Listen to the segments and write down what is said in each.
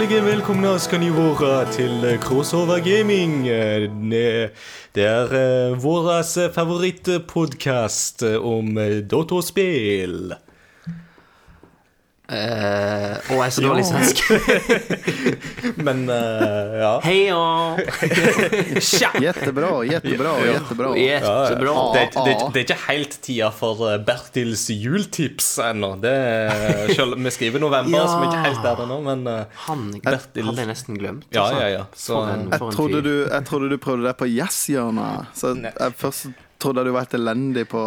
Hjertelig velkomna skal være til Crossover Gaming. Eh, Det er eh, vår favorittpodkast om eh, dataspill. Eh, å, jeg er så dårlig svensk. Men uh, ja. Hei og Jettebra, jettebra, jettebra. jettebra. Jättebra. Det, det, det er ikke helt tida for eh, Bertils jultips ennå. Selv vi skriver november, Ja. så vi er ikke helt der ennå, men uh, Han Bertil. hadde jeg nesten glemt. Ja, altså. ja, ja. Så- For en, Jeg for jeg, trodde, du, jeg trodde du prøvde deg på jazzhjørnet. Så jeg først trodde du var helt elendig på,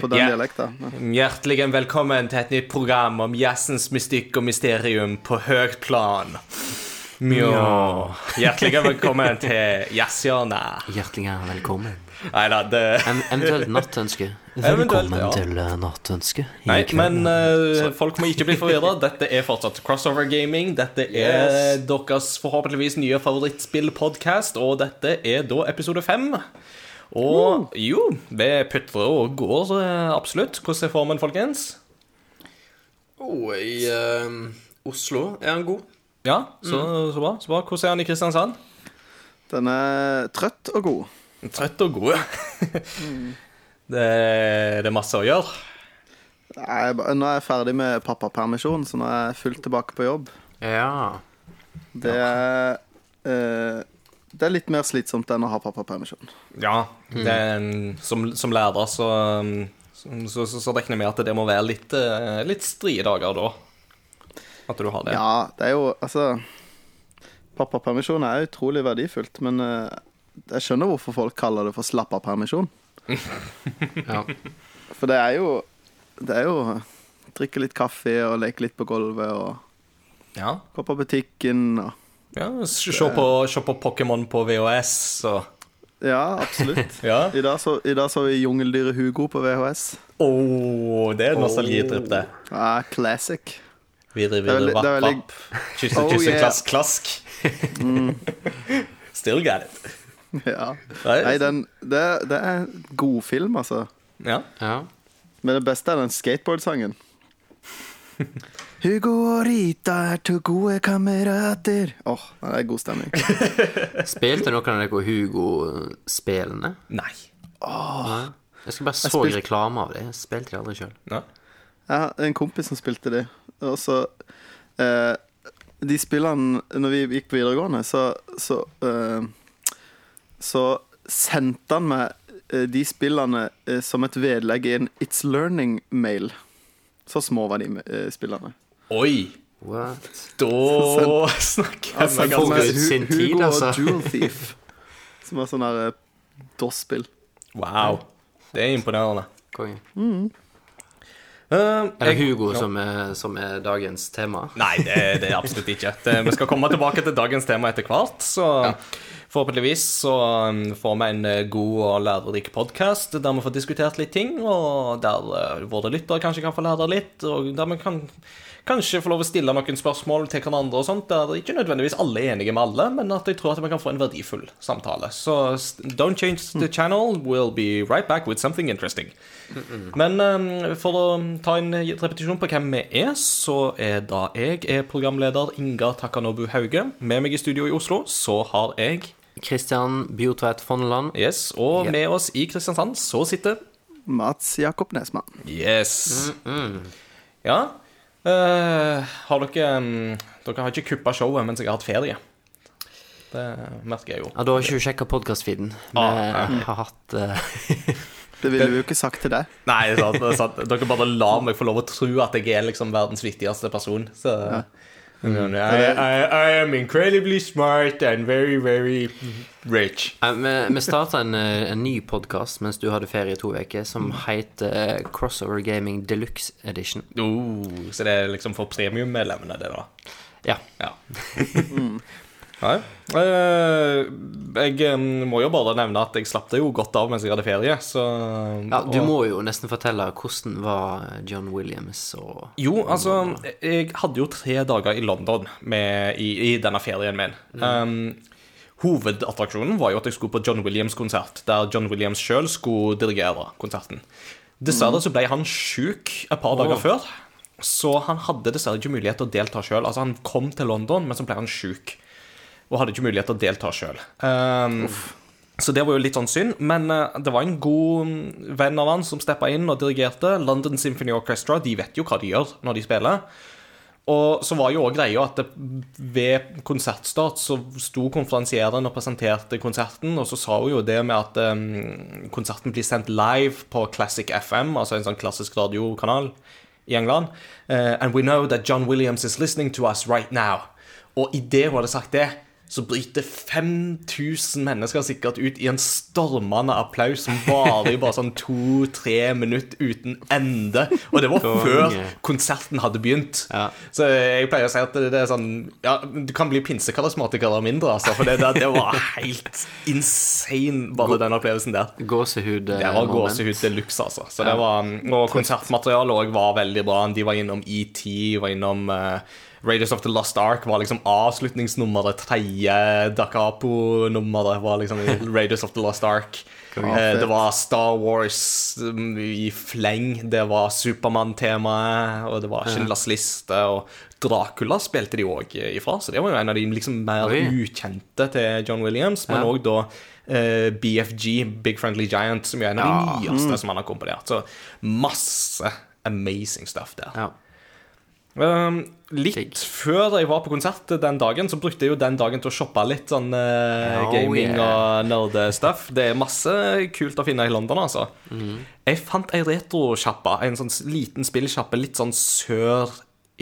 på den yeah. dialekta. Hjertelig velkommen til et nytt program om jazzens mystikk og mysterium på høyt plan. Mjå. Hjertelig velkommen til Jazzhjørnet. Hjertelig velkommen. Nei da, det eventuelt nattønske. Velkommen ja. til eh, nattønske. Nei, men uh, folk må ikke bli forvirra. Dette er fortsatt Crossover Gaming. Dette er deres forhåpentligvis nye favorittspillpodkast, og dette er da episode fem. Og jo, det putrer og går eh, absolutt. Hvordan er formen, folkens? Oh, I uh, Oslo er han god. Ja, så, så bra. så bra. Hvordan er han i Kristiansand? Den er trøtt og god. Trøtt og god. det, det er masse å gjøre. Er nå er jeg ferdig med pappapermisjon, så nå er jeg fullt tilbake på jobb. Ja. Det er, eh, det er litt mer slitsomt enn å ha pappapermisjon. Ja, er, som, som lærer så, um, så, så, så regner jeg med at det må være litt, eh, litt strie dager da. At du har det. Ja, det er jo Altså Pappapermisjon er utrolig verdifullt, men eh, jeg skjønner hvorfor folk kaller det for slappa-permisjon. ja. For det er jo Det er jo drikke litt kaffe og leke litt på gulvet og Ja. gå på butikken og ja se på, på Pokémon på VHS så Ja, absolutt. Ja. I dag så, i dag så vi Jungeldyret Hugo på VHS. Å, det er nostalgitripp, det. Ja, classic. Videre, er videre, er vapp, veldig- vapp. Kysse, Oh, kysse, yeah. klask, klask. Still got it. Ja. Nei, den, det, det er god film, altså. Ja. ja. Men det beste er den skateboardsangen. Hugo og Rita er to gode kamerater. Åh, det er god stemning. Spilte noen av dere Hugo-spillene? Nei. Nei. Jeg skal bare så spilte- reklame av det. Jeg spilte de aldri sjøl. Jeg har en kompis som spilte de, og så eh, De spillene Når vi gikk på videregående, så Så, eh, så sendte han meg eh, de spillene eh, som et vedlegg i en It's Learning-mail. Så små var de eh, spillene. Oi. What? Da snakker jeg Altså, meg ganske ut sin tid, Hugo altså. og Dual Thief. Som er sånn der eh, DOS-spill. Wow. Det er imponerende. Konge. Eh, Er det jeg- Hugo som er, som er dagens tema? Nei, det, det er absolutt ikke. Det, vi skal komme tilbake til dagens tema etter hvert. Så forhåpentligvis så um, får vi en eh, god og lærerik podkast der vi får diskutert litt ting, og der våre lyttere kanskje kan få lære litt, og der vi kan kanskje få lov å stille noen spørsmål til hverandre og sånt, der ikke nødvendigvis alle er enige med alle, men at jeg tror at vi kan få en verdifull samtale. Så don't change the channel. We'll be right back with something interesting. Men um, for å ta en repetisjon på hvem vi er, så er da jeg er programleder Inga Takanobu Hauge. Med meg i studio i Oslo så har jeg Christian Bjotveit Fonneland. Yes, og med oss i Kristiansand så sitter Mats Jakob Nesmann. Yes. Ja. Eh, har dere um, Dere har ikke kuppa showet mens jeg har hatt ferie. Det merker jeg jo. Ja, Da har ikke du sjekka podkastfeeden. Vi Ah, har hatt uh... Det ville vi jo ikke sagt til deg. Nei, det er sant, det er sant. dere bare lar meg få lov å tro at jeg er liksom verdens viktigste person. Så I, I, I am incredibly smart and very, very rich. Vi, starta en, eh, en ny podkast mens du hadde ferie i to uker, som heter eh, Crossover Gaming Deluxe Edition. Oh, så det er liksom for premiummedlemmene, det, da? Ja. Ja. Nei. Eh, jeg må jo bare nevne at jeg slapp det jo godt av mens jeg hadde ferie, så ja Du og- må jo nesten fortelle hvordan var John Williams og Jo, altså Jeg hadde jo tre dager i London med, i, i denne ferien min. Um, hovedattraksjonen var jo at jeg skulle på John Williams-konsert, der John Williams sjøl skulle dirigere konserten. Dessverre så ble han sjuk et par dager før, Så han hadde dessverre ikke mulighet til å delta sjøl. Altså, han kom til London, men så ble han sjuk. Og hadde ikke mulighet til å delta sjøl. så det var jo litt sånn synd. Men eh, det var en god mm, venn av han som steppa inn og dirigerte. London Symphony Orchestra. De vet jo hva de gjør når de spiller. Og så var jo også greia at det, ved konsertstart så sto konferansieren og presenterte konserten, og så sa hun jo det med at um, konserten blir sendt live på Classic FM, altså en sånn klassisk radiokanal i England. Uh, and we know that John Williams is listening to us right now. Og idet hun hadde sagt det, så bryter 5000 mennesker sikkert ut i en stormende applaus som varer i bare sånn to-tre minutter uten ende. Og det var før konserten hadde begynt. Ja. Så jeg pleier å si at det, er sånn Ja, du kan bli pinsekarismatiker eller mindre, altså. For det, det, var helt insane, bare den opplevelsen der. Gåsehud. eh, Det var gåsehud de luxe, altså. Så det var, og konsertmaterialet òg var veldig bra. De var innom ET, var innom uh, Raiders of the Lost Ark var liksom avslutningsnummeret. Tredje Da Capo-nummeret var liksom Raiders of the Lost Ark. Eh, det var Star Wars um, i fleng. Det var Supermann-temaet, og det var Schindlers liste. Og Dracula spilte de òg ifra, så det var jo en av de liksom mer Oi. ukjente til John Williams. Men Ja. da eh, BFG, Big Friendly Giant, som er en av Ja. de nyeste som han har komponert. Så masse amazing stuff der. Ja. Um, litt før jeg var på konsert den dagen, så brukte jeg jo den dagen til å shoppe litt sånn Oh, gaming yeah. og nerdestuff. Det er masse kult å finne i London, altså. Mm. Jeg fant ei retrosjappe, en sånn liten spillsjappe litt sånn sør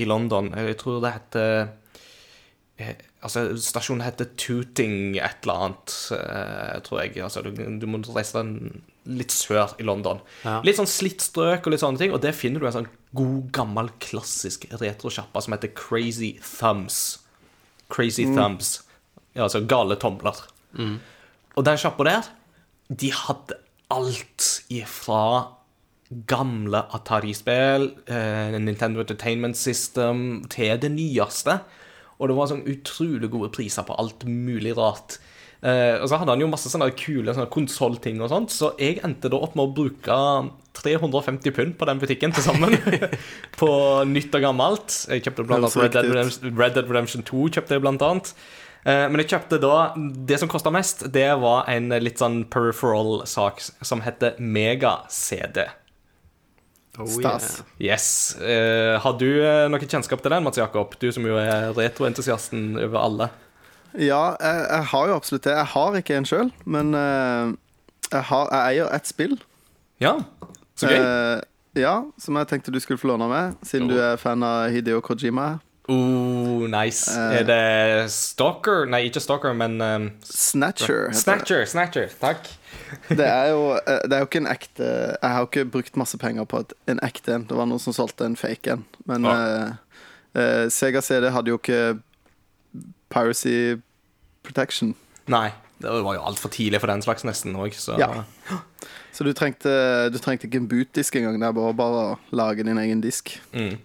i London. Jeg tror det heter eh, Altså, stasjonen heter Tooting et eller annet, eh, tror jeg. Altså, du, du må reise den litt sør i London. Ja. Litt sånn slitt strøk og litt sånne ting, og der finner du en sånn god, gammel, klassisk retrosjappa som heter Crazy Thumbs. Crazy Thumbs. Ja, altså gale tomler. Og den sjappa der, de hadde alt ifra gamle Atari-spill, eh, Nintendo Entertainment System, til det nyeste. Og det var sånn utrolig gode priser på alt mulig rart. Eh, og så hadde han jo masse sånne kule sånne konsollting og sånt, så jeg endte da opp med å bruke 350 pund på den butikken til sammen. på nytt og gammelt. Jeg kjøpte blant annet Red Dead. Redemption, Red Dead Redemption 2 kjøpte jeg blant annet. Eh, Men jeg kjøpte da Det som kosta mest, det var en litt sånn peripheral-sak som heter Mega-CD. Oh, Stas. Yes. Eh, har du noe kjennskap til den, Mats Jakob? Du som jo er retroentusiasten over alle. Ja, jeg, jeg har jo absolutt det. Jeg har ikke en sjøl, men uh, jeg, har, jeg eier ett spill. Ja, så gøy. Uh, ja, som jeg tenkte du skulle få låne med, siden du er fan av Hideo Kojima. Oh, nice. Uh, er det Stalker? Nei, ikke Stalker, men um, Snatcher. det. Snatcher. Snatcher, takk. Det er jo, det er jo ikke en ekte Jeg har jo ikke brukt masse penger på et, en ekte en. Det var noen som solgte en fake en. Men oh. Sega CD hadde jo ikke Piracy Protection. Nei, det var jo altfor tidlig for den slags, nesten òg, så Ja. Så du trengte, du trengte ikke en bootdisk engang. Det er bare, bare å lage din egen disk. Mm.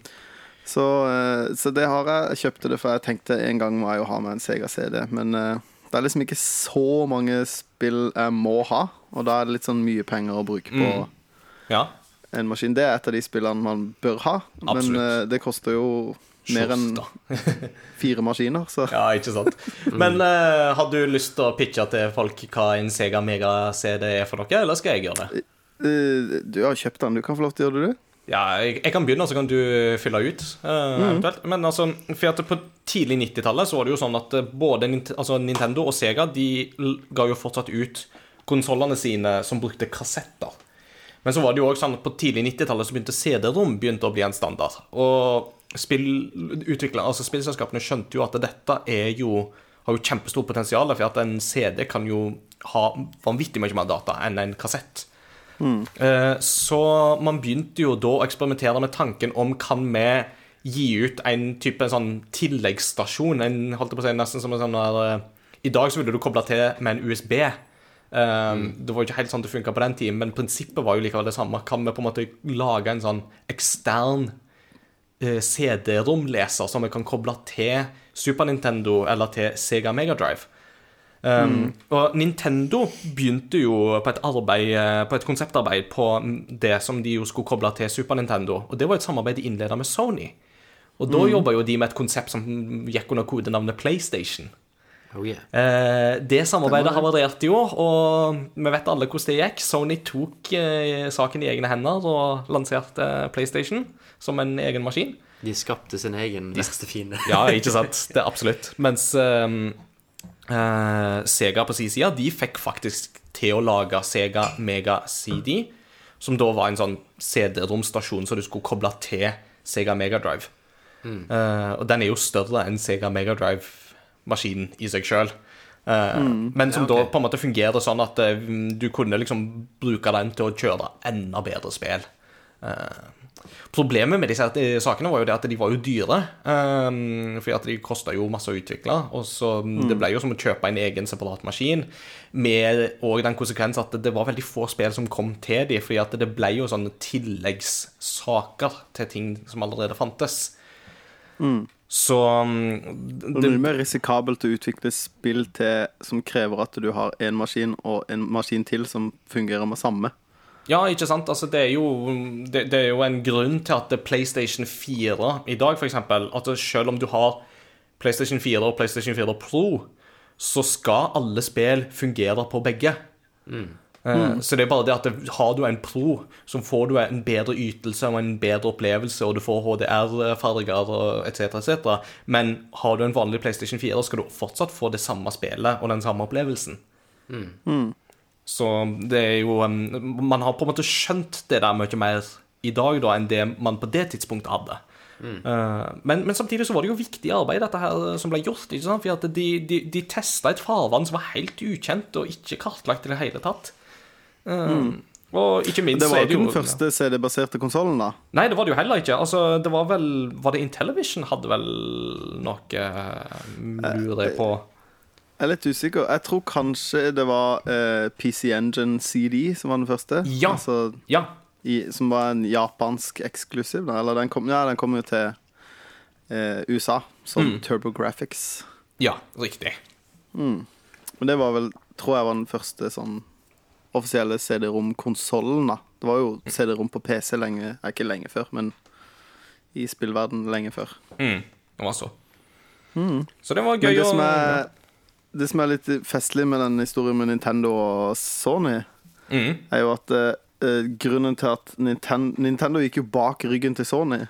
Så, eh, så det har jeg. Jeg kjøpte det for jeg tenkte en gang må jeg jo ha med en Sega CD. Men eh, det er liksom ikke så mange spill jeg må ha, og da er det litt sånn mye penger å bruke på Mm. Ja. en maskin. Det er et av de spillene man bør ha, men Absolutt. eh, det koster jo mer enn fire maskiner, så Ja, ikke sant. Men uh, har du lyst til å pitche til folk hva en Sega Mega CD er for noe, eller skal jeg gjøre det? Uh, Du har kjøpt den, du kan få lov til å gjøre det, du. Ja, jeg, jeg kan begynne, så kan du fylle ut. eh, eventuelt. Men altså, for på tidlig 90-tallet så var det jo sånn at både altså Nintendo og Sega De ga jo fortsatt ut konsollene sine som brukte kassetter. Men så var det jo også sånn at på tidlig 90-tallet så begynte CD-rom begynte å bli en standard. Og spillutviklere, altså spillselskapene skjønte jo at dette er jo har jo kjempestort potensial, for at en CD kan jo ha vanvittig mye mer data enn en kassett. Mm. Så man begynte jo da å eksperimentere med tanken om kan vi gi ut en type sånn tilleggsstasjon, en, holdt jeg på å si, nesten som en sånn der eh, I dag så ville du koble til med en USB. Eh, Det var jo ikke helt sånn det funka på den tiden, men prinsippet var jo likevel det samme. Kan vi på en måte lage en sånn ekstern eh, CD-romleser som vi kan koble til Super Nintendo eller til Sega Megadrive? Um, Og Nintendo begynte jo på et arbeid eh, På et konseptarbeid på det som de jo skulle koble til Super Nintendo. Og det var et samarbeid de innleda med Sony. Og da jobba jo de med et konsept som gikk under kodenavnet PlayStation. Oh, yeah. Eh, det samarbeidet havarerte jo, og vi vet alle hvordan det gikk. Sony tok eh, saken i egne hender og lanserte PlayStation som en egen maskin. De skapte sin egen verste fiende. Ja, ikke sant? Det er absolutt. Mens eh, eh, Sega på sin side, de fikk faktisk til å lage Sega Mega CD, som da var en sånn CD-romstasjon som du skulle koble til Sega Mega Drive. Eh, og den er jo større enn Sega Mega Drive-maskinen i seg sjøl. Men som Ja, okay. da på en måte fungerer sånn at eh, du kunne liksom bruke den til å kjøre enda bedre spill. Eh, Problemet med disse sakene var jo det at de var jo dyre. Um, fordi at de kosta jo masse å utvikle. Og så Det ble jo som å kjøpe en egen separat maskin. Med òg den konsekvens at det var veldig få spill som kom til de, fordi at det ble jo sånne tilleggssaker til ting som allerede fantes. Så um, Det er mye mer risikabelt å utvikle spill til, som krever at du har én maskin og en maskin til som fungerer med samme. Ja, ikke sant? Altså, det, er jo, det, det er jo en grunn til at PlayStation 4 i dag, eksempel At selv om du har PlayStation 4 og PlayStation 4 Pro, så skal alle spill fungere på begge. Eh, Så det er bare det at det, har du en Pro, så får du en bedre ytelse og en bedre opplevelse, og du får HDR-farger etc., etc. Men har du en vanlig PlayStation 4, skal du fortsatt få det samme spillet og den samme opplevelsen. Så det er jo um, Man har på en måte skjønt det der mye mer i dag da enn det man på det tidspunktet hadde. Mm. men, men samtidig så var det jo viktig arbeid dette her som ble gjort. ikke sant? For at de, de, de testa et farvann som var helt ukjent og ikke kartlagt i det hele tatt. Uh, Og ikke minst Det var ikke den første CD-baserte konsollen, da. Nei, det var det jo heller ikke. Altså, det var vel Var det Intellivision hadde vel noe uh, lurer jeg på Jeg er litt usikker. Jeg tror kanskje det var uh, PC Engine CD som var den første. Ja. Altså, Ja. i, som var en japansk eksklusiv. Da. Eller den kom, ja, den kom jo til uh, USA som Mm. TurboGrafx. Ja, riktig. Men det var vel, tror jeg var den første sånn offisielle CD-rom-konsollen. Det var jo CD-rom på PC lenge, eh, ikke lenge før, men i spillverden lenge før. Mm, det var så. Så det var gøy det som er, det som er litt festlig med den historien med Nintendo og Sony, mm, er jo at eh, grunnen til at Ninten Nintendo gikk jo bak ryggen til Sony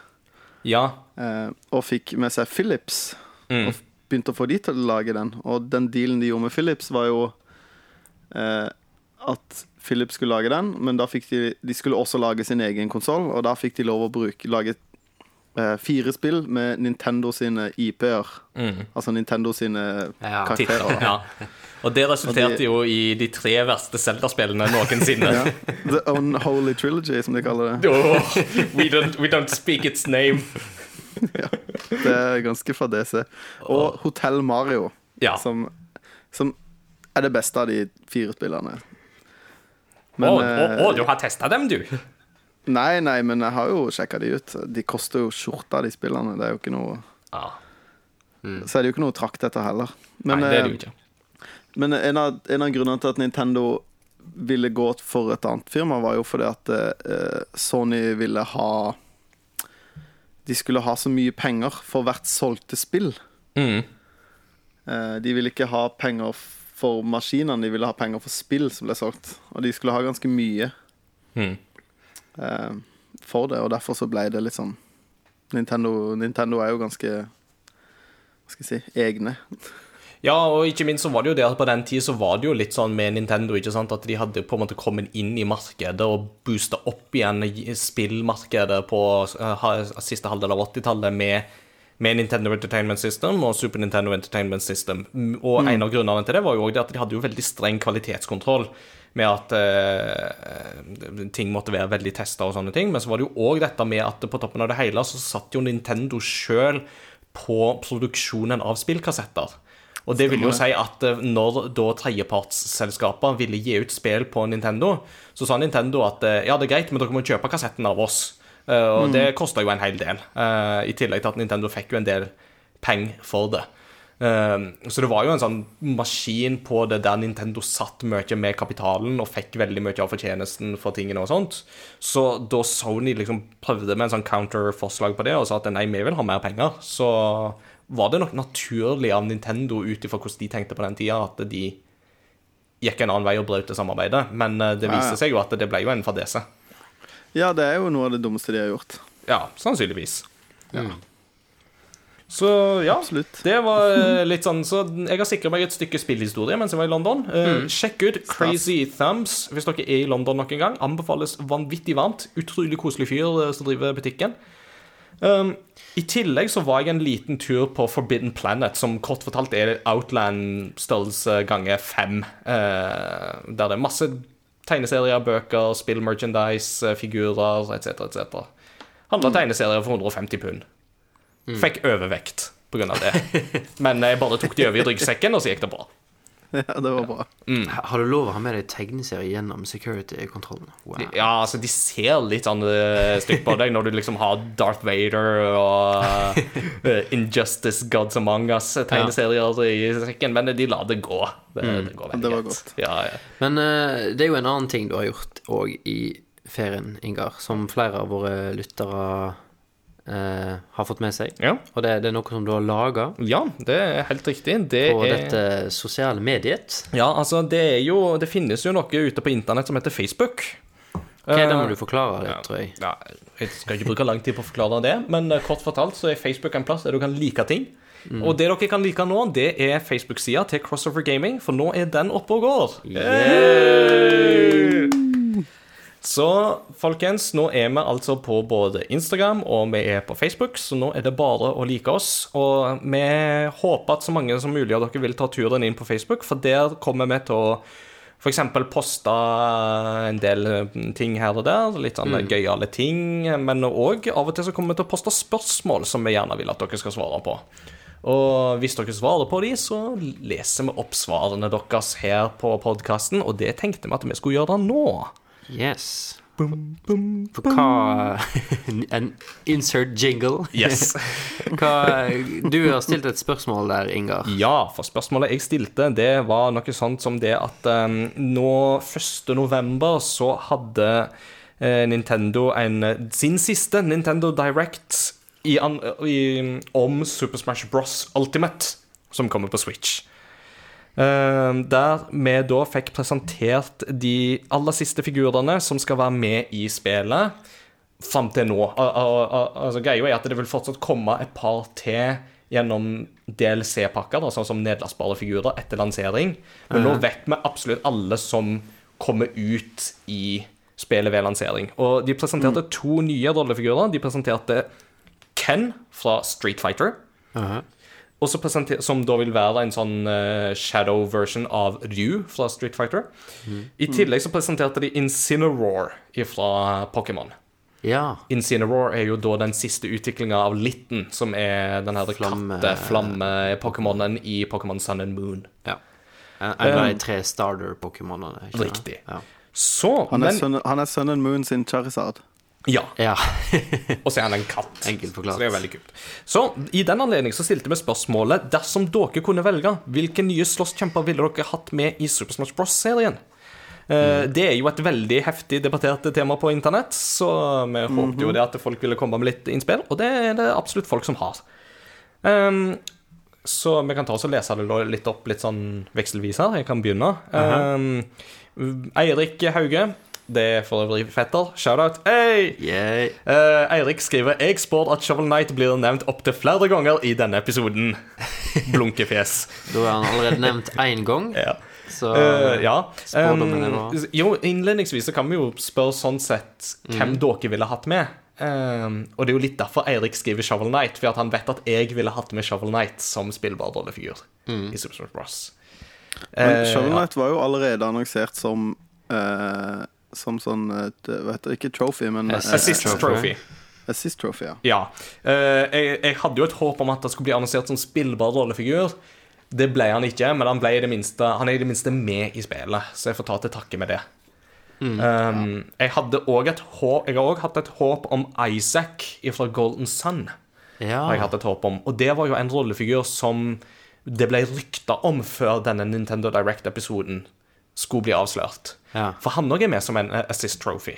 Ja. Uh, og fikk med seg Philips Mm. og begynte å få de til å lage den. Og den dealen de gjorde med Philips, var jo eh, at Philip skulle lage den, men da fikk de De skulle også lage sin egen konsoll, og da fikk de lov å bruke lage eh, fire spill med Nintendo sine IP-er. Mm. Altså Nintendo sine Ja, karakterer. da. ja. Og det resulterte Og de- jo i de tre verste Zelda-spillene noensinne. Ja. The Unholy Trilogy, som de kaller det. Oh, we, don't, we don't speak its name. Det er ganske fadese. Og Hotell Mario, Ja. som, som er det beste av de fire spillerne. Å, å, eh, å, du har testa dem, du? Nei, nei, men jeg har jo sjekka de ut. De koster jo skjorta, de spillene. Det er jo ikke noe Ja. Så er det jo ikke noe trakt etter heller. Men, Nei, det er det jo eh, ikke. men en, av, en av grunnene til at Nintendo ville gå for et annet firma, var jo fordi at eh, Sony ville ha De skulle ha så mye penger for hvert solgte spill. Mm. Eh, De ville ikke ha penger for maskinene, de ville ha penger for spill som ble solgt. Og de skulle ha ganske mye Mm. eh, for det, og derfor så ble det litt sånn Nintendo, Nintendo er jo ganske Hva skal jeg si egne. Ja, og ikke minst så var det jo det at på den tid så var det jo litt sånn med Nintendo, ikke sant, at de hadde på en måte kommet inn i markedet og boosta opp igjen spillmarkedet på eh, siste halvdel av 80-tallet med, med Nintendo Entertainment System og Super Nintendo Entertainment System. Mm, Og en av grunnene til det var jo også at de hadde jo veldig streng kvalitetskontroll med at eh, ting måtte være veldig testa og sånne ting. Men så var det jo òg dette med at på toppen av det hele så satt jo Nintendo sjøl på produksjonen av spillkassetter. Og det vil jo si at eh, når da tredjepartsselskaper ville gi ut spill på Nintendo, så sa Nintendo at eh, ja, det er greit, men dere må kjøpe kassetten av oss. Eh, Og det kosta jo en hel del. eh, I tillegg til at Nintendo fikk jo en del penger for det. Eh, så det var jo en sånn maskin på det der Nintendo satt mye med kapitalen og fikk veldig mye av fortjenesten for tingene og sånt. Så da Sony liksom prøvde med en sånn counter-forslag på det og sa at nei, vi vil ha mer penger, så var det nok naturlig av Nintendo ut ifra hvordan de tenkte på den tida, at de gikk en annen vei og brøt det samarbeidet. Men det viste seg jo at det ble jo en fadese. Ja, det er jo noe av det dummeste de har gjort. Ja, sannsynligvis. Så ja, Absolutt. det var eh, litt sånn Så jeg har sikra meg et stykke spillhistorie mens jeg var i London. Eh, Sjekk ut Crazy Thumbs hvis dere er i London noen gang. Anbefales vanvittig varmt. Utrolig koselig fyr eh, som driver butikken. Um, I tillegg så var jeg en liten tur på Forbidden Planet, som kort fortalt er Outland-størrelse ganger fem. Uh, der det er masse tegneserier, bøker, spill, merchandise, eh, figurer etc. etc. Handla tegneserier for 150 pund. Fikk overvekt av det. Men jeg bare tok de over i ryggsekken, og så gikk det bra. Ja, det var bra. Har du lov å ha med deg tegneserie gjennom security-kontrollen? Wow. Ja, altså, de ser litt sånn stygt på deg når du liksom har Darth Vader og uh, Injustice, Gods Among Us-tegneserier i sekken, men de lar det gå. Det, det går veldig Det var godt. Ja, ja. Men uh, det er jo en annen ting du har gjort òg i ferien, Ingar, som flere av våre lyttere eh, har fått med seg. Ja. Og det, det er noe som du har laga ja, det er helt riktig. Det på er dette sosiale mediet. Ja, altså, det er jo Det finnes jo noe ute på internett som heter Facebook. Ok, Det må Eh, du forklare litt, ja. tror jeg. Ja, jeg skal ikke bruke lang tid på å forklare det, men eh, kort fortalt så er Facebook en plass der du kan like ting. Og det dere kan like nå, det er Facebook-sida til Crossover Gaming, for nå er den oppe og går. Yay! Så folkens, nå er vi altså på både Instagram og vi er på Facebook, så nå er det bare å like oss. Og vi håper at så mange som mulig av dere vil ta turen inn på Facebook, for der kommer vi til å f.eks. poste en del mm, ting her og der, litt sånn gøyale ting. Men òg av og til så kommer vi til å poste spørsmål som vi gjerne vil at dere skal svare på. Og hvis dere svarer på de, så leser vi opp svarene deres her på podkasten, og det tenkte vi at vi skulle gjøre nå. Yes. For hva En insert jingle. Yes. Hva, du har stilt et spørsmål der, Ingar. Ja, for spørsmålet jeg stilte, det var noe sånt som det at um, nå 1. november så hadde uh, Nintendo en, sin siste Nintendo Direct i, an, i, om Super Smash Bros. Ultimate, som kommer på Switch. Eh, der vi da fikk presentert de aller siste figurene som skal være med i spillet fram til nå. Al- al- al- Altså, Greia er at det vil fortsatt komme et par til gjennom DLC-pakker, sånn som nedlastbare figurer etter lansering. Men nå vet vi absolutt alle som kommer ut i spillet ved lansering. Og de presenterte to nye rollefigurer. De presenterte Ken fra Street Fighter. Uh presenter- Som da vil være en sånn eh, shadow version av Ryu fra Street Fighter. I tillegg så presenterte de Incineroar fra Pokémon. Ja. Incineroar er jo da den siste utviklinga av Litten, som er den her Flamme- katte-flamme-pokémonen i Pokémon Sun and Moon. ja. En en av de tre starter-pokémonene. Riktig. Ja. Så Han er, men, Sun, han er Sun and Moon sin Charizard. Ja. ja. Og så er han en katt. Så det er veldig kult. Så i den anledning så stilte vi spørsmålet dersom dere kunne velge, hvilke nye slåsskjemper ville dere hatt med i Super Smash Bros.-serien? Mm. Det er jo et veldig heftig debattert tema på internett, så vi håpte jo det at folk ville komme med litt innspill, og det er det absolutt folk som har. Um, så vi kan ta oss og lese det litt opp litt sånn vekselvis her. Jeg kan begynne. Ehm, Eirik Hauge. Det er for øvrig fetter. Shout-out. Hey! Yay. Eh, Eirik skriver Jeg spår at Shovel Knight blir nevnt opptil flere ganger i denne episoden. Blunkefjes. Da er han allerede nevnt én gang, Ja. så uh, ja. Spådommen er Um, jo, innledningsvis så kan vi jo spørre sånn sett hvem Mm. dere ville hatt med. Um, og det er jo litt derfor Eirik skriver Shovel Knight, for at han vet at jeg ville hatt med Shovel Knight som spillbar rollefigur Mm. i Super Smash Bros. Men Eh, Shovel ja. Knight var jo allerede annonsert som eh, Som sånn Hva heter det? Ikke trophy, men eh, Assist Trophy. Trophy. assist trophy. Ja. Ja. Eh, jeg, jeg hadde jo et håp om at det skulle bli annonsert som spillbar rollefigur. Det ble han ikke, men han, ble i det minste, han er i det minste med i spillet, så jeg får ta til takke med det. um, jeg hadde også et håp Jeg har òg hatt et håp om Isaac fra Golden Sun. Ja. Har jeg hatt et håp om Og det var jo en rollefigur som det ble rykta om før denne Nintendo Direct-episoden skulle bli avslørt. Ja. For han òg er med som en assist trophy.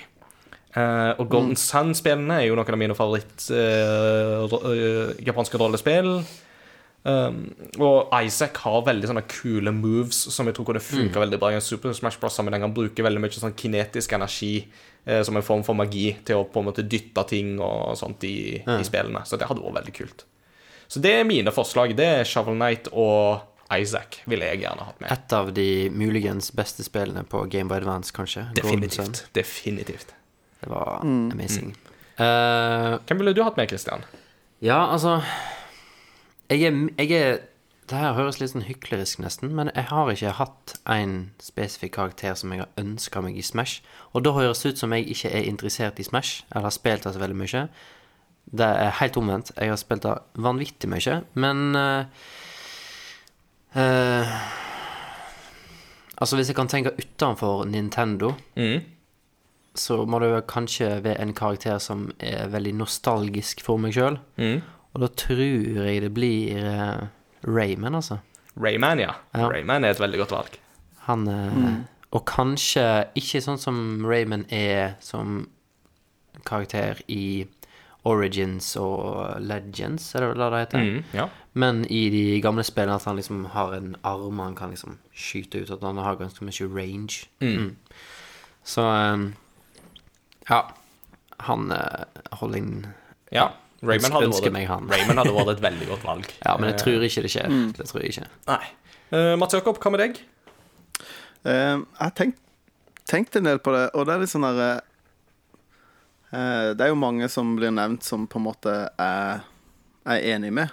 Uh, og Golden Sun-spillene er jo noen av mine favoritt eh, eh, japanske rollespill. Um, og Isaac har veldig sånne kule moves som jeg tror kunne funka veldig bra i en Super Smash Bros-sammenheng. Han bruker veldig mye sånn kinetisk energi eh, som en form for magi til å på en måte dytte ting og sånt i, i spillene. Så det hadde vært veldig kult. Så det er mine forslag. Det er Shovel Knight og Isaac ville jeg gjerne hatt med. Et av de muligens beste spillene på Game by Advance, kanskje. Definitivt. Definitivt. Det var amazing. Eh, Hvem ville du hatt med, Christian? ja, altså jeg er, jeg er Det her høres litt sånn hyklerisk nesten, men jeg har ikke hatt en spesifikk karakter som jeg har ønska meg i Smash. Og da høres det ut som jeg ikke er interessert i Smash, eller har spilt det så veldig mye. Det er helt omvendt. Jeg har spilt det vanvittig mye, men eh, eh, Altså, hvis jeg kan tenke utenfor Nintendo Mm. så må det jo kanskje være en karakter som er veldig nostalgisk for meg sjøl. Mm. Og da tror jeg det blir eh, Rayman, altså. Rayman, ja. Ja. Rayman er et veldig godt valg. Han eh, Og kanskje ikke sånn som Rayman er som karakter i Origins og Legends, er det vel det det heter? Mm, ja. Men i de gamle spillene at han liksom har en arm han kan liksom skyte ut, at han har ganske mye range. Mm. Så um, ja. Han uh, holder inn ja. Raymond hadde, vært, meg han. Raymond hadde vært et veldig godt valg. Ja, men jeg tror ikke det skjer. Det tror jeg ikke. Nei. Uh, Mats Jakob, hva med deg? Uh, jeg har tenkt, tenkt en del på det, og det er litt sånn herre eh, Det er jo mange som blir nevnt som på en måte er, er enig med.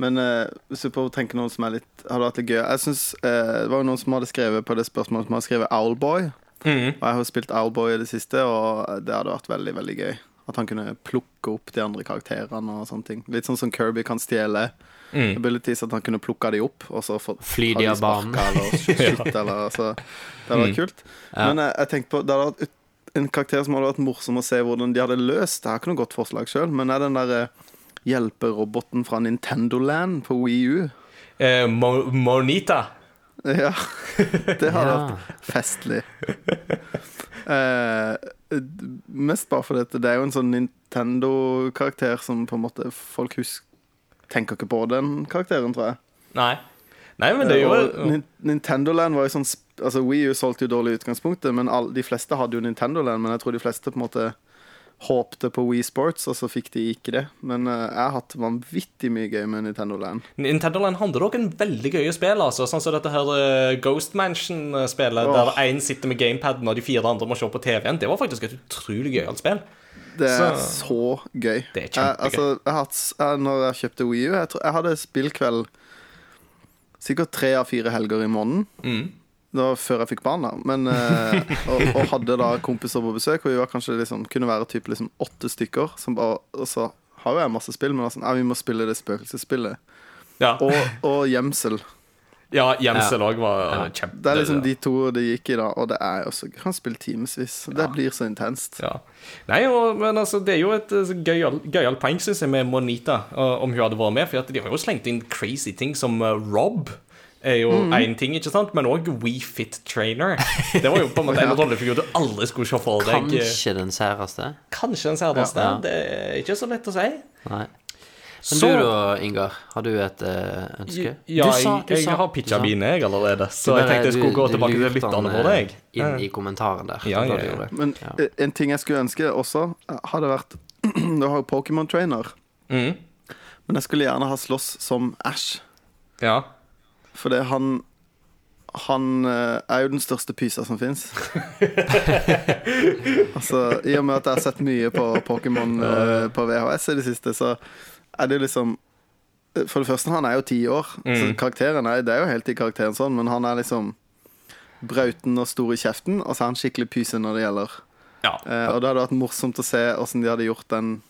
Men eh, hvis du prøver å tenke noen som er litt, hadde vært litt gøy Jeg synes, eh, Det var jo noen som hadde skrevet på det spørsmålet som hadde skrevet Owlboy. Mm. Og jeg har spilt Owlboy i det siste, og det hadde vært veldig veldig gøy. At han kunne plukke opp de andre karakterene og sånne ting. Litt sånn som Kirby kan stjele Mm. abilities, at han kunne plukka de opp, og så fått Fly de av banen. Eller Eller ja. eller så, Det hadde vært kult. Ja. Men jeg, jeg tenkte på Det hadde vært en karakter som hadde vært morsom å se hvordan de hadde løst. Jeg har ikke noe godt forslag sjøl, men er den derre hjelperoboten fra Nintendoland på Wii U. Eh, Monita. Ja, det hadde Ja. vært festlig. Eh, mest bare fordi at det er jo en sånn Nintendo-karakter som på en måte folk husker Tenker ikke på den karakteren, tror jeg. Nei. Nei, men det gjorde jo Og Nintendo Land var jo sånn Altså Wii U solgte jo dårlig i utgangspunktet, men all, de fleste hadde jo Nintendo Land. Men jeg tror de fleste på en måte håpte på Wii Sports, og så fikk de ikke det. Men uh, jeg har hatt vanvittig mye gøy med Nintendo Land. Nintendo Land hadde òg en veldig gøye spill, altså. Sånn som dette her uh, Ghost Mansion-spillet, oh. der én sitter med gamepaden og de fire andre må se på TV-en. Det var faktisk et utrolig gøyalt spill. Det er Så- så, gøy. Det er Jeg, kjempegøy. altså, jeg, har jeg, når jeg kjøpte Wii U jeg, tror, jeg hadde spillkveld sikkert tre av fire helger i måneden. Mm. Det var før jeg fikk barn, da. Men, eh, og, og hadde da kompiser på besøk, og vi var kanskje liksom, kunne være typ liksom åtte stykker. Som bare, og så har jo jeg masse spill, men var sånn, vi må spille det spøkelsesspillet. Ja, Og, og gjemsel. Ja Gjemsel òg var Ja. kjempe... Det er liksom de to det gikk i, da. Og det er også Han spiller timevis. Det blir så intenst. Ja. Nei, og, men altså, det er jo et gøyalt gøy, gøyalt poeng, syns jeg, med Monita, om hun hadde vært med. For at de har jo slengt inn crazy ting som eh, Rob. Er jo én ting, ikke sant? Men òg WeFit Trainer. Det var jo på en måte en rollefigur du aldri skulle se for deg. Kanskje den særeste? Kanskje den særeste. Ja. Det er ikke så lett å si. Nei. Men Så- du da, Ingar? Har du et eh, ønske? Ja, Du sa- jeg, du jeg jeg, har pitcha mine, jeg, allerede. Så jeg tenkte jeg skulle du- gå tilbake til lytterne våre, eh, Inn i kommentaren der. Ja, ja, ja. Men Ja. eh, en ting jeg skulle ønske også, hadde vært Du har jo Pokémon Trainer, Mm. men jeg skulle gjerne ha slåss som Ash. Ja. Fordi han Han er jo den største pysa som fins. altså, I og med at jeg har sett mye på Pokémon på VHS i det siste, så er det liksom eh, For det første, han er jo ti år, så Mm. karakteren er, det er jo helt i karakteren sånn, men han er liksom brauten og stor i kjeften, og så er han skikkelig pyse når det gjelder. ja. Eh, og det hadde vært morsomt å se åssen de hadde gjort den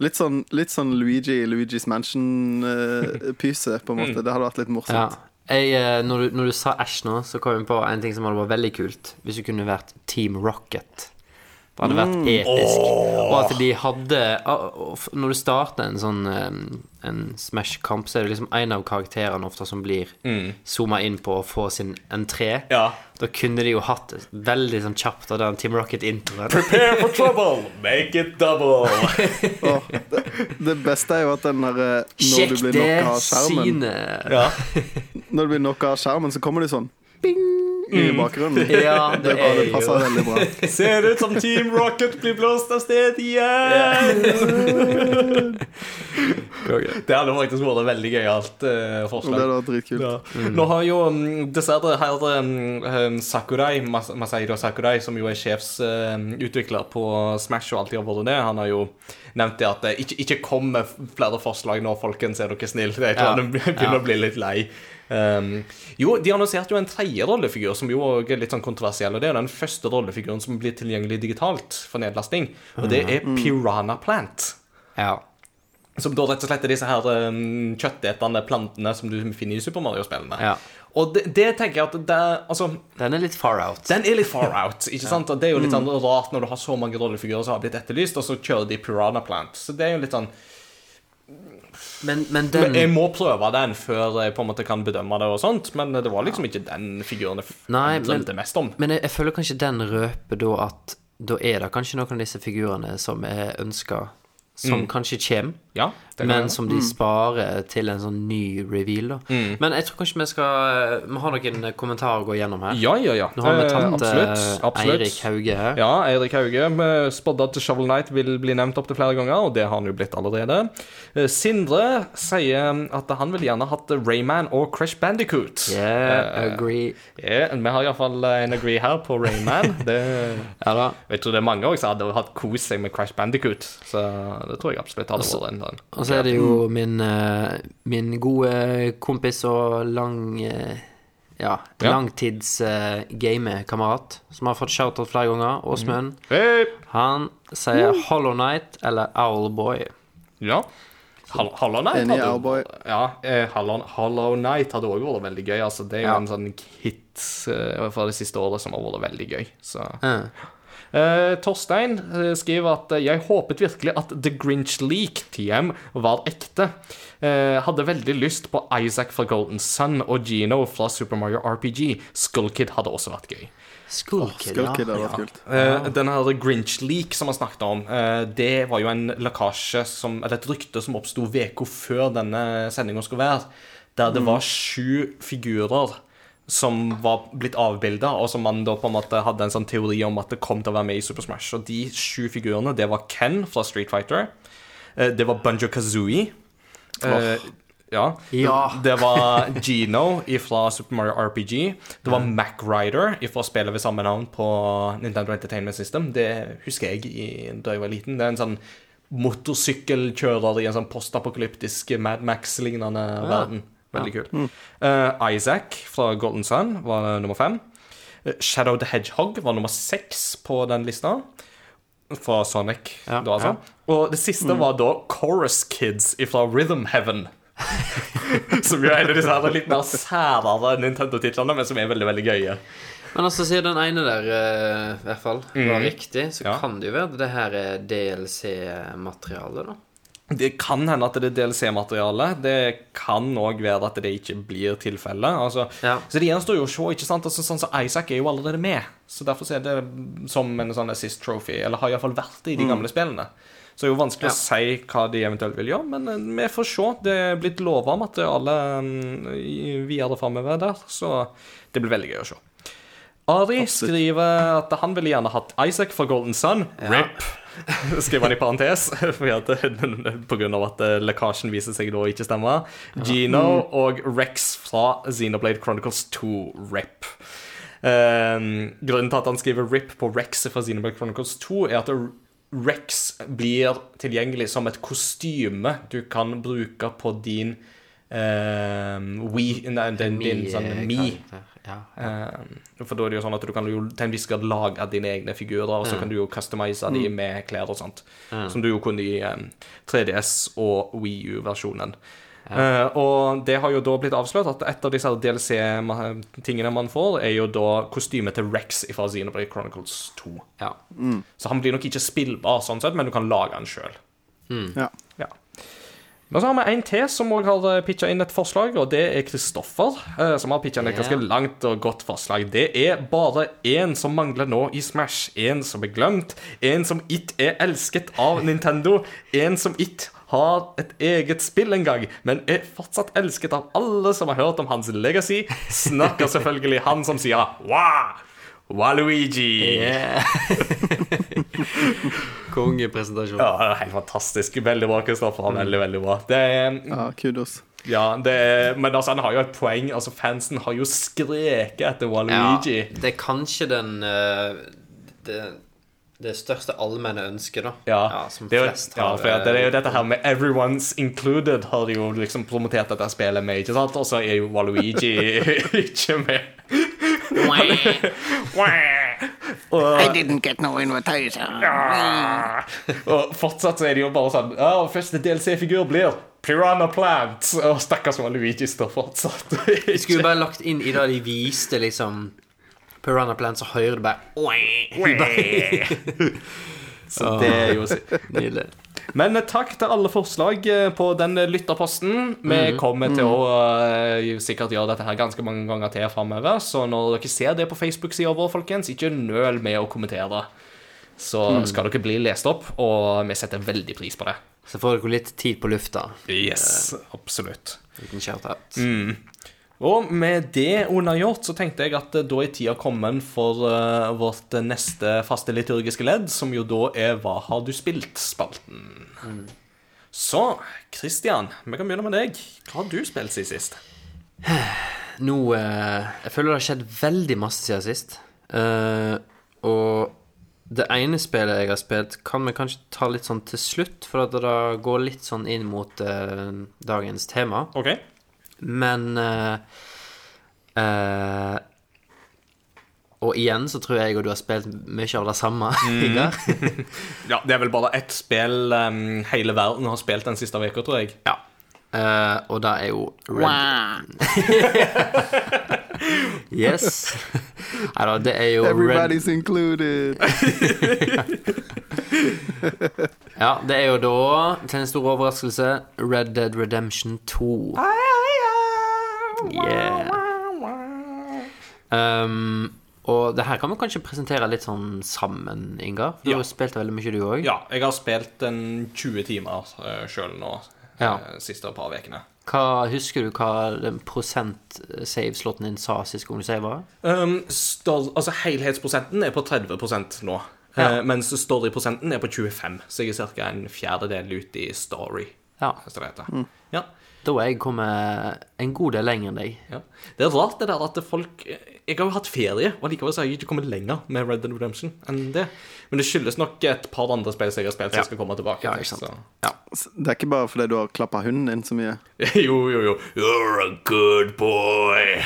Litt sånn, litt sånn Luigi, Luigi's Mansion-pyse, på en måte. Det hadde vært litt Ja. morsomt. Jeg, eh, når, du, når du sa Ash nå, så kom jeg på en ting som hadde vært veldig kult. Hvis du kunne vært Team Rocket. Det hadde vært episk. Og at de hadde Når du starter en sånn eh, En Smash-kamp, så er det liksom en av karakterene ofte som blir zooma inn på å få sin entré. Ja. Da kunne de jo hatt det veldig sånn kjapt av den Team Rocket-introen. Prepare for trouble, make it double. oh, det, det beste er jo at den der eh, Når Sjekk du blir det knocka av skjermen synet! ja. Når du blir knocka av skjermen, så kommer de sånn bing i bakgrunnen. Ja, Det, det det er passer veldig bra. Ser ut som Team Rocket blir blåst av sted igjen. Det hadde faktisk vært veldig gøyalt uh, forslag. det hadde vært dritkult. Ja. Nå har jo um, dessverre her um, um, Sakurai, Masairo Sakurai, som jo er sjefsutvikler på Smash og alltid har vært det, han har jo nevnt det at det ikke, ikke kom med flere forslag nå, folkens, er dere snille. Jeg tror Ja. han begynner Ja. å bli litt lei. Um, jo, de annonserte jo en tredje rollefigur som jo også er litt sånn kontroversiell. Og det er den første rollefiguren som blir tilgjengelig digitalt for nedlasting. Og det er Piranha Plant. Ja. Som da rett og slett er disse her um, kjøttetende plantene som du finner i Super Mario-spillene. Ja. Og det, det tenker jeg at det Altså, Den er litt far out. den er litt far out, ikke sant? Og det er jo litt sånn rart når du har så mange rollefigurer som har blitt etterlyst, og så kjører de Piranha Plant. Så det er jo litt sånn Men, men Men den Jeg må prøve den før jeg på en måte kan bedømme det og sånt, men det var liksom ikke den figuren jeg Nei, men- drømte mest om. Men jeg, jeg føler kanskje den røper da at da er det kanskje noen av disse figurene som er ønska, som kanskje kommer, Ja, det kan men være. som de sparer til en sånn ny reveal, da. Men jeg tror kanskje vi skal Vi har noen kommentarer å gå gjennom her. Ja, ja, ja. Nå har vi Eh, tatt absolutt, eh, absolutt. Eirik Hauge her. Ja, Eirik Hauge spådde at Shovel Knight vil bli nevnt opptil flere ganger, og det har han jo blitt allerede. Eh, Sindre sier at han vil gjerne hatt Rayman og Crash Bandicoot. Yeah, agree. Yeah, vi har iallfall en agree her på Rayman. Det, Ja da. jeg tror det er mange også som hadde hatt kos seg med Crash Bandicoot, så det tror jeg absolutt hadde vært en sånn. Og så er det jo min, eh, min gode kompis og lang eh, Ja, Ja. langtids uh, gamekamerat, som har fått shoutout flere ganger, Åsmund. Hey! Han sier Hollow Night eller Owlboy. Ja. Hall- Hollow Knight hadde Owlboy. Ja, eh, Hollow, Hollow Knight hadde òg vært veldig gøy. Altså, det er jo Ja. en sånn hit uh, fra det siste året som har vært veldig gøy. Så Eh. Eh, Torstein eh, skriver at eh, jeg håpet virkelig at The Grinch Leak TM var ekte. Uh, hadde veldig lyst på Isaac fra Golden Sun og Gino fra Super Mario RPG. Skullkid hadde også vært gøy. Skullkid, oh, Skull Kid da. hadde vært kult. Eh, Den her Grinch Leak som han snakket om, uh, det var jo en lekkasje som, Eller et rykte som oppsto uka før denne sendinga skulle være, der det var sju figurer som var blitt avbilda, og som man da på en måte hadde en sånn teori om at det kom til å være med i Super Smash. Og de sju figurene, det var Ken fra Street Fighter, eh, det var Bunjo Kazooie eh, ja. Ja. Det, var Gino fra Super Mario RPG. Det var Mac Rider fra spillet ved samme navn på Nintendo Entertainment System. Det husker jeg i, da jeg var liten. Det er en sånn motorsykkelkjører i en sånn postapokalyptisk Mad Max-lignende verden. Veldig kul. Uh, Isaac fra Golden Sun var nummer fem. Eh, Shadow the Hedgehog var nummer seks på den lista. Fra Sonic, Ja, da altså. Og det siste var da Chorus Kids fra Rhythm Heaven. som jo er en av disse her litt mer særere Nintendo-titlene, men som er veldig veldig gøye. Men altså, siden den ene der eh, i hvert fall var riktig, så Ja. kan det jo være at det her er DLC-materiale, da. Det kan hende at det er DLC-materiale. Det kan òg være at det ikke blir tilfellet. Altså, Ja. Så det gjenstår jo å se. ikke sant? Altså, sånn så Isaac er jo allerede med. Så derfor er det som en sånn assist trophy. Eller har iallfall vært det i de gamle spillene. Så det er jo vanskelig Ja. å si hva de eventuelt vil gjøre, men eh, vi får se. Det er blitt lova materiale mm, videre framover der, så det blir veldig gøy å se. Ari skriver at han ville gjerne hatt Isaac fra Golden Sun. RIP. Skriver han i parentes, at, på grunn av at eh, lekkasjen viser seg da ikke stemme. Gino og Rex fra Xenoblade Chronicles 2. RIP. Um, grunnen til at han skriver RIP på Rex fra Xenoblade Chronicles 2, er at Rex blir tilgjengelig som et kostyme du kan bruke på din um, We Nei, din, din sånn Me. Karakter. Ja. Eh, for da er det jo sånn at du kan jo til en viss grad lage dine egne figurer, og så kan du jo customize de med klær og sånt. Som du jo kunne i eh, 3DS og Wii U-versjonen. Eh, og det har jo da blitt avslørt at et av disse DLC-tingene man får, er jo da kostymet til Rex fra Xenoblade Chronicles 2. Ja. Så han blir nok ikke spillbar, sånn sett, men du kan lage han sjøl. Ja. Men så har vi en til som òg har pitcha inn et forslag, og det er Kristoffer. eh, Som har pitcha inn et ganske langt og godt forslag. Det er bare én som mangler nå i Smash. En som er glemt. En som ikke er elsket av Nintendo. En som ikke har et eget spill en gang, men er fortsatt elsket av alle som har hørt om hans legacy. Snakker selvfølgelig han som sier wow! Waluigi! Yeah. Kongepresentasjon. Ja, det er helt fantastisk. Veldig bra, Kristoffer. Veldig, veldig bra. Det er, ja, kudos. ja, det er, men altså, han har jo et poeng. Altså, Fansen har jo skreket etter Waluigi. Ja, det er kanskje den eh, det, det største allmenne ønsket, da. Ja, som det, er flest ja, for det er jo eh, dette her med 'everyone's included' har de jo liksom promotert dette spillet med, ikke sant? Og så er jo Waluigi ikke med. Og, I didn't get no invitation. og fortsatt så er det jo bare sånn Ja, første DLC-figur blir Piranha Plant. Og stakkars Luigi står fortsatt De skulle bare lagt inn i det de viste, liksom Piranha Plant, så hører du bare Så det er jo Nydelig. Men eh, takk til alle forslag eh, på den eh, lytterposten. Vi kommer til å eh, sikkert gjøre dette her ganske mange ganger til framover. Så når dere ser det på Facebook-sida vår, folkens, ikke nøl med å kommentere. Så skal dere bli lest opp, og vi setter veldig pris på det. Så får dere litt tid på lufta. Yes, absolutt. Liten shout-out. Og med det unnagjort så tenkte jeg at eh, da er tida kommet for uh, vårt neste faste liturgiske ledd, som jo da er Hva har du spilt?-spalten. Så Christian, vi kan begynne med deg. Hva har du spilt siden sist? Nå uh, Jeg føler det har skjedd veldig masse siden sist. Uh, og det ene spillet jeg har spilt, kan vi kanskje ta litt sånn til slutt, for at det går litt sånn inn mot dagens tema. OK. Men uh, uh, Og igjen så tror jeg og du har spilt mye av det samme, Mm. Ja, det er vel bare ett spill um, hele verden har spilt den siste uka, tror jeg. ja. Uh, og det er jo Red Wow. Yes. Nei da, det er jo Red Everybody's included. Ja, det er jo da, til en stor overraskelse, Red Dead Redemption 2. Yeah. Um, og det her kan vi kanskje presentere litt sånn sammen, Ingar. Du Ja. har spilt veldig mye, du òg. Ja, jeg har spilt en 20 timer uh, sjøl nå, Ja. eh, siste par ukene. Hva, husker du hva den prosent-save-slåtten din sa sist gang du sava? Um, altså Helhetsprosenten er på 30 nå. Ja. Uh, mens storyprosenten er på 25, så jeg er ca. en fjerdedel ut i story. Ja. det heter. Ja, Da er jeg kommet en god del lenger enn deg. ja. Det er rart det der at folk Jeg har jo hatt ferie, og likevel så har jeg ikke kommet lenger med Red Dead Redemption enn det. Men det skyldes nok et par andre spill som jeg har spilt, som Ja. skal komme tilbake Ja, ikke sant. så. Ja. Det er ikke bare fordi du har klappa hunden din så mye. Jo, jo, jo. You're a good boy.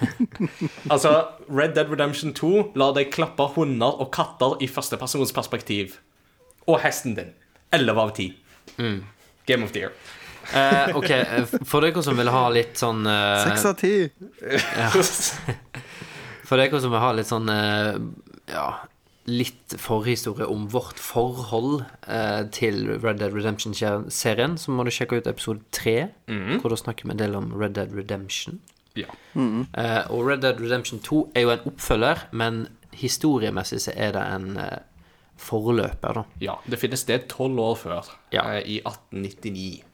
altså, Red Dead Redemption 2 lar deg klappe hunder og katter i førstepersonsperspektiv. Og hesten din. 11 av 10. Game of the year. Eh, ok, eh, for dere som vil ha litt sånn eh, Seks av ti. For dere som vil ha litt sånn eh, Ja, litt forhistorie om vårt forhold eh, til Red Dead Redemption-serien, så må du sjekke ut episode tre, hvor da snakker vi en del om Red Dead Redemption. ja. Eh, og Red Dead Redemption 2 er jo en oppfølger, men historiemessig så er det en eh, forløper, da. ja. Det finnes det tolv år før, Ja. i 1899.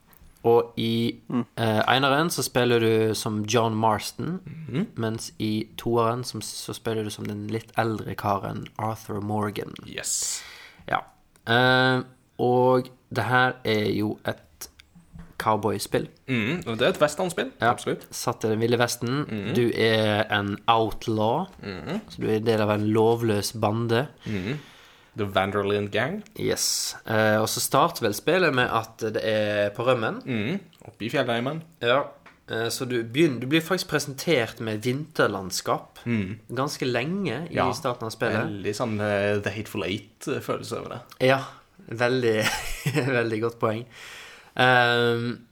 Og i eh, eneren så spiller du som John Marston, mens i toeren så, så spiller du som den litt eldre karen Arthur Morgan. Yes. Ja. Eh, og det her er jo et cowboyspill. Mm, og det er et westernspill. Ja. Absolutt. Satt i den ville vesten. Du er en outlaw, så du er del av en lovløs bande. The Vanderland Gang. Yes. Eh, og så starter vel spillet med at det er på rømmen. Mm. Oppe i fjellheimen. Ja. Eh, Så du, begynner, du blir faktisk presentert med vinterlandskap ganske lenge i Ja. starten av spillet. Veldig sånn uh, The Hateful Eight-følelse over det. Ja. Veldig, veldig godt poeng. Um,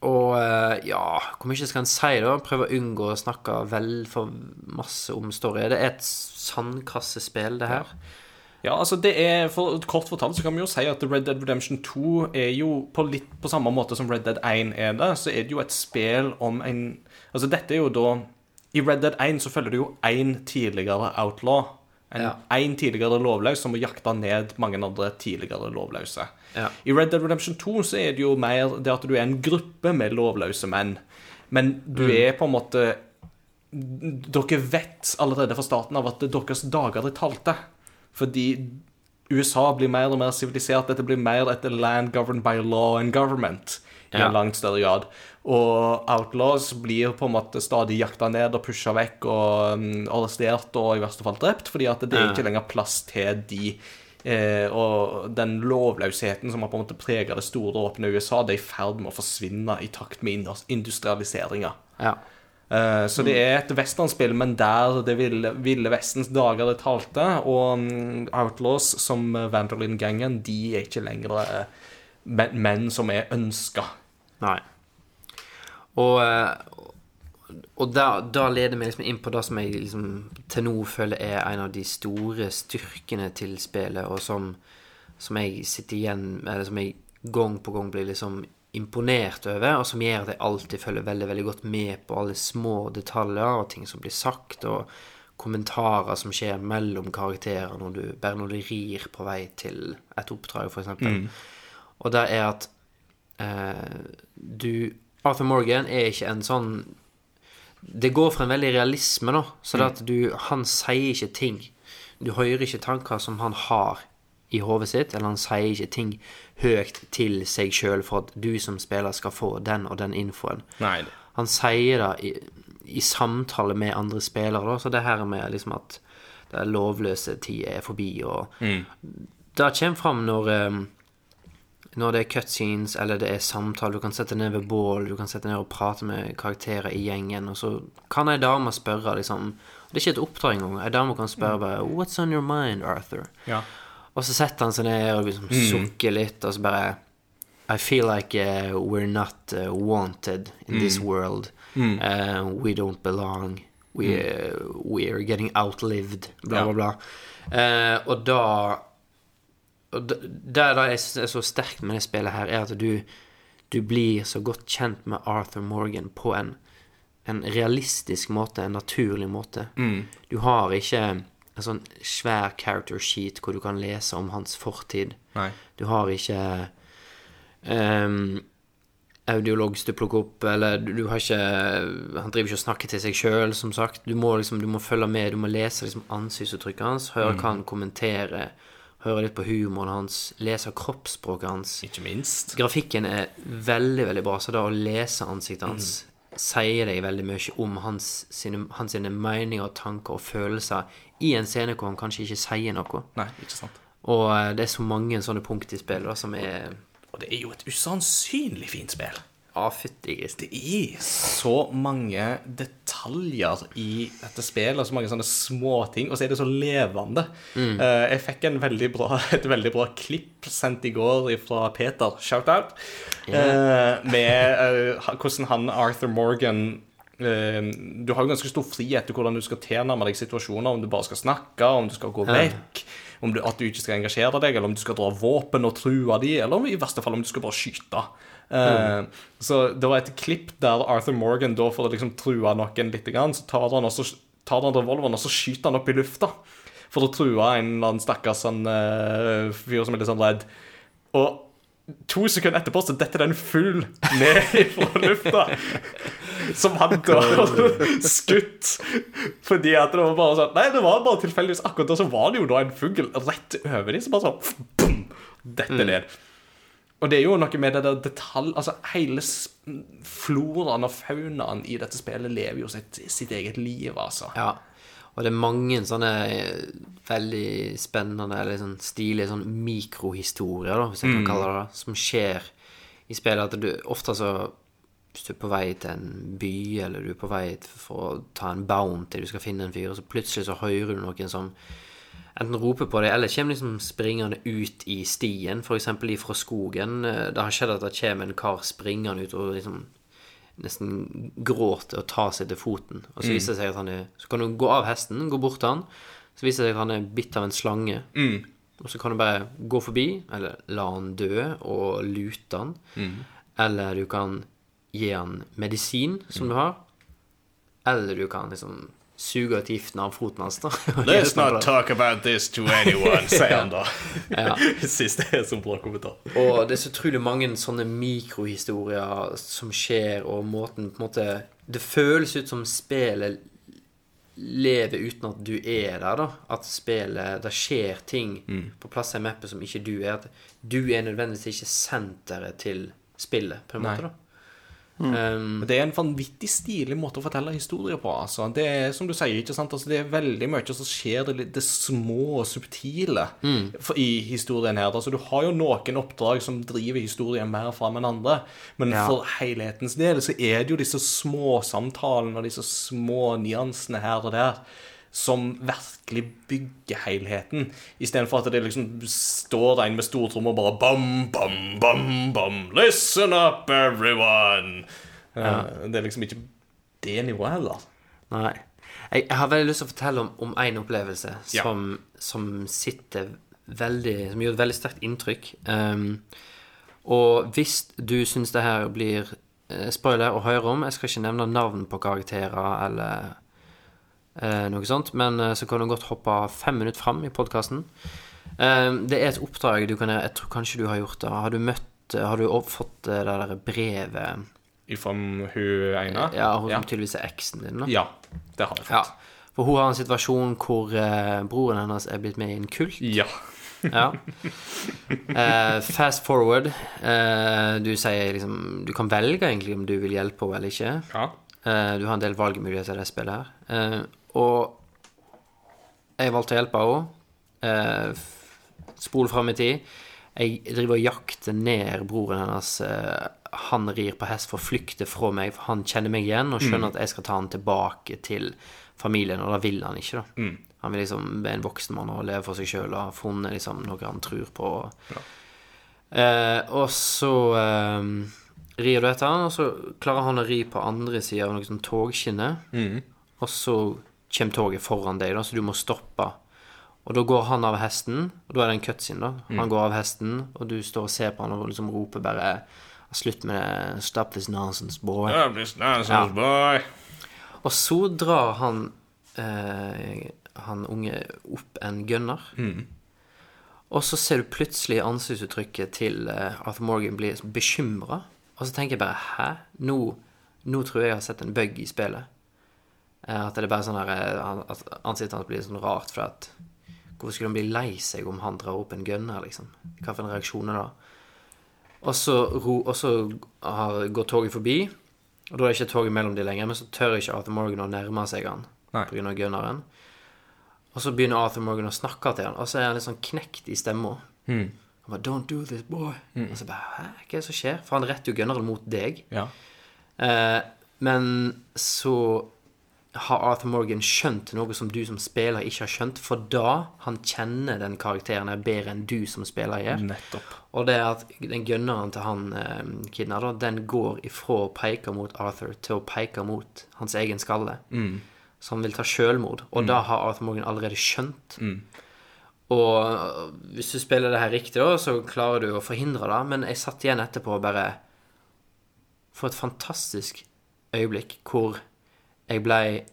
Og eh, ja, hvor mye skal en si, da? Prøve å unngå å snakke vel for masse om story. Det er et sandkassespill, det her. Ja, altså det er, for Kort fortalt så kan vi jo si at Red Dead Redemption 2 er jo på litt på samme måte som Red Dead 1 er det, så er det jo et spill om en Altså dette er jo da I Red Dead 1 så følger du jo én tidligere outlaw. En, Ja. en tidligere lovløs som må jakte ned mange andre tidligere lovløse. Ja. I Red Dead Redemption 2 så er det jo mer det at du er en gruppe med lovløse menn. Men du er på en måte Dere vet allerede fra starten av at deres dager er talte. Fordi USA blir mer og mer sivilisert. Dette blir mer et land governed by law and government i Ja. en langt større grad. Og outlaws blir på en måte stadig jakta ned og pusha vekk og um, arrestert og i verste fall drept, fordi at det er ikke lenger plass til de. Eh, og den lovløsheten som har på en måte prega det store, åpne USA, det er i ferd med å forsvinne i takt med indus- industrialiseringa. Ja. Eh, Så det er et westernspill, men der det ville, ville vestens dager det talte. Og mm, Outlaws som Vanderlyn-gangen, de er ikke lenger eh, menn, som er ønska. Nei. Og, eh, og da, da leder vi liksom inn på det som jeg liksom til nå føler er en av de store styrkene til spillet, og som, som jeg sitter igjen Eller som jeg gang på gang blir liksom imponert over, og som gjør at jeg alltid følger veldig veldig godt med på alle små detaljer og ting som blir sagt, og kommentarer som skjer mellom karakterer når du, bare når du rir på vei til et oppdrag, f.eks. Og det er at eh, du Arthur Morgan er ikke en sånn Det går for en veldig realisme, da. Så det at du Han sier ikke ting. Du hører ikke tanker som han har i hodet sitt, eller han sier ikke ting høyt til seg sjøl for at du som spiller skal få den og den infoen. Nei. Han sier det i, i samtale med andre spillere, da. Så det her med liksom at det lovløse tida er forbi, og Det kommer fram når eh, når det er cutscenes eller det er samtale, du kan sette ned ved bål, du kan sette ned og prate med karakterer i gjengen, og så kan ei dame spørre, liksom Det er ikke et oppdrag engang. Ei dame kan spørre bare 'What's on your mind, Arthur?' Ja. Og så setter han seg ned og liksom sukker litt, og så bare I feel like uh, we're not uh, wanted in this world. Uh, we don't belong. We, uh, we're getting outlived. Bla, bla, bla. Eh, og da og det jeg er så sterkt med det spillet her, er at du, du blir så godt kjent med Arthur Morgan på en, en realistisk måte, en naturlig måte. Du har ikke en sånn svær character sheet hvor du kan lese om hans fortid. Nei. Du har ikke um, audiologs du plukker opp, eller du, du har ikke Han driver ikke og snakker til seg sjøl, som sagt. Du må liksom, du må følge med, du må lese liksom ansiktsuttrykket hans, høre hva han kommenterer, høre litt på humoren hans, lese kroppsspråket hans. Ikke minst. Grafikken er veldig, veldig bra, så da å lese ansiktet hans sier deg veldig mye om hans sine, hans sine meninger, tanker og følelser i en scene hvor han kanskje ikke sier noe. Nei, ikke sant. Og eh, det er så mange sånne punkt i spillet da, som er Og det er jo et usannsynlig fint spill. Ja, fytti grisen. Det er så mange detaljer i dette spillet, så mange sånne småting, og så er det så levende. Eh, jeg fikk en veldig bra, et veldig bra klipp sendt i går fra Peter, shout-out, eh, med eh, hvordan han, Arthur Morgan eh, Du har jo ganske stor frihet til hvordan du skal tilnærme deg situasjoner, om du bare skal snakke, om du skal gå vekk. Om du, at du ikke skal engasjere deg, eller om du skal dra våpen og true de, eller om, i verste fall om du skal bare skyte. Eh, Så det var et klipp der Arthur Morgan, da for å liksom true noen litt, grann, så tar han, også, tar han revolveren og så skyter han opp i lufta. For å true en eller annen stakkars sånn, uh, fyr som er litt sånn redd. Og to sekunder etterpå så detter det en fugl ned fra lufta. Som han da skutt. Fordi at det var bare sånn Nei, det var bare tilfeldigvis akkurat da så var det jo da en fugl rett over dem, som bare sånn Dette ned. Og det er jo noe med det der detalj... Altså, hele floraen og faunaen i dette spillet lever jo sitt, sitt eget liv, altså. Ja. Og det er mange sånne eh, veldig spennende eller sånn stilige sånn mikrohistorier, da, hvis jeg kan kalle det det, som skjer i spillet. At du ofte så Hvis du er på vei til en by, eller du er på vei for å ta en bounty, du skal finne en fyr, og så plutselig så hører du noen som enten roper på dem, eller kommer liksom springende ut i stien, f.eks. ifra skogen. Eh, Det har skjedd at det kommer en kar springende ut og liksom nesten gråter og tar seg til foten. Og så viser det seg at han er Så kan du gå av hesten, gå bort til han. Så viser det seg at han er bitt av en slange. Og så kan du bare gå forbi, eller la han dø og lute han. Eller du kan gi han medisin som du har. Eller du kan liksom suge ut giften av foten hans. da. Let's not talk about this to anyone, sier han da. Ja. Siste er som bra kommentar. Og det er så utrolig mange sånne mikrohistorier som skjer, og måten på en måte Det føles ut som spillet lever uten at du er der, da. At spillet Det skjer ting på plasser i mappet som ikke du er. At du er nødvendigvis ikke senteret til spillet, på en Nei. måte, da. Um, Det er en vanvittig stilig måte å fortelle historier på. Altså. Det er som du sier, ikke sant? Altså, det er veldig mye som skjer det, det små og subtile for, i historien her. Altså, du har jo noen oppdrag som driver historien mer fram enn andre, men Ja. for helhetens del så er det jo disse små samtalene og disse små nyansene her og der som virkelig bygger helheten, istedenfor at det liksom står en med stortromme og bare bam, bam, bam, bam, listen up, everyone. Ja. Det er liksom ikke det nivået heller. Nei. Jeg, jeg har veldig lyst til å fortelle om, én en opplevelse Ja. som, som sitter veldig Som gjør et veldig sterkt inntrykk. Um, og hvis du syns det her blir eh, spoiler å høre om Jeg skal ikke nevne navn på karakterer eller eh, noe sånt, men eh, så kan du godt hoppe fem minutter fram i podkasten. det er et oppdrag du kan gjøre. Jeg tror kanskje du har gjort det. Har du møtt Har du fått eh, det der brevet Fra hun ene? Ja, hun ja. som tydeligvis er eksen din, da? ja, det har jeg Ja, fått. for hun har en situasjon hvor eh, broren hennes er blitt med i en kult. Ja. Ja. Eh, fast forward. Eh, du sier liksom Du kan velge egentlig om du vil hjelpe henne eller ikke. ja. Eh, du har en del valgmuligheter i det spillet her. Og jeg valgte å hjelpe henne. Eh, spol fram i tid. Jeg driver og jakter ned broren hennes. Eh, han rir på hest for å flykte fra meg, for han kjenner meg igjen og skjønner at jeg skal ta han tilbake til familien, og da vil han ikke, da. Han vil liksom være en voksen mann og leve for seg sjøl og ha funnet liksom noe han tror på. Eh, og så eh, rir du etter han, og så klarer han å ri på andre sida av noe sånn mm. Og så kommer toget foran deg, da, så du må stoppe. Og da går han av hesten, og da er det en cutscene, da. Han går av hesten, og du står og ser på han og liksom roper bare Slutt med det. Stop this nonsense, boy. Stop this nonsense, Ja. boy. Og så drar han eh, han unge opp en gunner. Og så ser du plutselig ansiktsuttrykket til eh, Arthur Morgan blir bekymra. Og så tenker jeg bare Hæ? Nå, nå tror jeg jeg har sett en bug i spillet. Eh, at det er bare sånn her eh, At ansiktet hans blir sånn rart for at Hvorfor skulle han bli lei seg om han drar opp en gunner, liksom? Hva for en reaksjon er det? Og så, og så har, går toget forbi, og da er det ikke toget mellom de lenger, men så tør ikke Arthur Morgan å nærme seg han pga. gunneren. Og så begynner Arthur Morgan å snakke til han, og så er han litt sånn knekt i stemma. Han bare 'Don't do this, boy'. Og så bare 'Hæ, hva er det som skjer?' For han retter jo gunneren mot deg. Ja. Eh, men så har Arthur Morgan skjønt noe som du som spiller ikke har skjønt, for da han kjenner den karakteren her bedre enn du som spiller gjør. Nettopp. Og det er at den gunneren til han eh, kidna, da, den går ifra å peke mot Arthur til å peke mot hans egen skalle. Så han vil ta sjølmord. Og da har Arthur Morgan allerede skjønt. Og øh, hvis du spiller det her riktig, da, så klarer du å forhindre det. Men jeg satt igjen etterpå og bare For et fantastisk øyeblikk hvor jeg blei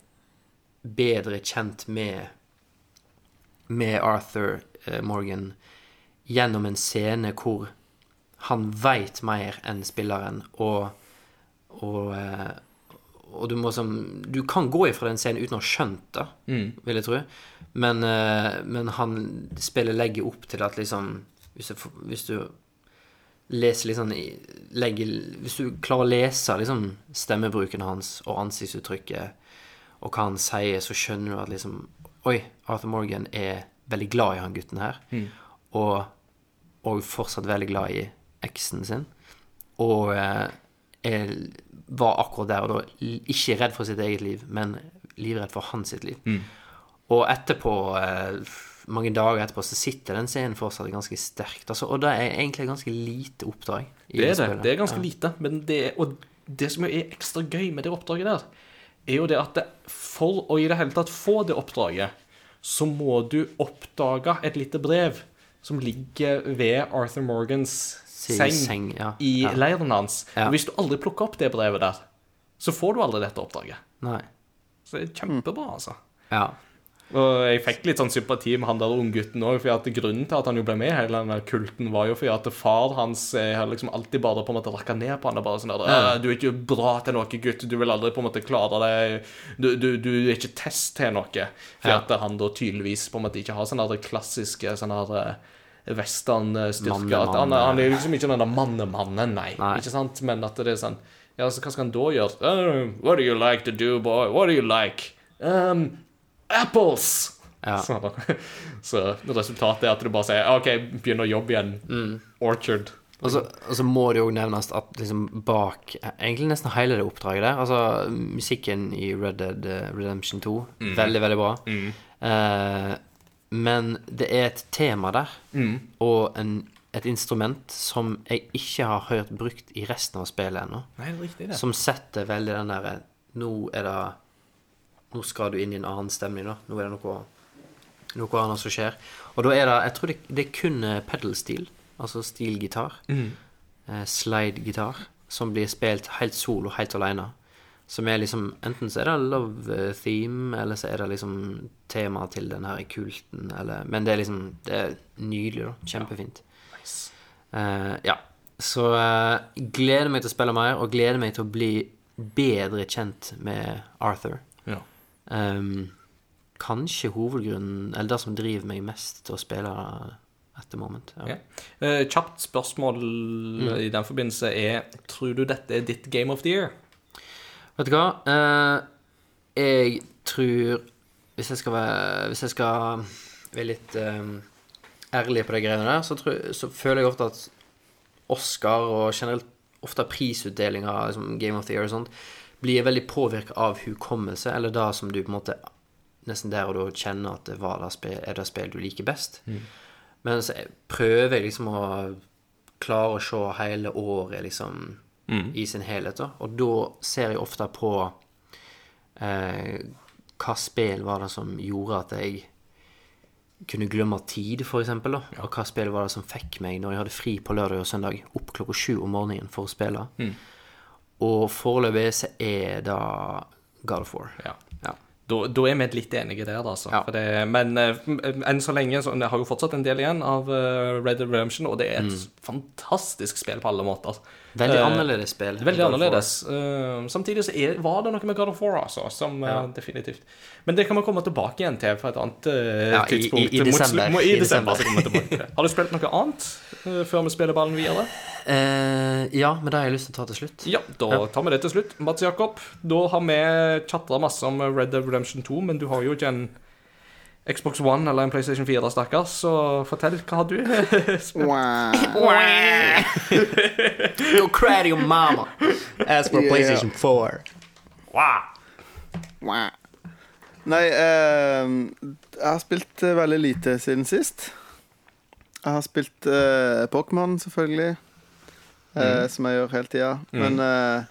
bedre kjent med med Arthur eh, Morgan gjennom en scene hvor han veit mer enn spilleren, og og, eh, og du må som Du kan gå ifra den scenen uten å ha skjønt det, vil jeg tro, men, eh, men han spillet legger opp til at liksom Hvis du, hvis du leser litt sånn legge, Hvis du klarer å lese liksom stemmebruken hans og ansiktsuttrykket og hva han sier, så skjønner du at liksom Oi, Arthur Morgan er veldig glad i han gutten her. Og, og fortsatt veldig glad i eksen sin. Og eh, var akkurat der og da ikke redd for sitt eget liv, men livredd for hans sitt liv. Og etterpå, eh, mange dager etterpå så sitter den scenen fortsatt ganske sterkt. Altså, og det er egentlig ganske lite oppdrag. i Det er det. spillet. Det er ganske lite. Men det, og det som er ekstra gøy med det oppdraget der, er jo det at det, for å i det hele tatt få det oppdraget, så må du oppdage et lite brev som ligger ved Arthur Morgans seng, seng, ja. i Ja. leiren hans. Ja. Og hvis du aldri plukker opp det brevet der, så får du aldri dette oppdraget. Nei. Så det er kjempebra, altså. Ja. Og jeg fikk litt sånn sympati med han der unggutten òg, for grunnen til at han jo ble med i hele den kulten, var jo fordi at far hans eh, har liksom alltid bare på en måte rakka ned på han. og bare sånn der, «Øh, Du er ikke bra til noe, gutt. Du vil aldri på en måte klare det. Du, du, du er ikke test til noe. For Ja. at han da tydeligvis på en måte ikke har sånne der klassiske eh, westernstyrker. Han, han er liksom ikke den der mannemannen, nei. Nei. Ikke sant? Men at det er sånn Ja, så hva skal han da gjøre? Uh, what do you like to do, boy? What do you like? Um, apples! Ja. Så, så resultatet er at du bare sier OK, begynn å jobbe igjen. Mm. Orchard. Og så, og så må det jo nevnes at liksom bak egentlig nesten hele det oppdraget der Altså musikken i Red Dead eh, Redemption 2, Mm. veldig, veldig bra. Eh, men det er et tema der, Mm. og en, et instrument som jeg ikke har hørt brukt i resten av spillet ennå. Som setter veldig den derre Nå er det Nå skal du inn i en annen stemning, da. Nå er det noe noe annet som skjer. Og da er det Jeg tror det, det er kun eh, pedal-stil, altså stilgitar. Eh, Slide-gitar, som blir spilt helt solo, helt alene. Som er liksom Enten så er det love eh, theme, eller så er det liksom tema til den her kulten, eller Men det er liksom Det er nydelig, da. Kjempefint. Eh, ja. Så eh, gleder meg til å spille mer, og gleder meg til å bli bedre kjent med Arthur. Ehm, kanskje hovedgrunnen, eller det som driver meg mest til å spille at the moment. Ja. Okay. Uh, kjapt spørsmål Mm. i den forbindelse er Tror du dette er ditt game of the year? Vet du hva? Uh, jeg tror Hvis jeg skal være, hvis jeg skal være litt um, ærlig på de greiene der, så, tror, så føler jeg ofte at Oscar og generelt ofte prisutdelinger, liksom Game of the Year og sånt, blir veldig påvirka av hukommelse, eller det som du på en måte nesten der og da kjenner at det var det spill, er det spill du liker best. Men så prøver jeg liksom å klare å se hele året liksom i sin helhet, da. Og da ser jeg ofte på eh, hva spill var det som gjorde at jeg kunne glemme tid, da. Og hva spill var det som fikk meg når jeg hadde fri på lørdag og søndag, opp klokka sju om morgenen for å spille. Og foreløpig så er det God of War. Ja. Ja. Da, da er vi litt enige der, altså. Ja. Det, men uh, enn så lenge så har jo fortsatt en del igjen av uh, Red Dead Redemption, og det er et fantastisk spill på alle måter. Veldig uh, annerledes spill. Veldig annerledes. Samtidig så er, var det noe med God of War, altså, som eh, definitivt Men det kan vi komme tilbake igjen til på et annet Ja, i- i- tidspunkt. i desember. må- I, I desember. desember. tilbake til. Har du spilt noe annet før vi spiller ballen videre? Eh, ja, men det har jeg lyst til å ta til slutt. Ja, da tar vi det til slutt. Mats Jakob, da har vi chatta masse om Red Dead Redemption 2, men du har jo ikke en Xbox One eller en PlayStation 4, stakkars, så fortell, hva har du spilt? Go cry your mama. As for Yeah. PlayStation 4. Wow. Nei, eh, jeg har spilt eh, veldig lite siden sist. Jeg har spilt eh, Pokémon, selvfølgelig. Eh, Som jeg gjør hele tida. Men eh,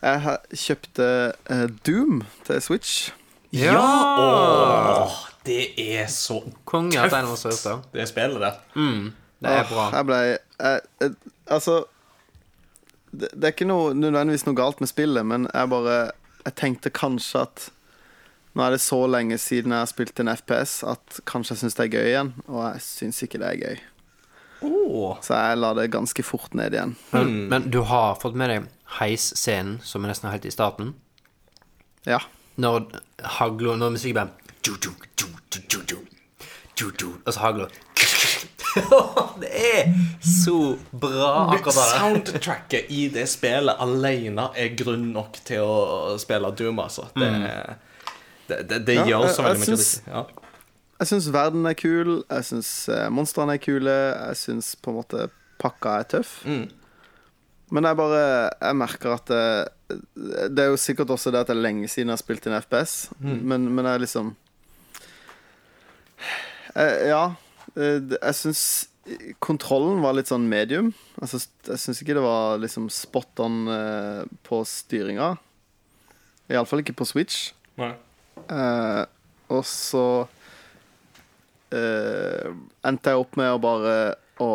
jeg kjøpte eh, Doom til Switch. Ja! Åh, det er så Konge at den var så hørt, da. Det spillet der. Det er bra. Jeg ble jeg, jeg, Altså det, det er ikke noe, nødvendigvis noe galt med spillet, men jeg bare Jeg tenkte kanskje at Nå er det så lenge siden jeg har spilt en FPS at kanskje jeg syns det er gøy igjen, og jeg syns ikke det er gøy. Oh. Så jeg la det ganske fort ned igjen. Men, mm. men du har fått med deg heisscenen, som er nesten helt i starten? Ja. Når hagla Når musikken Og så hagla det er så bra, akkurat det. Soundtracket i det spillet alene er grunn nok til å spille Doom, altså. Det, mm. det, det, det ja, gjør så veldig mye. Ja. Jeg syns verden er kul, jeg syns monstrene er kule, jeg syns på en måte pakka er tøff. Men jeg bare Jeg merker at det, det er jo sikkert også det at det er lenge siden jeg har spilt en FPS, men, men jeg liksom jeg, ja. eh, Jeg syns kontrollen var litt sånn medium. Altså, jeg syns ikke det var liksom spot on eh, på styringa. Iallfall ikke på Switch. Nei. Eh, og så eh, endte jeg opp med å bare å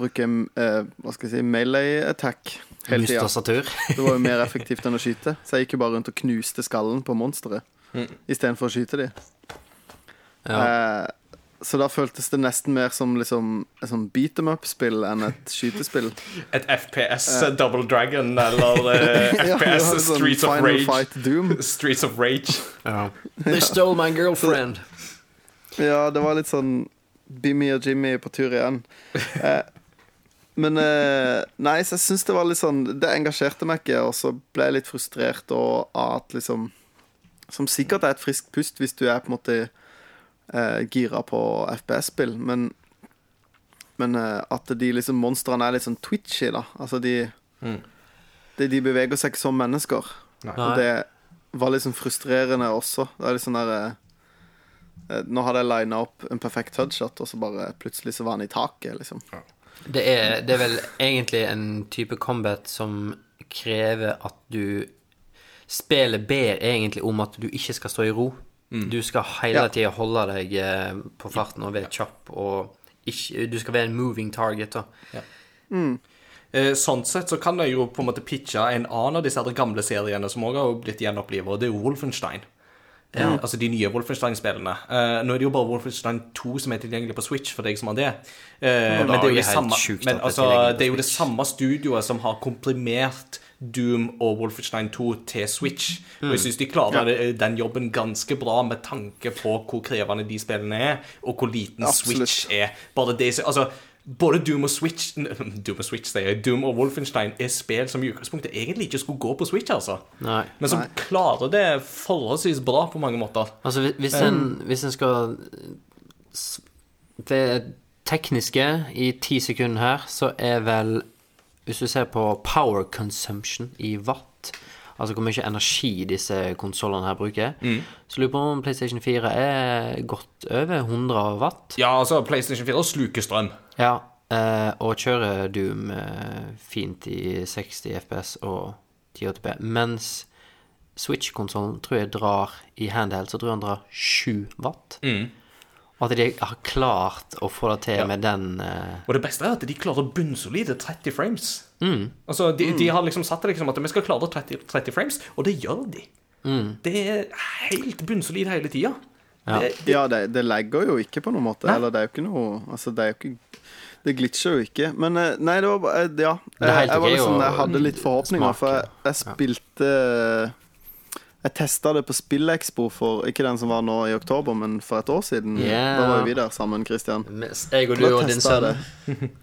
bruke uh, hva skal jeg si, melee attack hele tida. Det var jo mer effektivt enn å skyte. Så jeg gikk jo bare rundt og knuste skallen på monsteret Mm. istedenfor å skyte de. Ja. Uh, så da føltes det nesten mer som liksom, et sånn beat them up-spill enn et skytespill. Et FPS Double Dragon eller eh, Ja, det FPS var sånn Streets of Rage. Streets of Rage. Ja. They stole my girlfriend. Ja, det var litt sånn Bimmy og Jimmy på tur igjen. Eh, men eh, Nei, så jeg syns det var litt sånn Det engasjerte meg ikke, og så ble jeg litt frustrert og at liksom Som sikkert er et friskt pust hvis du er på en måte eh, gira på FPS-spill, men Men eh, at de liksom monstrene er litt sånn twitchy, da. Altså de Mm. de, de beveger seg ikke som mennesker. Nei. Og det var litt sånn frustrerende også. Det er litt sånn der eh, Nå hadde jeg lina opp en perfekt headshot, og så bare plutselig så var han i taket, liksom. Det er, det er vel egentlig en type combat som krever at du Spillet ber egentlig om at du ikke skal stå i ro. Du skal hele Ja. tida holde deg eh, på farten og være kjapp, og ikke, du skal være en moving target. da. Eh, Sånn sett så kan jeg jo på en måte pitche en annen av disse gamle seriene som også har blitt gjenopplivet, og det er Wolfenstein. Eh, altså de nye Wolfenstein-spillene. Uh, nå er det jo bare Wolfenstein 2 som er tilgjengelig på Switch, for deg som har det. Eh, men det er det samme, men, altså, det er jo det samme studioet som har komprimert Doom og Wolfenstein 2 til Switch. Og jeg syns de klarer ja. den jobben ganske bra med tanke på hvor krevende de spillene er, og hvor liten Absolutt. Switch er. Bare det, altså både Doom og Switch Doom og Switch, sier jeg. Doom og Wolfenstein er spill som i utgangspunktet egentlig ikke skulle gå på Switch, altså. Nei. Men som Nei. klarer det forholdsvis bra på mange måter. Altså, hvis- en, en, hvis en skal Det tekniske i ti sekunder her, så er vel Hvis du ser på power consumption i watt, altså hvor mye energi disse konsollene her bruker, så lurer jeg på om PlayStation 4 er godt over 100 watt. Ja, altså, PlayStation 4 sluker strøm. Ja, eh, og kjører Doom eh, fint i 60 FPS og 1080p. Mens Switch-konsollen tror jeg drar i handheld, så tror jeg han drar 7 watt. Og at de har klart å få det til med den uh... Og det beste er at de klarer bunnsolide 30 frames. Altså, de, de har liksom satt det liksom at vi skal klare 30, 30 frames, og det gjør de. Det er helt bunnsolid hele tida. Det, Ja, det, det legger jo ikke på noen måte. Eller det er jo ikke noe Altså, det er jo ikke Det glitcher jo ikke. Men eh, nei, det var bare eh, Ja. Jeg, er Jeg, var liksom, jeg hadde litt forhåpninger, for jeg, jeg spilte Jeg testa det på Spillekspo for Ikke den som var nå i oktober, men for et år siden. Yeah. Da var vi der sammen, Christian. Jeg og du og din sønn.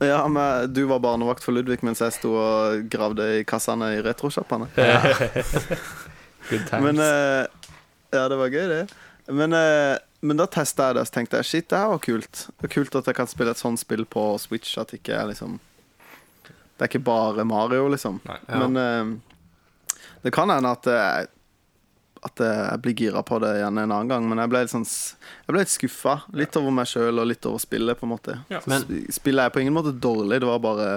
Ja, men Du var barnevakt for Ludvig mens jeg sto og gravde i kassene i retroshoppene. Good times. Men eh, Ja, det var gøy, det. Men, eh, men da testa jeg det, så tenkte jeg shit, det her var kult. Det er kult at jeg kan spille et sånt spill på Switch. At det ikke er liksom Det er ikke bare Mario, liksom. Nei. Ja. Men eh, det kan hende at jeg, at jeg blir gira på det igjen en annen gang. Men jeg ble litt sånn Jeg ble litt skuffa. Litt over meg sjøl og litt over spillet, på en måte. Ja. Så Spillet er på ingen måte dårlig, det var bare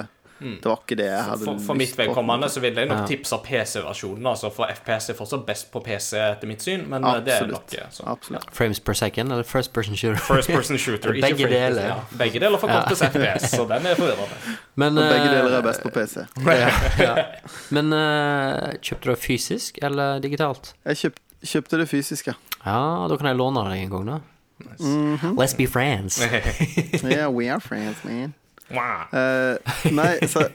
Det var ikke det jeg hadde For, for mitt vedkommende så vil jeg nok Ja. tipse PC-versjonen, altså, for FPS er fortsatt best på PC etter mitt syn, men Absolutt. det er nok Absolutt. eh, sånn. Frames per second, eller first person shooter? First person shooter. Begge deler. Ja, begge deler forkortes FPS, så den er forvirrende. Men, Og begge eh, deler er best på PC. ja, ja. Men uh, kjøpte du det fysisk eller digitalt? Jeg kjøpt, kjøpte det fysiske. Ja, da kan jeg låne det en gang, da. Let's be friends. Yeah, we are friends, man. Eh, nei, så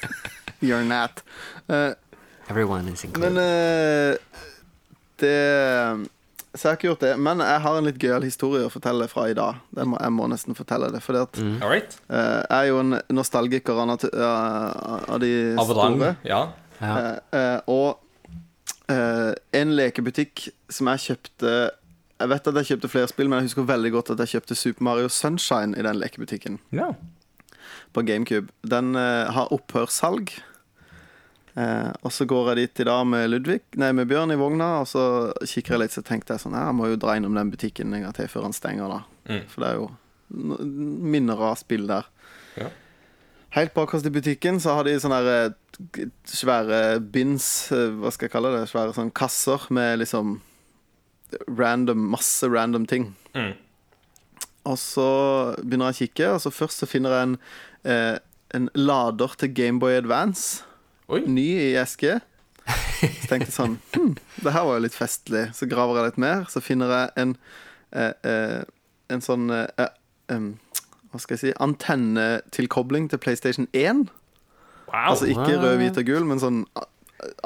You're not. Uh, Everyone is included. men uh, det Så jeg har ikke gjort det. Men jeg har en litt gøyal historie å fortelle fra i dag. Det må, jeg må nesten fortelle det. Fordi at Mm. uh, eh, jeg er jo en nostalgiker av, av av de Av store. Ja. ja. Og eh, en lekebutikk som jeg kjøpte Jeg vet at jeg kjøpte flere spill, men jeg husker veldig godt at jeg kjøpte Super Mario Sunshine i den lekebutikken ja. På GameCube. Den eh, har opphørssalg. Eh, og så går jeg dit i dag med Ludvig, nei, med Bjørn i vogna, og så kikker jeg litt, så tenkte jeg sånn Jeg må jo dra innom den butikken en gang til før han stenger, da. Mm. For det er jo minner av spill der. Ja. Helt bakerst i butikken så har de sånne her, eh, svære bins, eh, hva skal jeg kalle det, svære sånne kasser med liksom random, masse random ting. Mm. Og så begynner jeg å kikke, og så først så finner jeg en, eh, en lader til Gameboy Advance. Oi. Ny i eske. Så tenkte jeg sånn hm, Det her var jo litt festlig. Så graver jeg litt mer, så finner jeg en eh, eh, En sånn eh, em, Hva skal jeg si Antennetilkobling til PlayStation 1. Wow. Altså ikke rød, hvit og gul, men sånn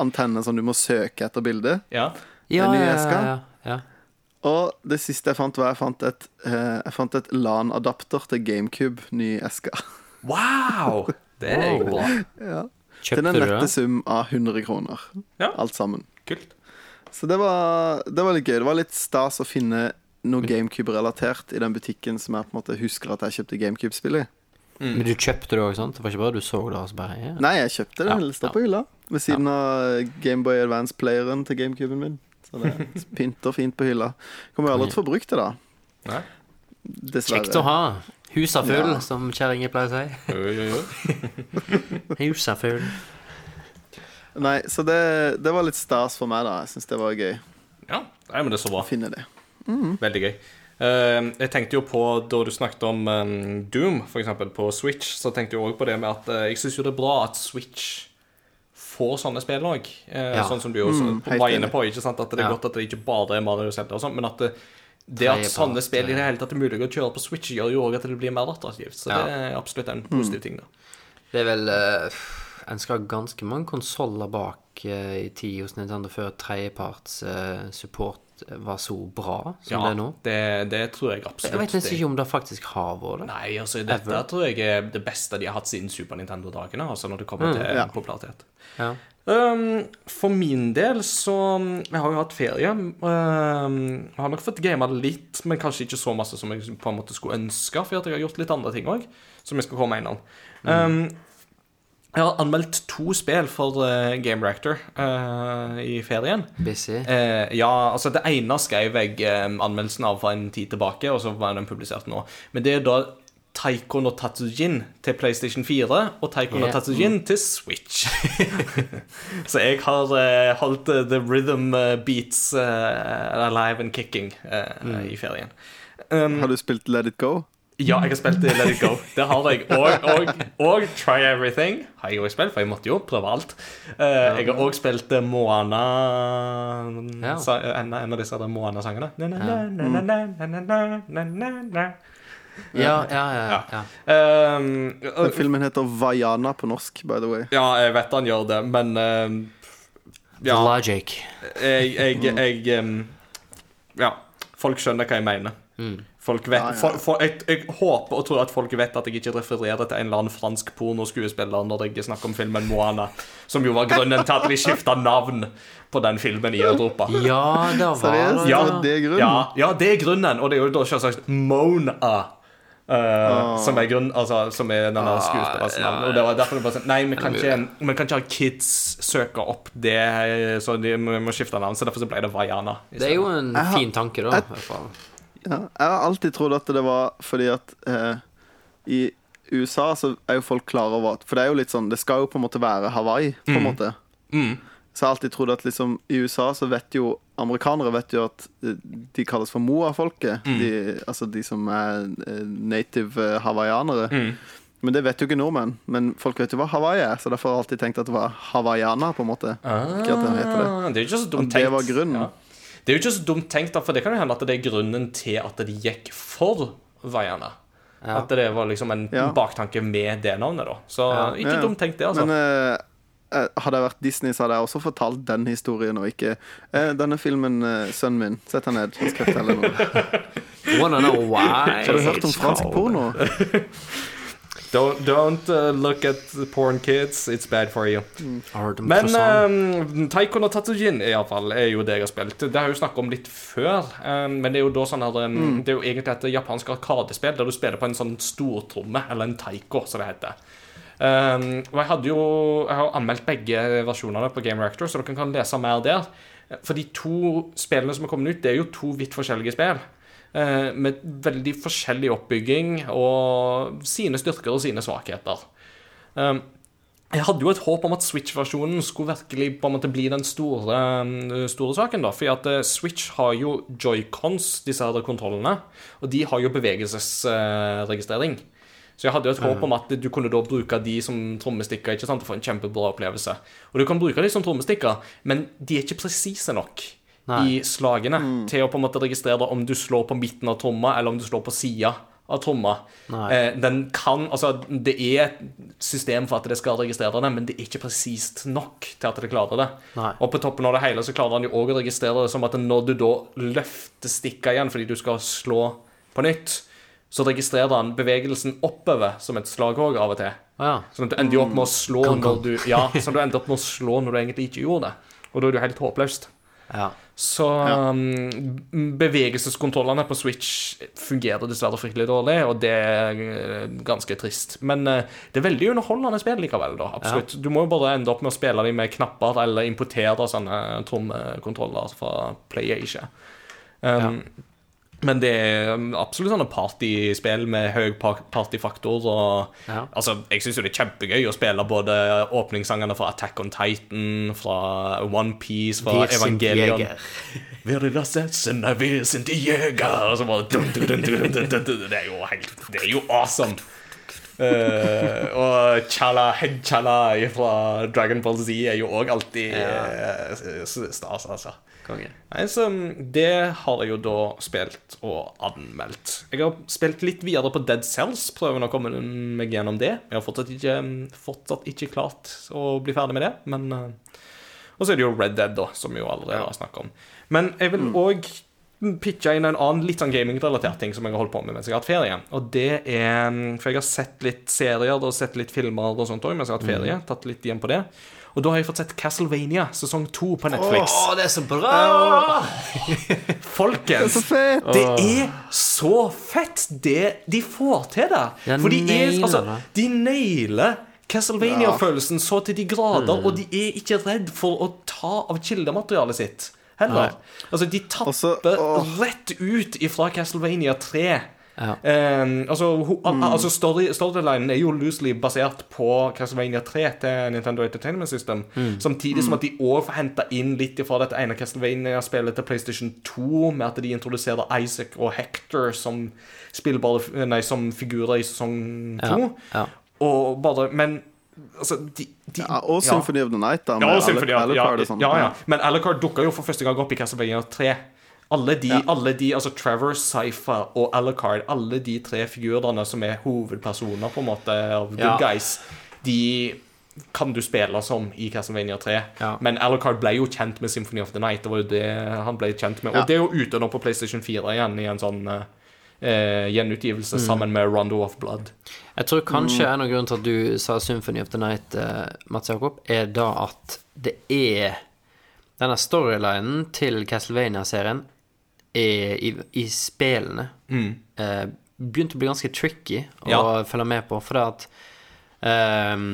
antenne som du må søke etter bildet. Ja. Ja, Den nye ja, ja, eska? ja, ja. Og det siste jeg fant, var jeg fant et, eh, jeg fant et LAN-adapter til GameCube, ny eske. Wow! Det er jo bra. Til Kjøpte den du nette sum av 100 kroner. Ja. Alt sammen. Kult. Så det var, det var litt gøy. Det var litt stas å finne noe GameCube-relatert i den butikken som jeg på en måte husker at jeg kjøpte GameCube-spill i. Men du kjøpte det òg, sant? Det var ikke bare du så det og så bare ja. Nei, jeg kjøpte det. Ja, Det står på hylla. Ved siden av Gameboy Advance-playeren til GameCuben min. Så det pynter fint på hylla. Kommer jo aldri til å få brukt det, da. Nei. Dessverre. Kjekt å ha. Husa full, Ja. som kjerringer pleier å si. Husa full. Nei, så det, det var litt stas for meg, da. Jeg syns det var gøy Ja, Nei, men det er så bra. finne det. Veldig gøy. Uh, jeg tenkte jo på, Da du snakket om um, Doom, for eksempel, på Switch, så tenkte jeg også på det med at uh, jeg syns jo det er bra at Switch får sånne spill òg. Ja. Sånn som du også Mm, var inne på. ikke sant? At det er Ja. godt at det ikke bare er Mario Zelda og sånn, men at det, det at sånne spill i det hele tatt er mulig å kjøre på Switch, gjør jo òg at det blir mer attraktivt. Så Ja. det er absolutt en positiv ting. da. Det er vel uh, En skal ha ganske mange konsoller bak uh, i tid hos Nintendo før tredjeparts uh, support var så bra som det er nå. det, det tror jeg absolutt. Jeg vet nesten ikke om det faktisk har vært det. Nei, altså dette Ever. tror jeg er det beste de har hatt siden Super Nintendo-dagene, altså når det kommer Mm, til ja. popularitet. Ja. Um, for min del så Jeg har jo hatt ferie. Um, jeg har nok fått gama litt, men kanskje ikke så masse som jeg på en måte skulle ønske, for jeg har gjort litt andre ting òg, som jeg skal komme innom. Mm. jeg har anmeldt to spill for uh, Game Reactor uh, i ferien. Busy. Eh, ja, altså det ene skrev jeg eh, anmeldelsen av for en tid tilbake, og så var den publisert nå. Men det er da Taiko no Tatsujin til PlayStation 4 og Taiko no Ja. Tatsujin til Switch. så jeg har uh, holdt uh, the rhythm eh, beats alive and kicking eh, i ferien. Um, Har du spilt Let It Go? ja, jeg har spilt Let It Go. Det har jeg. Og, og, og Try Everything har jeg også spilt, for jeg måtte jo prøve alt. Jeg har òg spilt Moana Ja. sa, en, en av disse Moana-sangene. Ja, ja, ja. ja. Um, Den filmen heter Vaiana på norsk, by the way. Ja, jeg vet han gjør det, men um, ja. Logic. Jeg, jeg, jeg um, Ja. Folk skjønner hva jeg mener. Mm. Vet, ja, ja. For, for, jeg, jeg, håper og tror at folk vet at jeg ikke refererer til en eller annen fransk pornoskuespiller når jeg snakker om filmen Moana, som jo var grunnen til at vi skifta navn på den filmen i Europa. Ja, det var Ja, det er grunnen? Ja, ja, det er grunnen. Og det er jo da selvsagt Mona eh, Som er grunn, altså, som er denne skuespillerens navn. Og det var derfor det bare sånn Nei, vi kan ikke, vi kan ikke ha kids søke opp det, så de må, må skifte navn. Så derfor så ble det Vaiana. Det er jo en en fin tanke, da. Jeg. Ja, jeg har alltid trodd at det var fordi at eh, i USA så er jo folk klar over at For det er jo litt sånn Det skal jo på en måte være Hawaii, på en måte. Mm. Så jeg har alltid trodd at liksom i USA så vet jo amerikanere vet jo at eh, de kalles for Moa-folket. Mm. Altså de som er eh, native eh, hawaiianere. Mm. Men det vet jo ikke nordmenn. Men folk vet jo hva Hawaii er, så derfor har jeg alltid tenkt at det var hawaiiana, på en måte. Ah, det det. Er jo ikke så dumt tenkt. det var grunnen. Ja. Det er jo ikke så dumt tenkt, for det kan jo hende at det er grunnen til at de gikk for hawaiiana. Ja. At det var liksom en Ja. baktanke med det navnet, da. Så Ja. ikke Ja. dumt tenkt, det, altså. Men eh, hadde jeg vært Disney, så hadde jeg også fortalt den historien, og ikke eh, denne filmen, eh, sønnen min. Sett deg ned, jeg skal fortelle noe. Har du hørt om fransk porno? Don't, don't uh, look at porn kids, it's bad for you. Om Men um, Taiko og Tatsujin i alle fall, er jo det jeg har spilt. Det har jeg jo snakket om litt før. um, men det er jo da sånn her um, Det er jo egentlig et japansk arkadespill der du spiller på en sånn stortromme, eller en taiko, som det heter. Um, og jeg hadde jo Jeg har anmeldt begge versjonene på Game Reactor, så dere kan lese mer der. For de to spillene som er kommet ut, det er jo to vidt forskjellige spill. eh, med veldig forskjellig oppbygging og sine styrker og sine svakheter. Um, jeg hadde jo et håp om at Switch-versjonen skulle virkelig på en måte bli den store, um, store saken. da, fordi at eh, Switch har jo joycons, disse her kontrollene, og de har jo bevegelsesregistrering. Så jeg hadde jo et håp om at du kunne da bruke de som trommestikker ikke sant, og få en kjempebra opplevelse. Og du kan bruke de som trommestikker, men de er ikke presise nok Nei. i slagene til å på en måte registrere om du slår på midten av tromma, eller om du slår på sida av tromma. Eh, den kan, altså Det er et system for at det skal registrere det, men det er ikke presist nok til at det klarer det. Nei. Og på toppen av det hele så klarer han jo òg å registrere det som at når du da løfter stikka igjen fordi du skal slå på nytt, så registrerer han bevegelsen oppover som et slaghogg av og til. Ja. Sånn at du ender opp med å slå kong. når du Ja, sånn at du ender opp med å slå når du egentlig ikke gjorde det. Og da er du helt håpløst. ja. Så um, bevegelseskontrollene på Switch fungerer dessverre fryktelig dårlig, og det er eh, ganske trist. Men eh, det er veldig underholdende spill likevel, da. Absolutt. Du må jo bare ende opp med å spille dem med knapper, eller importere sånne trommekontroller fra PlayAsia. Um, Men det er absolutt sånne partyspill med høy partyfaktor. Og, Ja. altså, jeg syns jo det er kjempegøy å spille både åpningssangene fra Attack on Titan, fra OnePiece, fra Wir Evangelion. Wir sind die Jäger Og så bare dun, dun, dun. Det er jo helt Det er jo awesome. Eh, og Chala Head Chala fra Dragon Ball Z er jo òg alltid eh, stas, altså. Konge. Nei, så Det har jeg jo da spilt og anmeldt. Jeg har spilt litt videre på Dead Cells, prøver å komme meg gjennom det. Jeg har fortsatt ikke, fortsatt ikke klart å bli ferdig med det, men eh, Og så er det jo Red Dead, da, som vi jo allerede har snakket om. Men jeg vil òg pitche inn en annen litt sånn gamingrelatert ting som jeg har holdt på med mens jeg har hatt ferie. Og det er For jeg har sett litt serier og sett litt filmer og sånt òg mens jeg har hatt ferie. Tatt litt igjen på det. Og da har jeg fått sett Castlevania sesong to på Netflix. Åh, det er så bra! Folkens! Så fett! Det er så fett, det de får til det. Ja, For de er altså. De nailer Castlevania-følelsen så til de grader, Mm. og de er ikke redd for å ta av kildematerialet sitt heller. Altså, de tapper Også- åh. rett ut ifra Castlevania 3. Ja. Um, altså, mm. al- altså story, Storylinen er jo loosely basert på Castlevania 3 til Nintendo Entertainment System. Samtidig som at de òg får henta inn litt fra dette ene Castlevania-spillet til PlayStation 2, med at de introduserer Isaac og Hector som Nei, som figurer i sesong Ja, ja. Og bare Men altså de, de, Ja, og Symphony of the Night, da. Ja, Symphony, ja, ja, sånn. ja, ja. Men Alucard dukka jo for første gang opp i Castlevania 3. Alle de, alle de, altså Trevor, Cypher og Alucard, alle de tre figurene som er hovedpersoner på en måte av good Ja. guys, de kan du spille som i Castlevania 3. Ja. Men Alucard ble jo kjent med Symphony of the Night. Det var jo det han ble kjent med. Ja. Og det er jo ute nå på PlayStation 4 igjen i en sånn eh, gjenutgivelse Mm. sammen med Rondo of Blood. Jeg tror kanskje en av grunnene til at du sa Symphony of the Night, eh, Mats Jakob, er da at det er Denne storylinen til Castlevania-serien er i, i spillene eh, begynte å bli ganske tricky å Ja. følge med på, for det at ehm,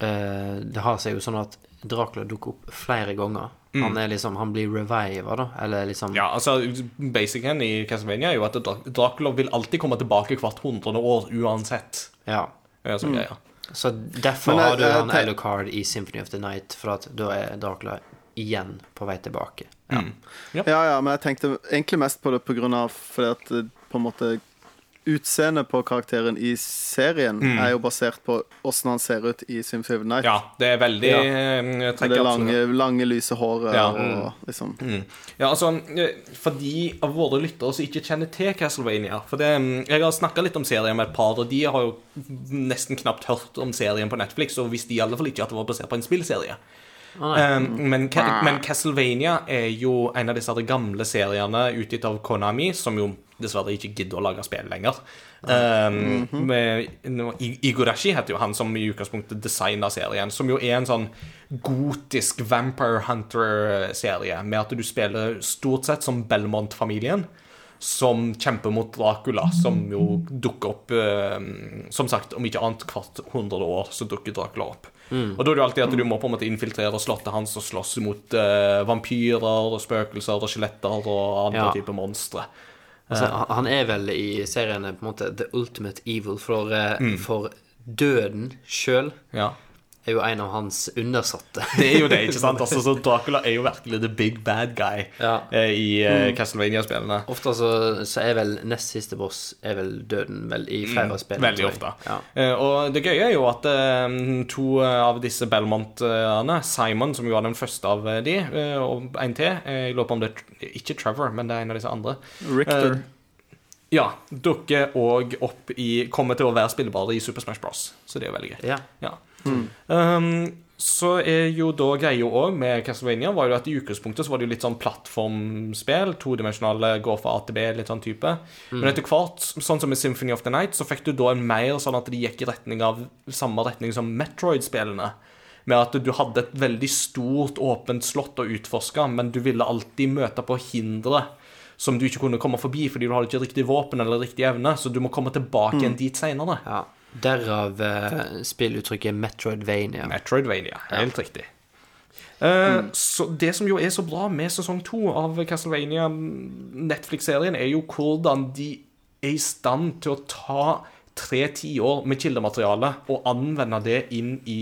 eh, Det har seg jo sånn at Dracula dukker opp flere ganger. Han er liksom Han blir reviva, da, eller liksom Ja, altså, Basicen i Castlevania er jo at Dracula vil alltid komme tilbake hvert hundrede år uansett. ja. Det mm. ja. Så derfor Men, har du eh, han te- Alucard i Symphony of the Night, for at da er Dracula igjen på vei tilbake. Ja, ja, men jeg tenkte egentlig mest på det på grunn av fordi at eh, på en måte Utseendet på karakteren i serien er jo basert på åssen han ser ut i Sim of Night. Ja, det er veldig Ja. Med det lange, lange, lyse håret Ja. og liksom Ja, altså, eh, For de av våre lyttere som ikke kjenner til Castlevania For det, mm, Jeg har snakka litt om serien med et par, og de har jo nesten knapt hørt om serien på Netflix, og visste i alle fall ikke at det var basert på en spillserie. Um, men, men Castlevania er jo en av disse gamle seriene utgitt av Konami, som jo dessverre ikke gidder å lage spill lenger. Um, med, nå, Igorashi heter jo han som i utgangspunktet designa serien, som jo er en sånn gotisk Vampire Hunter-serie, med at du spiller stort sett som Belmont-familien. som kjemper mot Dracula, som jo dukker opp eh, Som sagt, om ikke annet hvert hundre år så dukker Dracula opp. Og da er det jo alltid at du må på en måte infiltrere slottet hans og slåss mot eh, vampyrer og spøkelser og skjeletter og andre Ja. typer monstre. Altså, han- er vel i seriene på en måte the ultimate evil, for, eh, Mm. for døden sjøl Ja. Er jo en av hans undersatte. Det er jo det, ikke sant? Altså, så Dracula er jo virkelig the big bad guy Ja. eh, i uh, Castlevania-spillene. Ofte så, så er vel nest siste boss er vel døden vel i flere av spillene. Mm, Veldig ofte. Ja. Uh, og det gøye er jo at uh, to av disse Belmont-ene, Simon, som jo var den første av de, og en til Jeg lurer på om det er ikke Trevor, men det er en av disse andre. Richter. Ja, dukker òg opp i Kommer til å være spillbare i Super Smash Bros. Så det er jo veldig gøy. Ja. Ja. Um, så er jo da greia òg med Castlevania var jo at i utgangspunktet så var det jo litt sånn plattformspill. Todimensjonale, gå fra A til B, litt sånn type. Men etter hvert, sånn som i Symphony of the Night, så fikk du da en mer sånn at de gikk i retning av samme retning som Metroid-spillene. Med at du hadde et veldig stort, åpent slott å utforske, men du ville alltid møte på hindre som du ikke kunne komme forbi fordi du hadde ikke riktig våpen eller riktig evne, så du må komme tilbake igjen dit seinere. ja. Derav uh, spilluttrykket Metroidvania. Metroidvania. Helt riktig. Eh, Så Det som jo er så bra med sesong to av Castlevania Netflix-serien, er jo hvordan de er i stand til å ta tre tiår med kildemateriale og anvende det inn i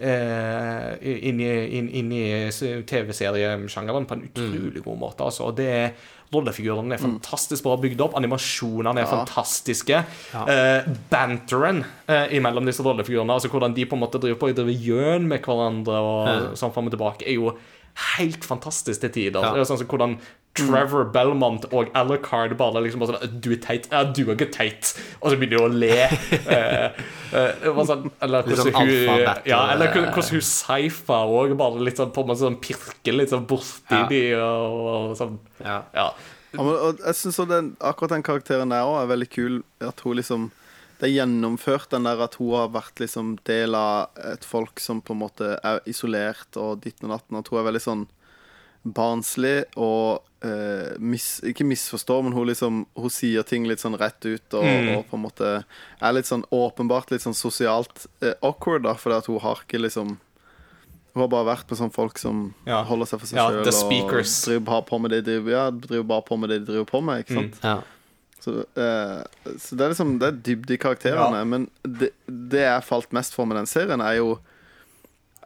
uh, inn i, inn, inn i TV-seriesjangeren på en utrolig god måte. Altså. Det er Rollefigurene er fantastisk bra bygd opp. Animasjonene er fantastiske. Eh, banteren eh, imellom disse rollefigurene, altså hvordan de på en måte driver på driver gjøn med hverandre og sånn fram og tilbake, er jo helt fantastisk til tider. Ja. Det er sånn som hvordan Trevor Belmont og Alucard bare liksom bare sånn Du er teit. Ja, du er ikke teit. Og så begynner de å le. uh, uh, sånn, eller hvordan sånn hun Ja, eller eh, hvordan hun Saifa òg bare litt sånn på en måte sånn pirker litt sånn borti Ja. de og, og sånn. Ja. Ja. Ja, men, og jeg synes akkurat den karakteren der òg er veldig kul. At hun liksom Det er gjennomført den der at hun har vært liksom del av et folk som på en måte er isolert og ditten og datten. At hun er veldig sånn barnslig og uh, mis, Ikke misforstår, men hun liksom Hun sier ting litt sånn rett ut og, og på en måte er litt sånn åpenbart litt sånn sosialt uh, awkward, da, fordi at hun har ikke liksom Hun har bare vært med sånne folk som Ja. holder seg for seg Ja, sjøl og driver bare på med det de driver, ja, driver bare på med det de driver på med. Ikke sant? Ja. Så, eh, så det er liksom Det er dybde i karakterene. Men det, det jeg falt mest for med den serien, er jo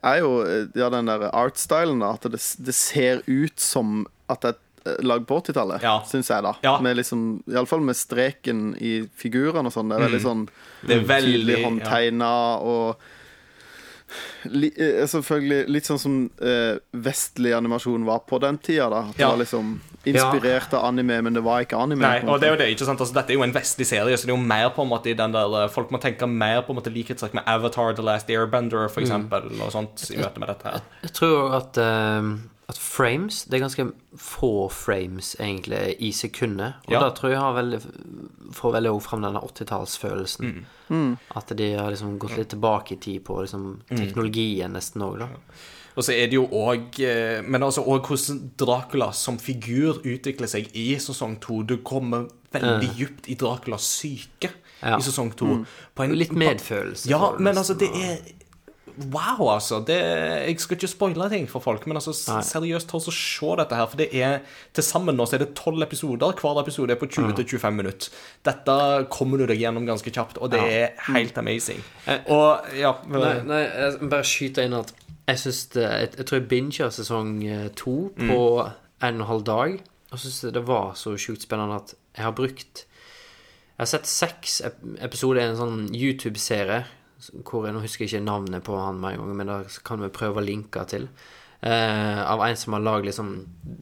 Er jo eh, ja, den der artstylen. At det, det ser ut som at det er eh, lagd på 80-tallet, Ja. syns jeg, da. Ja. Med liksom Iallfall med streken i figurene og sånn. Det er veldig sånn Mm. Det er veldig tydelig ja. håndtegna og li, eh, Selvfølgelig litt sånn som eh, vestlig animasjon var på den tida, da. At det Ja. var liksom inspirert av anime, men det var ikke anime. Nei, og det er jo det, ikke sant? Altså, Dette er jo en vestlig serie, så det er jo mer på en måte i den der eh, Folk må tenke mer på en måte likhetstrekk med Avatar, The Last Airbender, for eksempel, og sånt, i møte med dette her. Jeg tror at, eh, at frames Det er ganske få frames, egentlig, i sekundet. Og Ja. da tror jeg har veldig, får veldig også fram denne 80-tallsfølelsen. At de har liksom gått litt tilbake i tid på liksom, teknologien nesten òg, da. Og så er det jo òg Men altså òg hvordan Dracula som figur utvikler seg i sesong to. Du kommer veldig djupt i Draculas syke Ja. i sesong to. Mm. Litt medfølelse. Ja, men altså, det er Wow, altså. Det, jeg skal ikke spoile ting for folk, men altså, Nei. seriøst, ta oss og se dette her. For det er til sammen nå så er det tolv episoder. Hver episode er på 20-25 minutter. Dette kommer du deg gjennom ganske kjapt, og det Ja. er helt amazing. Eh, Og ja Nei, nei, jeg bare skyter inn at jeg syns Jeg, jeg tror jeg binger sesong eh, to på en og en halv dag. Og syns det var så sjukt spennende at jeg har brukt Jeg har sett seks episoder i en sånn YouTube-serie hvor jeg nå husker jeg ikke navnet på han med en gang, men da kan vi prøve å linke til. Eh, av en som har lagd liksom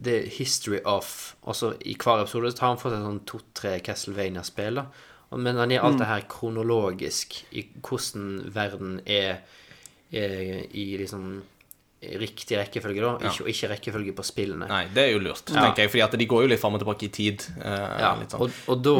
The History of Og så i hver episode så tar han for seg sånn to-tre Castlevania-spill. Men han gir alt det her kronologisk i hvordan verden er, er i liksom riktig rekkefølge, da. Ikke, Og ikke rekkefølge på spillene. Nei, det er jo lurt, tenker jeg, fordi de går jo litt fram og tilbake i tid. eh, sånn. og, og da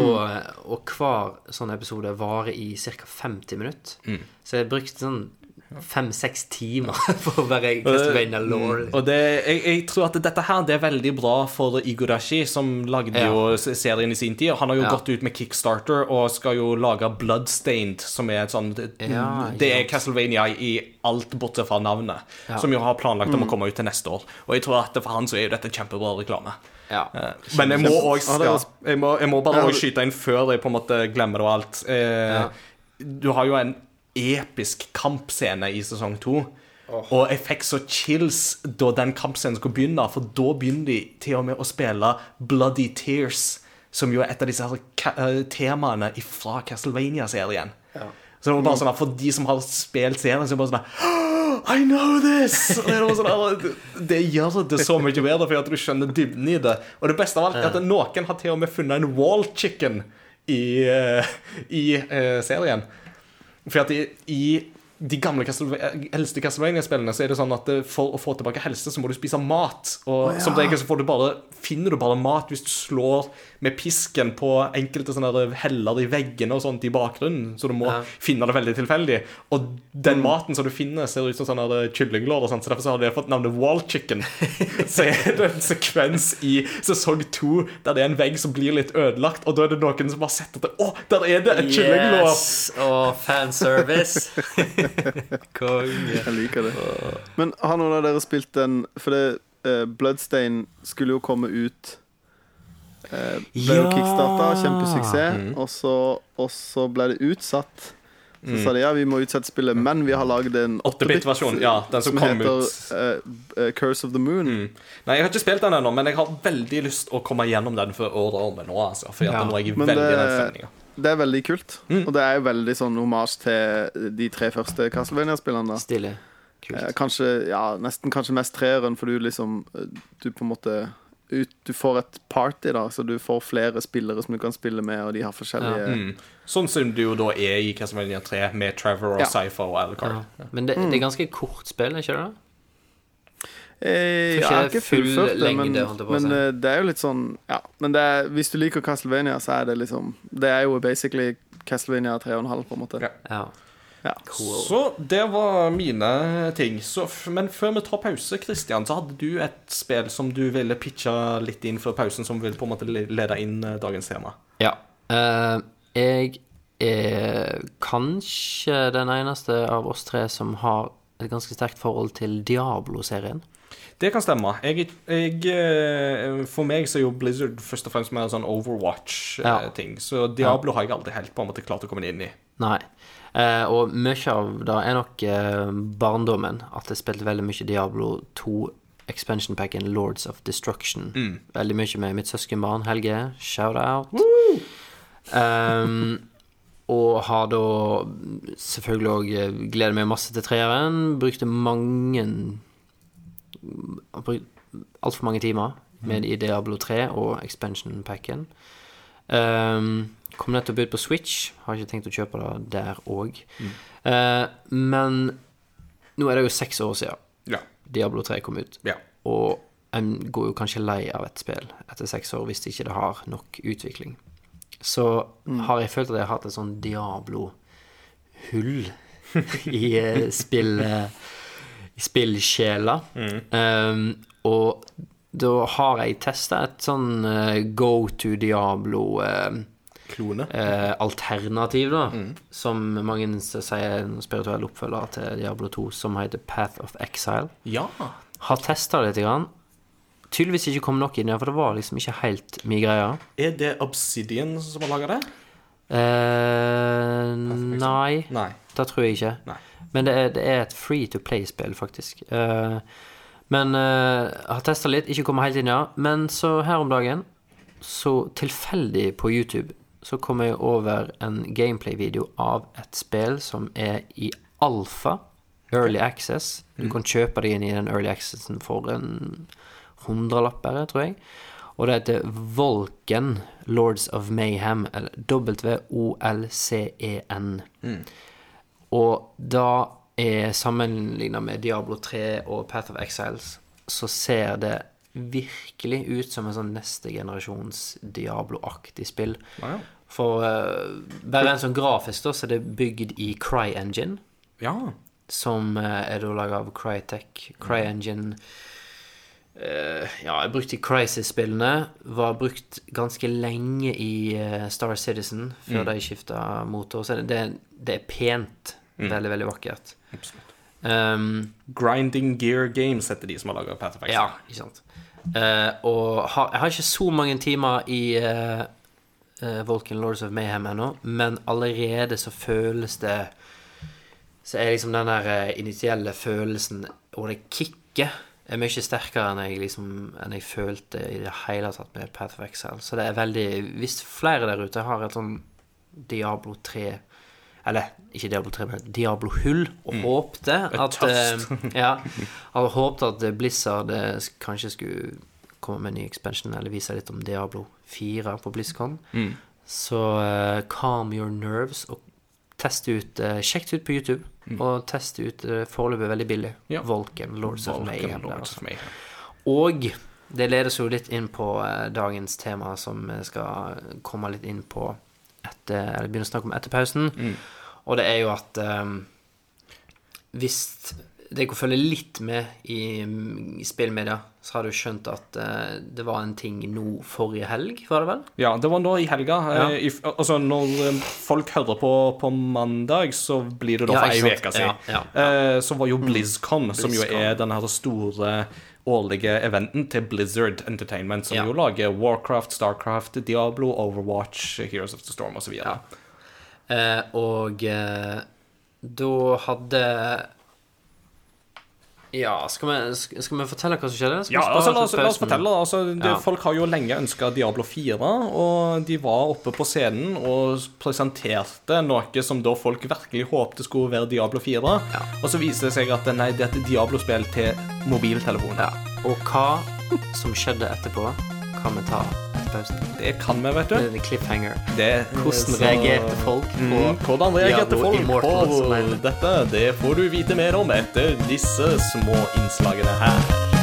Og hver sånn episode varer i ca. 50 minutter. Mm. Så jeg brukte sånn fem-seks timer for å være Castlevania Law. Og det, jeg, jeg tror at dette her det er veldig bra for Igodashi, som lagde Ja. jo serien i sin tid. Han har jo Ja. gått ut med Kickstarter og skal jo lage Bloodstained, som er et sånn Det, Ja, det er. Castlevania i alt bortsett fra navnet, som jo har planlagt om å komme ut til neste år. Og jeg tror at for han så er jo dette kjempebra reklame. Ja. Eh, Men jeg må også jeg, må, jeg må bare Ja, skyte inn før jeg på en måte glemmer det og alt. Eh, Du har jo en episk kampscene i sesong to. Og jeg fikk så chills da den kampscenen skulle begynne, for da begynner de til og med å spille Bloody Tears, som jo er et av disse eh, temaene fra Castlevania-serien. Så det var bare sånn For de som har spilt serien, så er det bare sånn I know this! Det, sånn, det, det gjør det så mye bedre, for at du skjønner dybden i det. Og det beste av alt er at noen har til og med funnet en wall chicken i, eh, i uh, serien. For at i, i de gamle eldste Castlevania-spillene så er det sånn at eh, for å få tilbake helse, så må du spise mat. Og som regel så får du bare, finner du bare mat hvis du slår med pisken på enkelte sånne der heller i veggene og sånt i bakgrunnen. Så du må Ja. finne det veldig tilfeldig. Og den maten som du finner, ser ut som sånne der kyllinglår, så derfor så har det fått navnet Wall Chicken. så er det en sekvens i sesong to der det er en vegg som blir litt ødelagt, og da er det noen som har sett at det, Å, der er det et kyllinglår! Yes! Og fanservice. Konge. Jeg liker det. Men har noen av dere spilt den For det, uh, Bloodstain skulle jo komme ut eh, Ble jo Ja. kickstarta, kjempesuksess, og, så, og så ble det utsatt. Så sa de ja, vi må utsette spillet, men vi har lagd en 8-bit-versjon, ja, den som kom heter eh, eh, Curse of the Moon. Nei, jeg har ikke spilt den ennå, men jeg har veldig lyst å komme gjennom den før året om nå, altså. For Ja. nå er jeg Men veldig i den det- Det er veldig kult. Og det er jo veldig sånn homasj til de tre første Castlevania-spillene. Stille, Eh, Kult. Kanskje, ja, nesten kanskje mest treeren, for du liksom eh, Du på en måte ut, Du får et party, da, så du får flere spillere som du kan spille med, og de har forskjellige Mm. Sånn som du jo da er i Castlevania 3, med Trevor og Ja. Cypher og Alucard. Ja. Men det, det er ganske kort spill, ikke det? Eh, jeg ikke har ikke fullført det, men, men eh, det er jo litt sånn Ja, men det er, hvis du liker Castlevania, så er det liksom Det er jo basically Castlevania 3,5, på en måte. Ja. Ja. Cool. Så det var mine ting. Så, men før vi tar pause, Christian, så hadde du et spill som du ville pitche litt inn før pausen, som vil på en måte lede inn eh, dagens tema. ja. Uh, jeg er kanskje den eneste av oss tre som har et ganske sterkt forhold til Diablo-serien. Det kan stemme. Jeg, jeg, eh, for meg så er jo Blizzard først og fremst mer sånn Overwatch-ting. Så Diablo har jeg aldri helt på en måte klart å komme inn i. Nei. Eh, og mye av det er nok eh, barndommen. At jeg spilte veldig mye Diablo 2 expansion packen Lords of Destruction. Veldig mye med mitt søskenbarn Helge. Shout out. Um, og har da selvfølgelig òg gleder meg masse til treeren. Brukte mange Altfor mange timer med i Diablo 3 og expansion packen. Um, kom nettopp ut på Switch. Har ikke tenkt å kjøpe det der òg. men nå er det jo seks år siden Ja. Diablo 3 kom ut. ja. Og en går jo kanskje lei av et spill etter seks år hvis det ikke har nok utvikling. Så har jeg følt at jeg har hatt et sånn Diablo-hull i eh, spill eh, I spillsjela. Um, og da har jeg testa et sånn uh, go to Diablo eh, Klone. eh, alternativ, da. Som mange sier er en spirituell oppfølger til Diablo 2, som heter Path of Exile. Ja. Har testa det litt. Grann. Tydeligvis ikke kom nok inn i det, for det var liksom ikke helt min greie. Er det Obsidian som har laga det? Eh, nei, Nei. det tror jeg ikke. Nei. Men det er, det er et free to play-spill, faktisk. Eh, men eh, har testa litt, ikke kommet helt inn ja. Men så her om dagen, så tilfeldig på YouTube, så kom jeg over en gameplay-video av et spill som er i alfa, early access. Du kan kjøpe det inn i den early accessen for en hundrelapp, tror jeg. Og det heter Volken Lords of Mayhem, eller W-O-L-C-E-N. Og da er sammenligna med Diablo 3 og Path of Exiles, så ser det virkelig ut som en sånn neste generasjons Diablo-aktig spill. Ja. For uh, bare en sånn grafisk, da, så er det bygd i CryEngine. ja. som uh, er da laga av Crytek. CryEngine uh, Ja, brukt i Crisis-spillene. Var brukt ganske lenge i uh, Star Citizen, før de skifta motor. Så det, det er pent. Veldig, veldig vakkert. Um, Grinding Gear Games heter de som har laga Path of Exile. ja, ikke sant. Uh, og har, jeg har ikke så mange timer i uh, Vulcan Lords of Mayhem ennå, men allerede så føles det Så er liksom den der eh, initielle følelsen og det kicket er mye sterkere enn jeg liksom Enn jeg følte i det hele tatt med Path of Exile. Så det er veldig Hvis flere der ute har et sånn Diablo 3 eller ikke Diablo 3, men Diablo Hull, og håpte at eh, Ja. Hadde håpet at Blizzard eh, kanskje skulle komme med en ny expansion eller vise litt om Diablo 4 på BlizzCon. Så uh, calm your nerves og test ut uh, Sjekk det ut på YouTube, og test ut uh, foreløpig veldig billig. Ja. Volken, Lords of Vulcan Mayhem. Lords altså. of Mayhem. Og det ledes jo litt inn på eh, dagens tema, som vi skal komme litt inn på etter, eller begynner å snakke om etter pausen. Og det er jo at um, hvis dere følge litt med i, i spillmedia, så har du skjønt at uh, det var en ting nå forrige helg, var det vel? Ja, det var nå i helga. Ja. Eh, i, altså, når eh, folk hører på på mandag, så blir det da Ja, for ei ikke uke siden. Ja, ja, uh, så var jo BlizzCon, som jo er den her store årlige eventen til Blizzard Entertainment, som Ja. jo lager Warcraft, Starcraft, Diablo, Overwatch, Heroes of the Storm osv. Ja. Eh, og eh, da hadde Ja, skal vi, skal vi fortelle hva som skjedde? Skal Ja, altså, la, oss, la oss fortelle. Altså, det, Ja. Folk har jo lenge ønska Diablo 4, og de var oppe på scenen og presenterte noe som da folk virkelig håpte skulle være Diablo 4. Og så viser det seg at nei, det er et Diablo-spill til mobiltelefon. Ja. Og hva som skjedde etterpå, kan vi ta etter pausen. Det kan vi, vet Det du. er en cliffhanger. Det, Hvordan så- reagerte folk på Mm, hvordan reagerte folk på dette? Det får du vite mer om etter disse små innslagene her.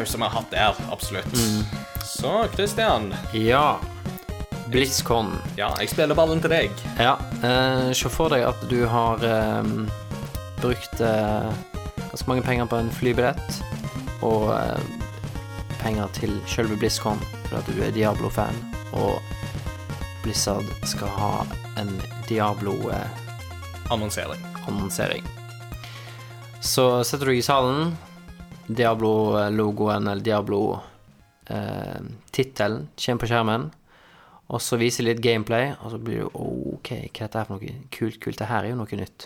God liten pause vi har hatt der, absolutt. Mm. Så, Christian. Ja. BlizzCon. Ja, jeg spiller ballen til deg. Ja. Eh, se for deg at du har eh, brukt eh, ganske mange penger på en flybillett og eh, penger til selve BlizzCon fordi du er Diablo-fan, og Blizzard skal ha en Diablo-annonsering. Annonsering. Så setter du deg i salen. Diablo-logoen eller Diablo-tittelen kommer på skjermen. Og så viser litt gameplay, og så blir du OK, hva er dette for noe kult? kult, Det her er jo noe nytt.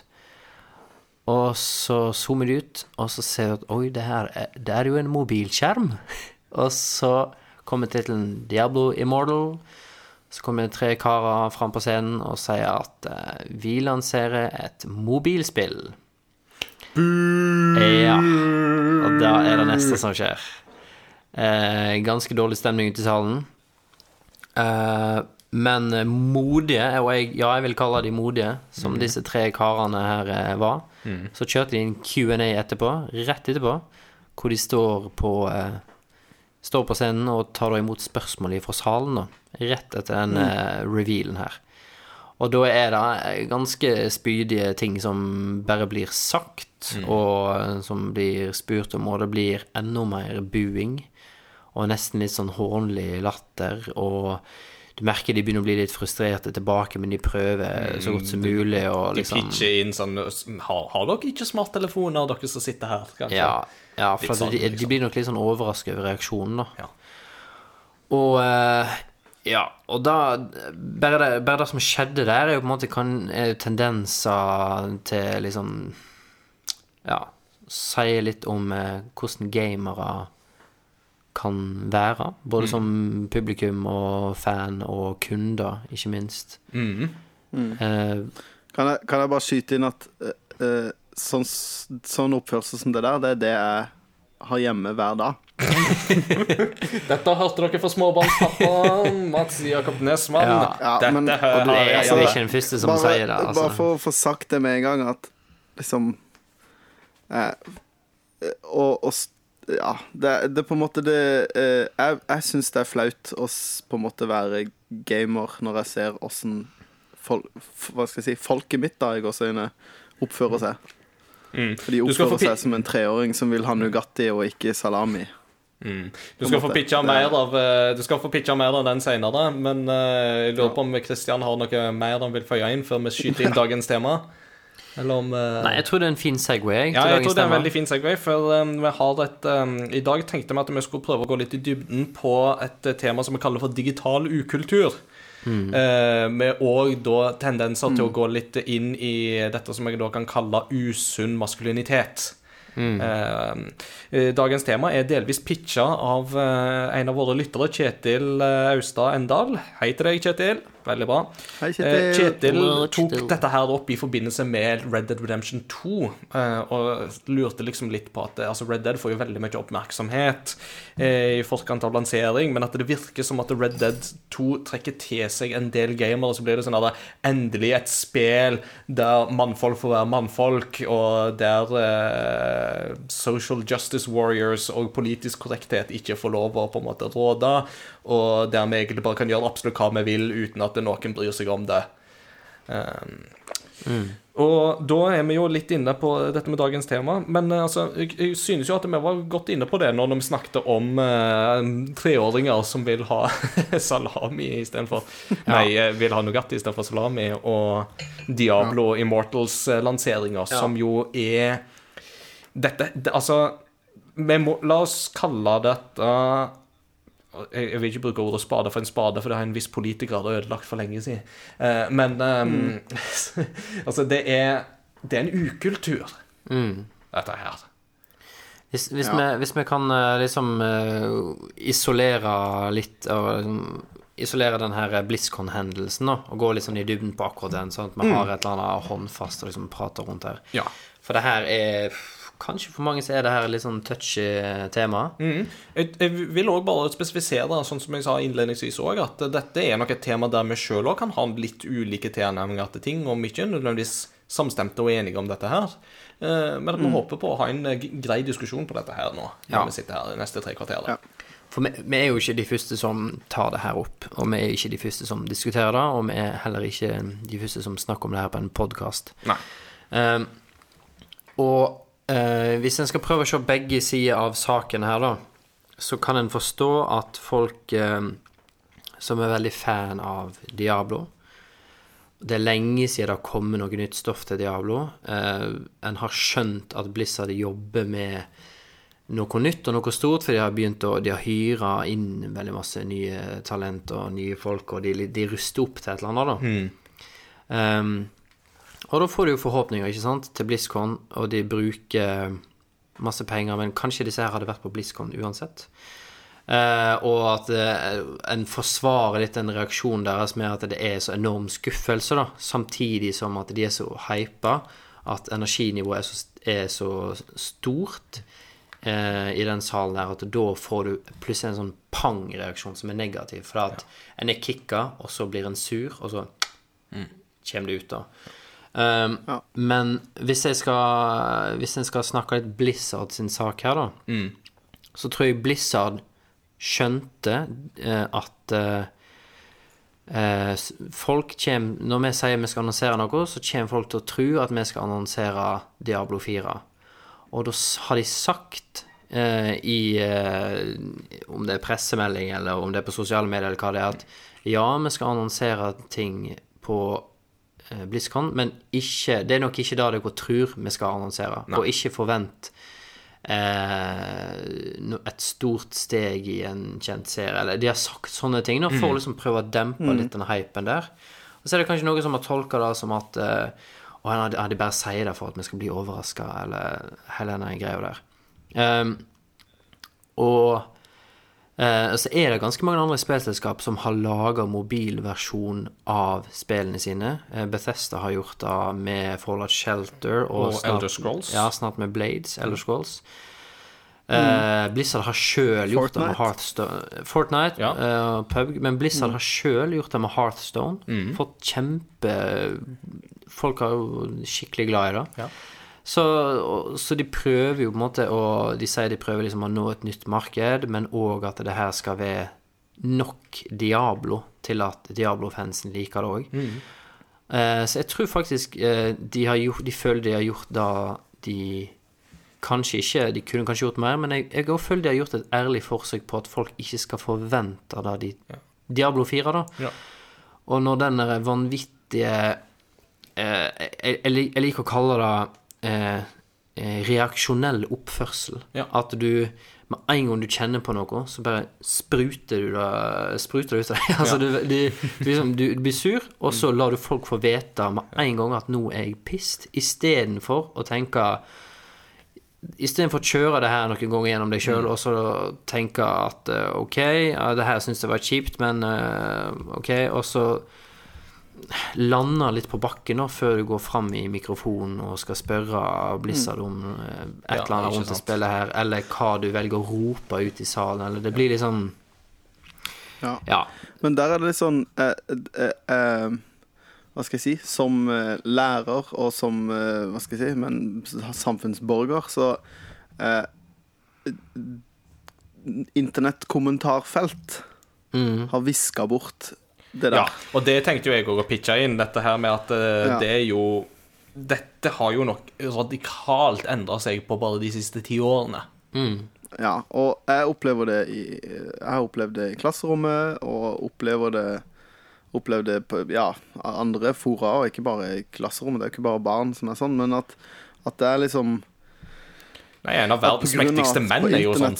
Og så zoomer du ut, og så ser du at oi, det her er, det er jo en mobilskjerm. og så kommer tittelen Diablo Immortal. Så kommer tre karer fram på scenen og sier at eh, vi lanserer et mobilspill. Ja. Og da er det neste som skjer. Eh, ganske dårlig stemning ute i salen. Eh, men modige, og jeg, ja, jeg vil kalle de modige, som disse tre karene her eh, var. Så kjørte de en Q&A etterpå, rett etterpå, hvor de står på eh, Står på scenen og tar da imot spørsmål fra salen, da. Rett etter den eh, revealen her. Og da er det ganske spydige ting som bare blir sagt, og eh, som blir spurt om, og det blir enda mer buing. Og nesten litt sånn hånlig latter, og du merker de begynner å bli litt frustrerte tilbake, men de prøver så godt som mulig De liksom pitcher inn sånn Har, har dere ikke smarttelefoner, dere som sitter her? Kanskje? Ja, ja for sånn, de, de liksom. blir nok litt sånn overrasket over reaksjonen, da. Ja. Og eh, Ja, og da Bare det, bare det som skjedde der, er jo på en måte kan, er jo tendenser til liksom Ja, si litt om eh, hvordan gamere kan være. Både som publikum og fan og kunder, ikke minst. Eh, Kan jeg, kan jeg bare skyte inn at eh, eh, sånn, sånn oppførsel som det der, det er det jeg har hjemme hver dag. Dette hørte dere fra småbarnspappaen Mats Jakob Nesmann. Ja. Ja, Dette men- hører jeg. du jeg er ikke den første som bare, sier det. Altså. bare for å få sagt det med en gang, at liksom eh, Og, og ja, det, det er på en måte det eh, Jeg, jeg syns det er flaut å på en måte være gamer når jeg ser åssen folk, hva skal jeg si, folket mitt da, i gåseøyne oppfører seg. For de oppfører seg som en treåring som vil ha Nugatti og ikke salami. Du skal få måte. pitcha mer av eh, Du skal få pitcha mer av den senere, men uh, jeg lurer på om Kristian har noe mer han vil føye inn før vi skyter inn dagens tema? Eller om uh... Nei, jeg tror det er en fin Segway. Ja, jeg tror det er en veldig fin segway, for um, vi har et um, I dag tenkte vi at vi skulle prøve å gå litt i dybden på et tema som vi kaller for digital ukultur. Eh, med òg da tendenser til å gå litt inn i dette som jeg da kan kalle usunn maskulinitet. Eh, eh, dagens tema er delvis pitcha av eh, en av våre lyttere, Kjetil Austad Endal. Hei til deg, Kjetil. Veldig bra. Hei, Eh, Kjetil. Kjetil tok dette her opp i forbindelse med Red Dead Redemption 2, eh, og lurte liksom litt på at eh, altså Red Dead får jo veldig mye oppmerksomhet eh, i forkant av lansering, men at det virker som at Red Dead 2 trekker til seg en del gamere, så blir det sånn at det endelig et spel der mannfolk får være mannfolk, og der uh, social justice warriors og politisk korrekthet ikke får lov å på en måte råde, og der vi egentlig bare kan gjøre absolutt hva vi vil uten at noen bryr seg om det. Um, Og da er vi jo litt inne på dette med dagens tema, men eh, altså, jeg, jeg synes jo at vi var godt inne på det når vi snakket om eh, treåringer som vil ha salami istedenfor Nei, eh, vil ha Nugatti istedenfor salami, og Diablo Immortals-lanseringer, som jo er Dette det, Altså, må La oss kalle dette jeg, jeg vil ikke bruke ordet spade for en spade, for det har en viss politiker hadde ødelagt for lenge siden. Eh, men mm. altså, det er Det er en ukultur, dette her. Hvis, hvis, Ja. vi, hvis vi kan eh, liksom eh, isolere litt og liksom, Isolere den her BlizzCon-hendelsen og gå sånn i dybden på akkurat den, sånn at vi har et eller annet håndfast og liksom prater rundt her. Ja. For det her er Kanskje for mange så er det her litt sånn touchy tema. Jeg, jeg vil òg bare spesifisere, sånn som jeg sa innledningsvis òg, at dette er nok et tema der vi sjøl òg kan ha litt ulike tilnærminger til ting, om ikke nødvendigvis samstemte og enige om dette her. Eh, Men at vi håper på å ha en eh, grei diskusjon på dette her nå, når Ja. vi sitter her de neste tre kvarterene. Ja. For vi, vi er jo ikke de første som tar det her opp, og vi er ikke de første som diskuterer det, og vi er heller ikke de første som snakker om det her på en podkast. Um, og eh, hvis en skal prøve å se begge sider av saken her, da, så kan en forstå at folk eh, som er veldig fan av Diablo Det er lenge siden det har kommet noe nytt stoff til Diablo. Eh, en har skjønt at Blizzard jobber med noe nytt og noe stort, for de har begynt å De har hyra inn veldig masse nye talent og nye folk, og de, de ruster opp til et eller annet, da. Um, og da får du jo forhåpninger, ikke sant, til BlizzCon, og de bruker masse penger, men kanskje disse her hadde vært på BlizzCon uansett. Eh, og at eh, en forsvarer litt den reaksjonen deres med at det er så enorm skuffelse, da, samtidig som at de er så hypa at energinivået er så, er så stort eh, i den salen der at da får du plutselig en sånn pang-reaksjon som er negativ. For at en er kicka, og så blir en sur, og så kommer det ut, da. Um, Ja. Men hvis jeg skal Hvis jeg skal snakke litt Blizzard sin sak her, da, så tror jeg Blizzard skjønte uh, at uh, uh, folk kommer Når vi sier vi skal annonsere noe, så kommer folk til å tro at vi skal annonsere Diablo 4. Og da har de sagt eh, i Om det er pressemelding, eller om det er på sosiale medier, eller hva det er, at ja, vi skal annonsere ting på BlizzCon, men ikke, det er nok ikke det dere tror vi skal annonsere. Og ikke forvent eh, et stort steg i en kjent serie. Eller de har sagt sånne ting nå, for å liksom prøve å dempe litt den hypen der. Og så er det kanskje noen som har tolka det som at eh, Å, ja, de- ja, de bare sier det for at vi skal bli overraska, eller hele den greia der. Um, og eh, så er det ganske mange andre spillselskap som har laga mobilversjon av spillene sine. Uh, Bethesda har gjort det med Fallout Shelter og, Og Elder Scrolls. Ja, snart med Blades, Elder Scrolls. Eh, Blizzard har sjøl gjort det med Hearthstone Fortnite, Ja. eh, PUBG, men Blizzard har sjøl gjort det med Hearthstone. Fått kjempe Folk er jo skikkelig glad i det. Ja. Så, så de prøver jo på en måte å De sier de prøver liksom å nå et nytt marked, men òg at det her skal være nok Diablo til at Diablo-fansen liker det òg. Eh, så jeg tror faktisk eh, de, har gjort, de føler de har gjort da de Kanskje ikke, de kunne kanskje gjort mer, men jeg, jeg føler de har gjort et ærlig forsøk på at folk ikke skal forvente da de Diablo 4, da. Ja. Og når den der vanvittige eh, jeg, jeg jeg liker å kalle det eh, eh, reaksjonell oppførsel. Ja. At du med en gang du kjenner på noe, så bare spruter du det Spruter ut av deg. altså, du, du, du, liksom, du blir sur, og så lar du folk få vite med en gang at 'nå er jeg pissed', istedenfor å tenke Istedenfor å kjøre det her noen ganger gjennom deg sjøl, og så tenke at eh, OK, ja, det her syns jeg var kjipt, men eh, OK, og så lande litt på bakken da, før du går fram i mikrofonen og skal spørre Blizzard om eh, et Ja, eller annet rundt det spillet her, eller hva du velger å rope ut i salen, eller det blir litt sånn Ja. Ja. Men der er det litt sånn eh, eh, eh, Hva skal jeg si? Som eh, lærer og som eh, Hva skal jeg si? Men samfunnsborger, så eh, Internettkommentarfelt Mm. har viska bort det der. Ja, og det tenkte jo jeg òg å pitche inn, dette her med at Ja. det er jo Dette har jo nok radikalt endra seg på bare de siste ti årene. Ja, og jeg opplever det i Jeg har opplevd det i klasserommet, og opplever det Opplevd det på ja, andre fora, og ikke bare i klasserommet. Det er ikke bare barn som er sånn, men at, at det er liksom Nei, En av verdens mektigste menn er jo sånn.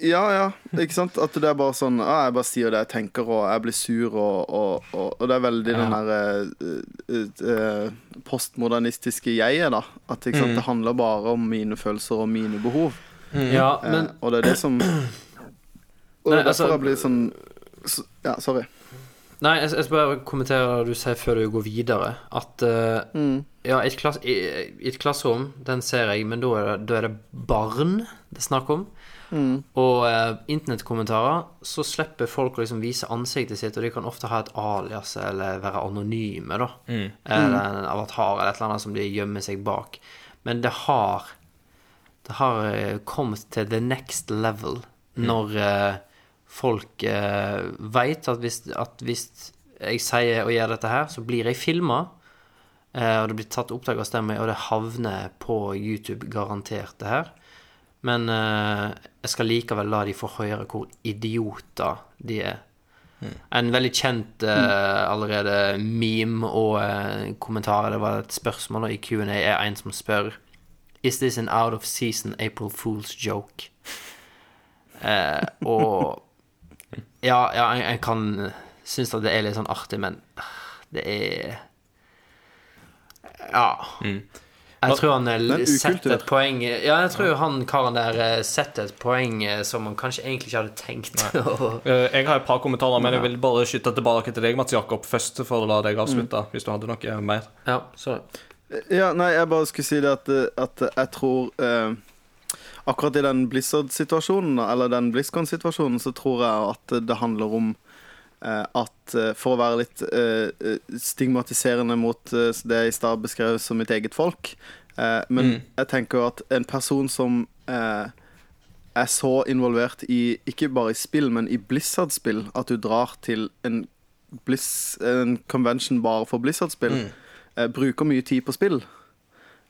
Ja, ja, ikke sant? At det er bare sånn ah, Jeg bare sier det jeg tenker, og jeg blir sur, og, og, og, og det er veldig den derre uh, uh, postmodernistiske jeget, da. At ikke sant? Mm. det handler bare om mine følelser og mine behov. ja, Eh, men og det er det som Og det er derfor altså- jeg blir sånn så, Ja, sorry. Nei, jeg, jeg skal bare kommentere det du sier før du går videre. At uh, Mm. ja, i et, klass, i, i et klasserom, den ser jeg, men da er det, da er det barn det er snakk om. Mm. Og eh, internettkommentarer, så slipper folk å liksom vise ansiktet sitt, og de kan ofte ha et alias eller være anonyme, da. Eller en avatar eller et eller annet som de gjemmer seg bak. Men det har Det har eh, kommet til the next level når eh, folk eh, veit at at hvis jeg sier og gjør dette her, så blir jeg filma. Eh, og det blir tatt opptak av stemmen, og det havner på YouTube, garantert, det her. Men uh, jeg skal likevel la de få høre hvor idioter de er. En veldig kjent uh, allerede meme og uh, kommentar, det var et spørsmål da, i Q&A, er en som spør Is this an out of season April Fool's joke? Uh, og Ja, ja jeg, jeg kan synes at det er litt sånn artig, men ah, det er Ja. Jeg tror han eh, setter et poeng Ja, jeg tror han karen der eh, setter et poeng eh, som han kanskje egentlig ikke hadde tenkt. Eh, Jeg har et par kommentarer, men jeg vil bare skyte tilbake til deg, Mats Jakob, først, for å la deg avslutte, hvis du hadde noe mer. ja, så. Ja, nei, jeg bare skulle si det at, at jeg tror eh, Akkurat i den Blizzard-situasjonen, eller den BlizzCon-situasjonen, så tror jeg at det handler om at eh, For å være litt eh, eh, stigmatiserende mot eh, det jeg i stad beskrev som mitt eget folk eh, Men Mm. jeg tenker at en person som eh, er så involvert i Ikke bare i spill, men i Blizzard-spill, at du drar til en, Blizz, en convention bare for Blizzard-spill, mm. bruker mye tid på spill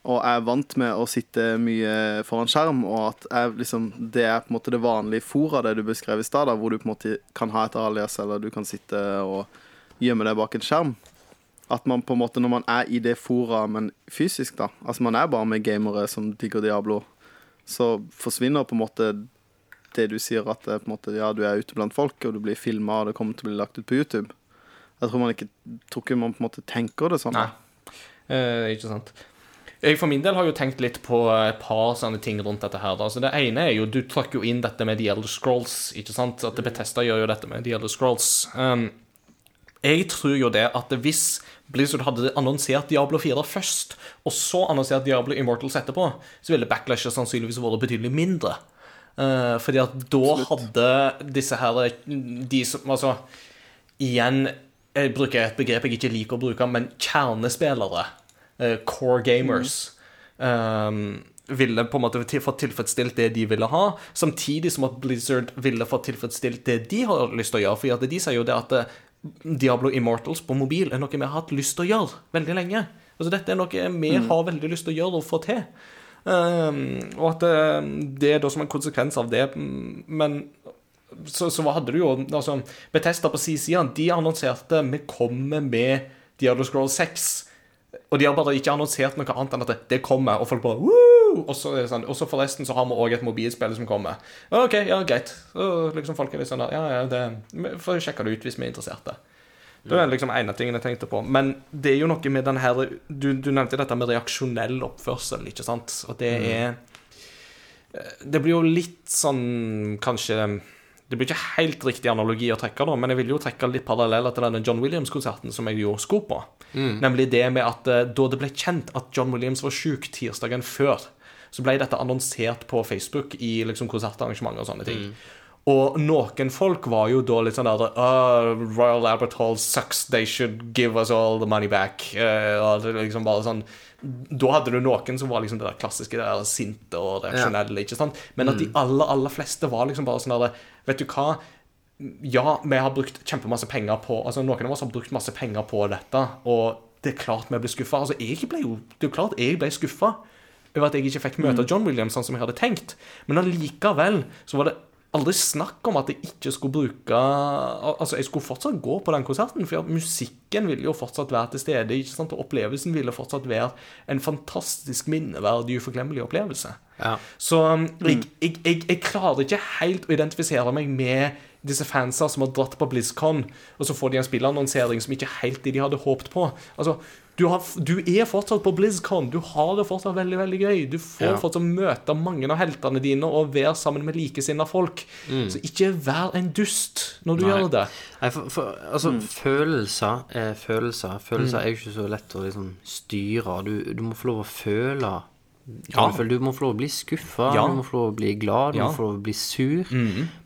og er vant med å sitte mye foran skjerm, og at jeg, liksom, det er på en måte det vanlige fora, det du beskrev i stad, hvor du på en måte kan ha et alias, eller du kan sitte og gjemme deg bak en skjerm. At man på en måte, når man er i det fora, men fysisk, da Altså man er bare med gamere som digger Diablo, så forsvinner på en måte det du sier at det, på en måte, ja, du er ute blant folk, og du blir filma, og det kommer til å bli lagt ut på YouTube. Jeg tror man ikke tror ikke man på en måte tenker det sånn. Nei. Eh, ikke sant. Jeg for min del har jo tenkt litt på et par sånne ting rundt dette her. da. Så det ene er jo, Du trakk jo inn dette med The Elder Scrolls. ikke sant? At Bethesda gjør jo dette med The Elder Scrolls. Um, jeg tror jo det at hvis Blizzard hadde annonsert Diablo 4 først, og så annonsert Diablo Immortals etterpå, så ville backlashet sannsynligvis vært betydelig mindre. Uh, fordi at da hadde disse her De som Altså, igjen jeg bruker et begrep jeg ikke liker å bruke, men kjernespillere, core gamers, ehm, ville på en måte fått tilfredsstilt det de ville ha, samtidig som at Blizzard ville fått tilfredsstilt det de har lyst til å gjøre. For at de sier jo det at eh, Diablo Immortals på mobil er noe vi har hatt lyst til å gjøre veldig lenge. Altså Dette er noe vi har veldig lyst til å gjøre og få til. Um, og at eh, det er da som en konsekvens av det mm, Men så, så hadde du jo altså, Bethesda på sin side de annonserte vi kommer med Diablo Scroll 6. Og de har bare ikke annonsert noe annet enn at det, kommer, og folk bare Woo! Og så, er det sånn, og så forresten så har vi òg et mobilspill som kommer. OK, ja, greit. Og liksom folk er litt sånn der, Ja, ja, det får sjekke det ut hvis vi er interesserte. Det er liksom ene tingen jeg tenkte på. Men det er jo noe med den her Du, du nevnte dette med reaksjonell oppførsel, ikke sant? Og det er Det blir jo litt sånn kanskje Det blir ikke helt riktig analogi å trekke, da, men jeg vil jo trekke litt paralleller til denne John Williams-konserten som jeg jo skulle på. Nemlig det med at eh, da det ble kjent at John Williams var sjuk tirsdagen før, så ble dette annonsert på Facebook i liksom konsertarrangementer og sånne ting. Og noen folk var jo da litt sånn der uh, Royal Albert Hall sucks, they should give us all the money back. Uh, og liksom bare sånn Da hadde du noen som var liksom det der klassiske, det der sinte og reaksjonelle, ikke sant? Men at de aller, aller fleste var liksom bare sånn der Vet du hva? Ja, vi har brukt kjempemasse penger på Altså, noen av oss har brukt masse penger på dette, og det er klart vi ble skuffa. Altså, jeg ble jo Det er jo klart jeg ble skuffa over at jeg ikke fikk møte John Williams sånn som jeg hadde tenkt. Men allikevel så var det aldri snakk om at jeg ikke skulle bruke Altså, jeg skulle fortsatt gå på den konserten, for musikken ville jo fortsatt være til stede, ikke sant? og opplevelsen ville fortsatt være en fantastisk minneverdig, uforglemmelig opplevelse. Ja. Så um, jeg, jeg, jeg, jeg klarer ikke helt å identifisere meg med disse fansa som har dratt på BlizzCon, og så får de en spillannonsering som ikke helt det de hadde håpet på. Altså, du, har, du er fortsatt på BlizzCon, du har det fortsatt veldig veldig gøy. Du får Ja. fortsatt møte mange av heltene dine og være sammen med likesinnede folk. Så ikke vær en dust når du Nei. gjør det. Nei, for, for altså, følelser er følelser. Følelser er jo ikke så lett å liksom styre. Du, du må få lov å føle. Ja. Du, må få lov å bli skuffa, Ja. du må få lov å bli glad, du Ja. må få lov å bli sur.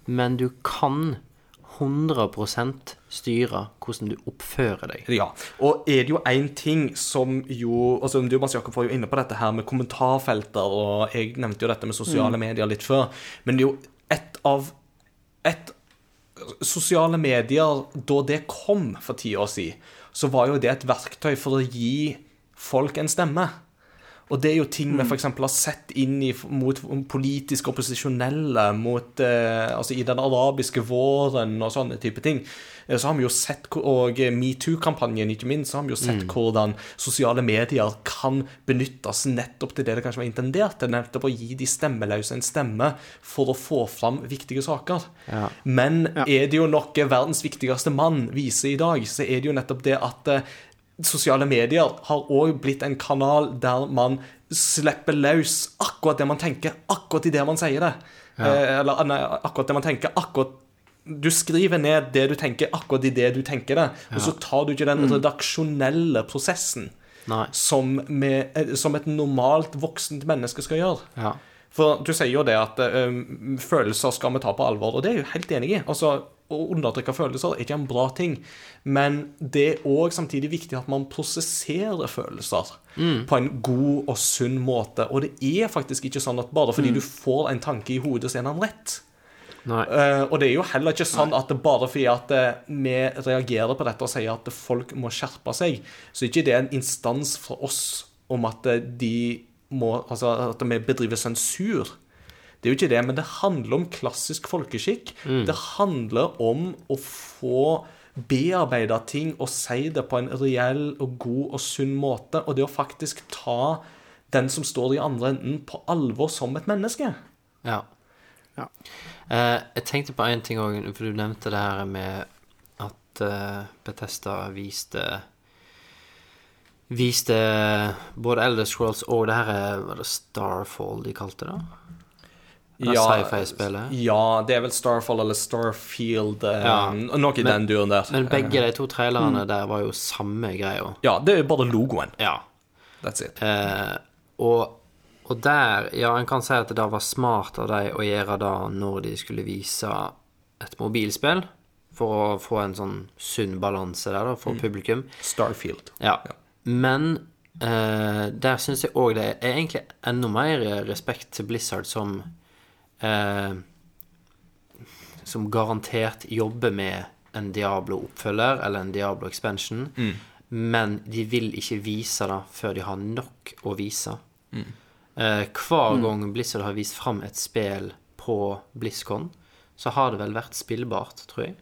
Men du kan 100% styre hvordan du oppfører deg. Ja, og er det jo én ting som jo altså Du Mads Jakob var jo inne på dette her med kommentarfelter, og jeg nevnte jo dette med sosiale medier litt før, men det er jo et av et, Sosiale medier, da det kom for ti år siden, så var jo det et verktøy for å gi folk en stemme. Og det er jo ting vi f.eks. har sett inn i, mot politiske opposisjonelle, mot, eh, altså i den arabiske våren og sånne type ting. Eh, Så har vi jo sett, og metoo-kampanjen ikke minst, så har vi jo sett hvordan sosiale medier kan benyttes nettopp til det det kanskje var intendert til, nettopp å gi de stemmeløse en stemme for å få fram viktige saker. Ja. Men er det jo noe verdens viktigste mann viser i dag, så er det jo nettopp det at eh, sosiale medier har òg blitt en kanal der man slipper løs akkurat det man tenker, akkurat i det man sier det. Ja. eller nei, akkurat det man tenker, akkurat Du skriver ned det du tenker, akkurat i det du tenker det, og så tar du ikke den redaksjonelle prosessen som, med, eh, som et normalt voksent menneske skal gjøre. Ja. For du sier jo det at ø, følelser skal vi ta på alvor, og det er jeg jo helt enig i. Altså, Å undertrykke følelser er ikke en bra ting, men det er òg samtidig viktig at man prosesserer følelser på en god og sunn måte. Og det er faktisk ikke sånn at bare fordi du får en tanke i hodet, så er den rett. Eh, og det er jo heller ikke sånn at det bare fordi at eh, vi reagerer på dette og sier at folk må skjerpe seg, så er ikke det en instans for oss om at eh, de må Altså at vi bedriver sensur. Det er jo ikke det, men det handler om klassisk folkeskikk. Det handler om å få bearbeida ting og si det på en reell og god og sunn måte. Og det å faktisk ta den som står i andre enden, på alvor som et menneske. Ja. Ja. Eh, jeg tenkte på én ting òg, for du nevnte det her med at uh, Betesta viste Viste både Elder Scrolls og det her er- Var det Starfall de kalte det? Det sci-fi-spillet. Ja, det er vel Starfall eller Starfield, eh, Ja. noe i den duren der. Men begge de to trailerne der var jo samme greia. Ja, det er jo bare logoen. Ja. That's it. Eh, og, og der Ja, en kan si at det da var smart av dem å gjøre det når de skulle vise et mobilspill, for å få en sånn sunn balanse der da, for publikum. Starfield. Ja. Men eh, der syns jeg òg det er egentlig enda mer respekt til Blizzard som eh, Som garantert jobber med en Diablo-oppfølger eller en Diablo expansion, men de vil ikke vise det før de har nok å vise. Eh, hver gang Blizzard har vist fram et spill på BlizzCon, så har det vel vært spillbart, tror jeg.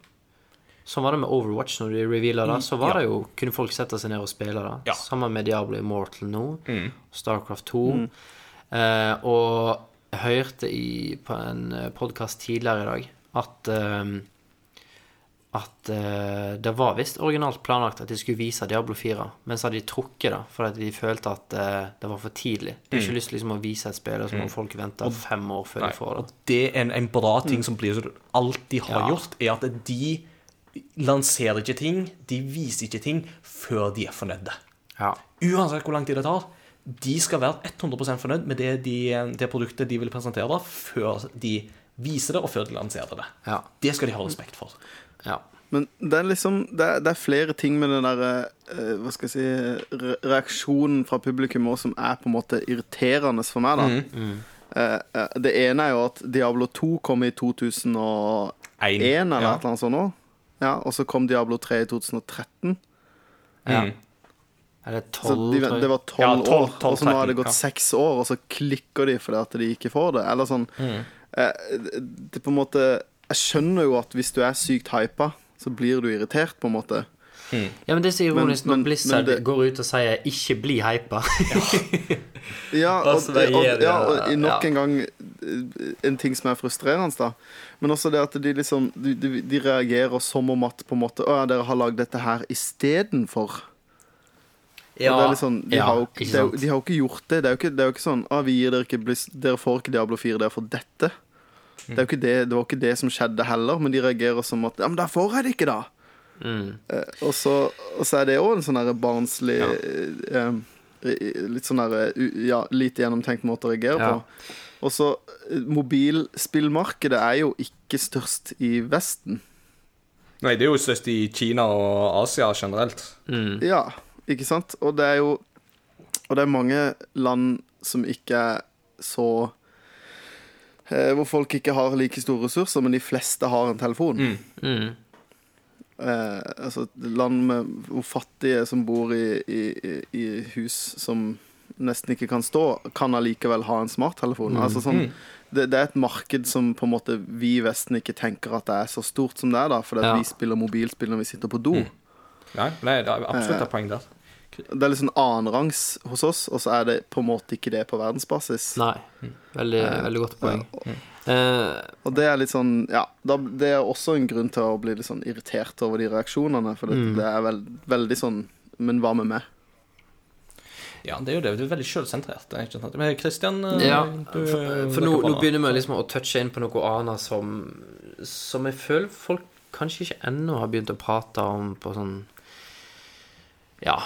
Sånn var det med Overwatch når de reveala det. Så var ja. det jo, kunne folk sette seg ned og spille det. Ja. Sammen med Diablo Immortal nå. Starcraft 2. Eh, og hørte i, på en podkast tidligere i dag at eh, at eh, det var visst originalt planlagt at de skulle vise Diablo 4, men så hadde de trukket det fordi de følte at eh, det var for tidlig. De har ikke lyst til liksom, å vise et spill, som mm. folk vente fem år før Nei, de får det. og det er en, en bra ting som Blizzard alltid har Ja. gjort, er at de lanserer ikke ting, de viser ikke ting før de er fornøyde. Ja. Uansett hvor lang tid det tar. De skal være 100% fornøyd med det, de, det produktet de vil presentere, før de viser det, og før de lanserer det. Ja. Det skal de ha respekt for. ja. Men det er liksom Det er, det er flere ting med den der eh, Hva skal jeg si re Reaksjonen fra publikum òg som er på en måte irriterende for meg, da. Mm. Mm. det ene er jo at Diablo 2 kom i 2001 Ein, eller ja. et eller annet sånt òg. Ja, og så kom Diablo 3 i 2013. ja. Mm. Er det tolv, de, det var Ja, tolv 12, år, og så nå har det 13, gått ja. seks år, og så klikker de fordi at de ikke får det. Eller sånn Mm. eh, Det på en måte Jeg skjønner jo at hvis du er sykt hypa, så blir du irritert, på en måte. Ja, men det er så ironisk Men- men- når Blizzard men det- går ut og sier 'ikke bli hypa'. Ja, og, og, og, ja, og nok en gang en ting som er frustrerende, da. Men også det at de liksom De, de, de reagerer som om at på en måte Å ja, dere har lagd dette her istedenfor. Ja, det er litt sånn, de, ja, har jo, sant? de har jo ikke gjort det. Det er jo ikke, det er jo ikke sånn ah, vi gir dere, ikke, Blizz- dere får ikke Diablo 4, dere får dette. Det, er jo ikke det, det var ikke det som skjedde heller, men de reagerer som at Ja, men da får jeg det ikke, da! Mm. Eh, og, så, og så er det òg en sånn barnslig ja. eh, Litt sånn der, ja, lite gjennomtenkt måte å reagere Ja. på. Og så eh, Mobilspillmarkedet er jo ikke størst i Vesten. Nei, det er jo størst i Kina og Asia generelt. Mm. Ja, ikke sant? Og det er jo Og det er mange land som ikke er så eh, Hvor folk ikke har like store ressurser, men de fleste har en telefon. Mm. Eh, altså land med hvor fattige som bor i, i, i- hus som nesten ikke kan stå, kan allikevel ha en smarttelefon. Altså sånn, det, det er et marked som på en måte vi i Vesten ikke tenker at det er så stort som det er, da, fordi Ja. vi spiller mobilspill når vi sitter på do. Ja, nei det er absolutt et poeng der. Det er litt sånn annenrangs hos oss, og så er det på en måte ikke det på verdensbasis. Nei. Veldig, veldig godt poeng. Eh, Og det er litt sånn Ja, da, det er også en grunn til å bli litt sånn irritert over de reaksjonene, for det, det er veld, veldig sånn Men hva med meg? Ja, det er jo det. Du er veldig sjølsentrert. Men Christian eh, ja, du, for, for nå, nå begynner vi liksom å touche inn på noe annet som Som jeg føler folk kanskje ikke ennå har begynt å prate om på sånn Ja,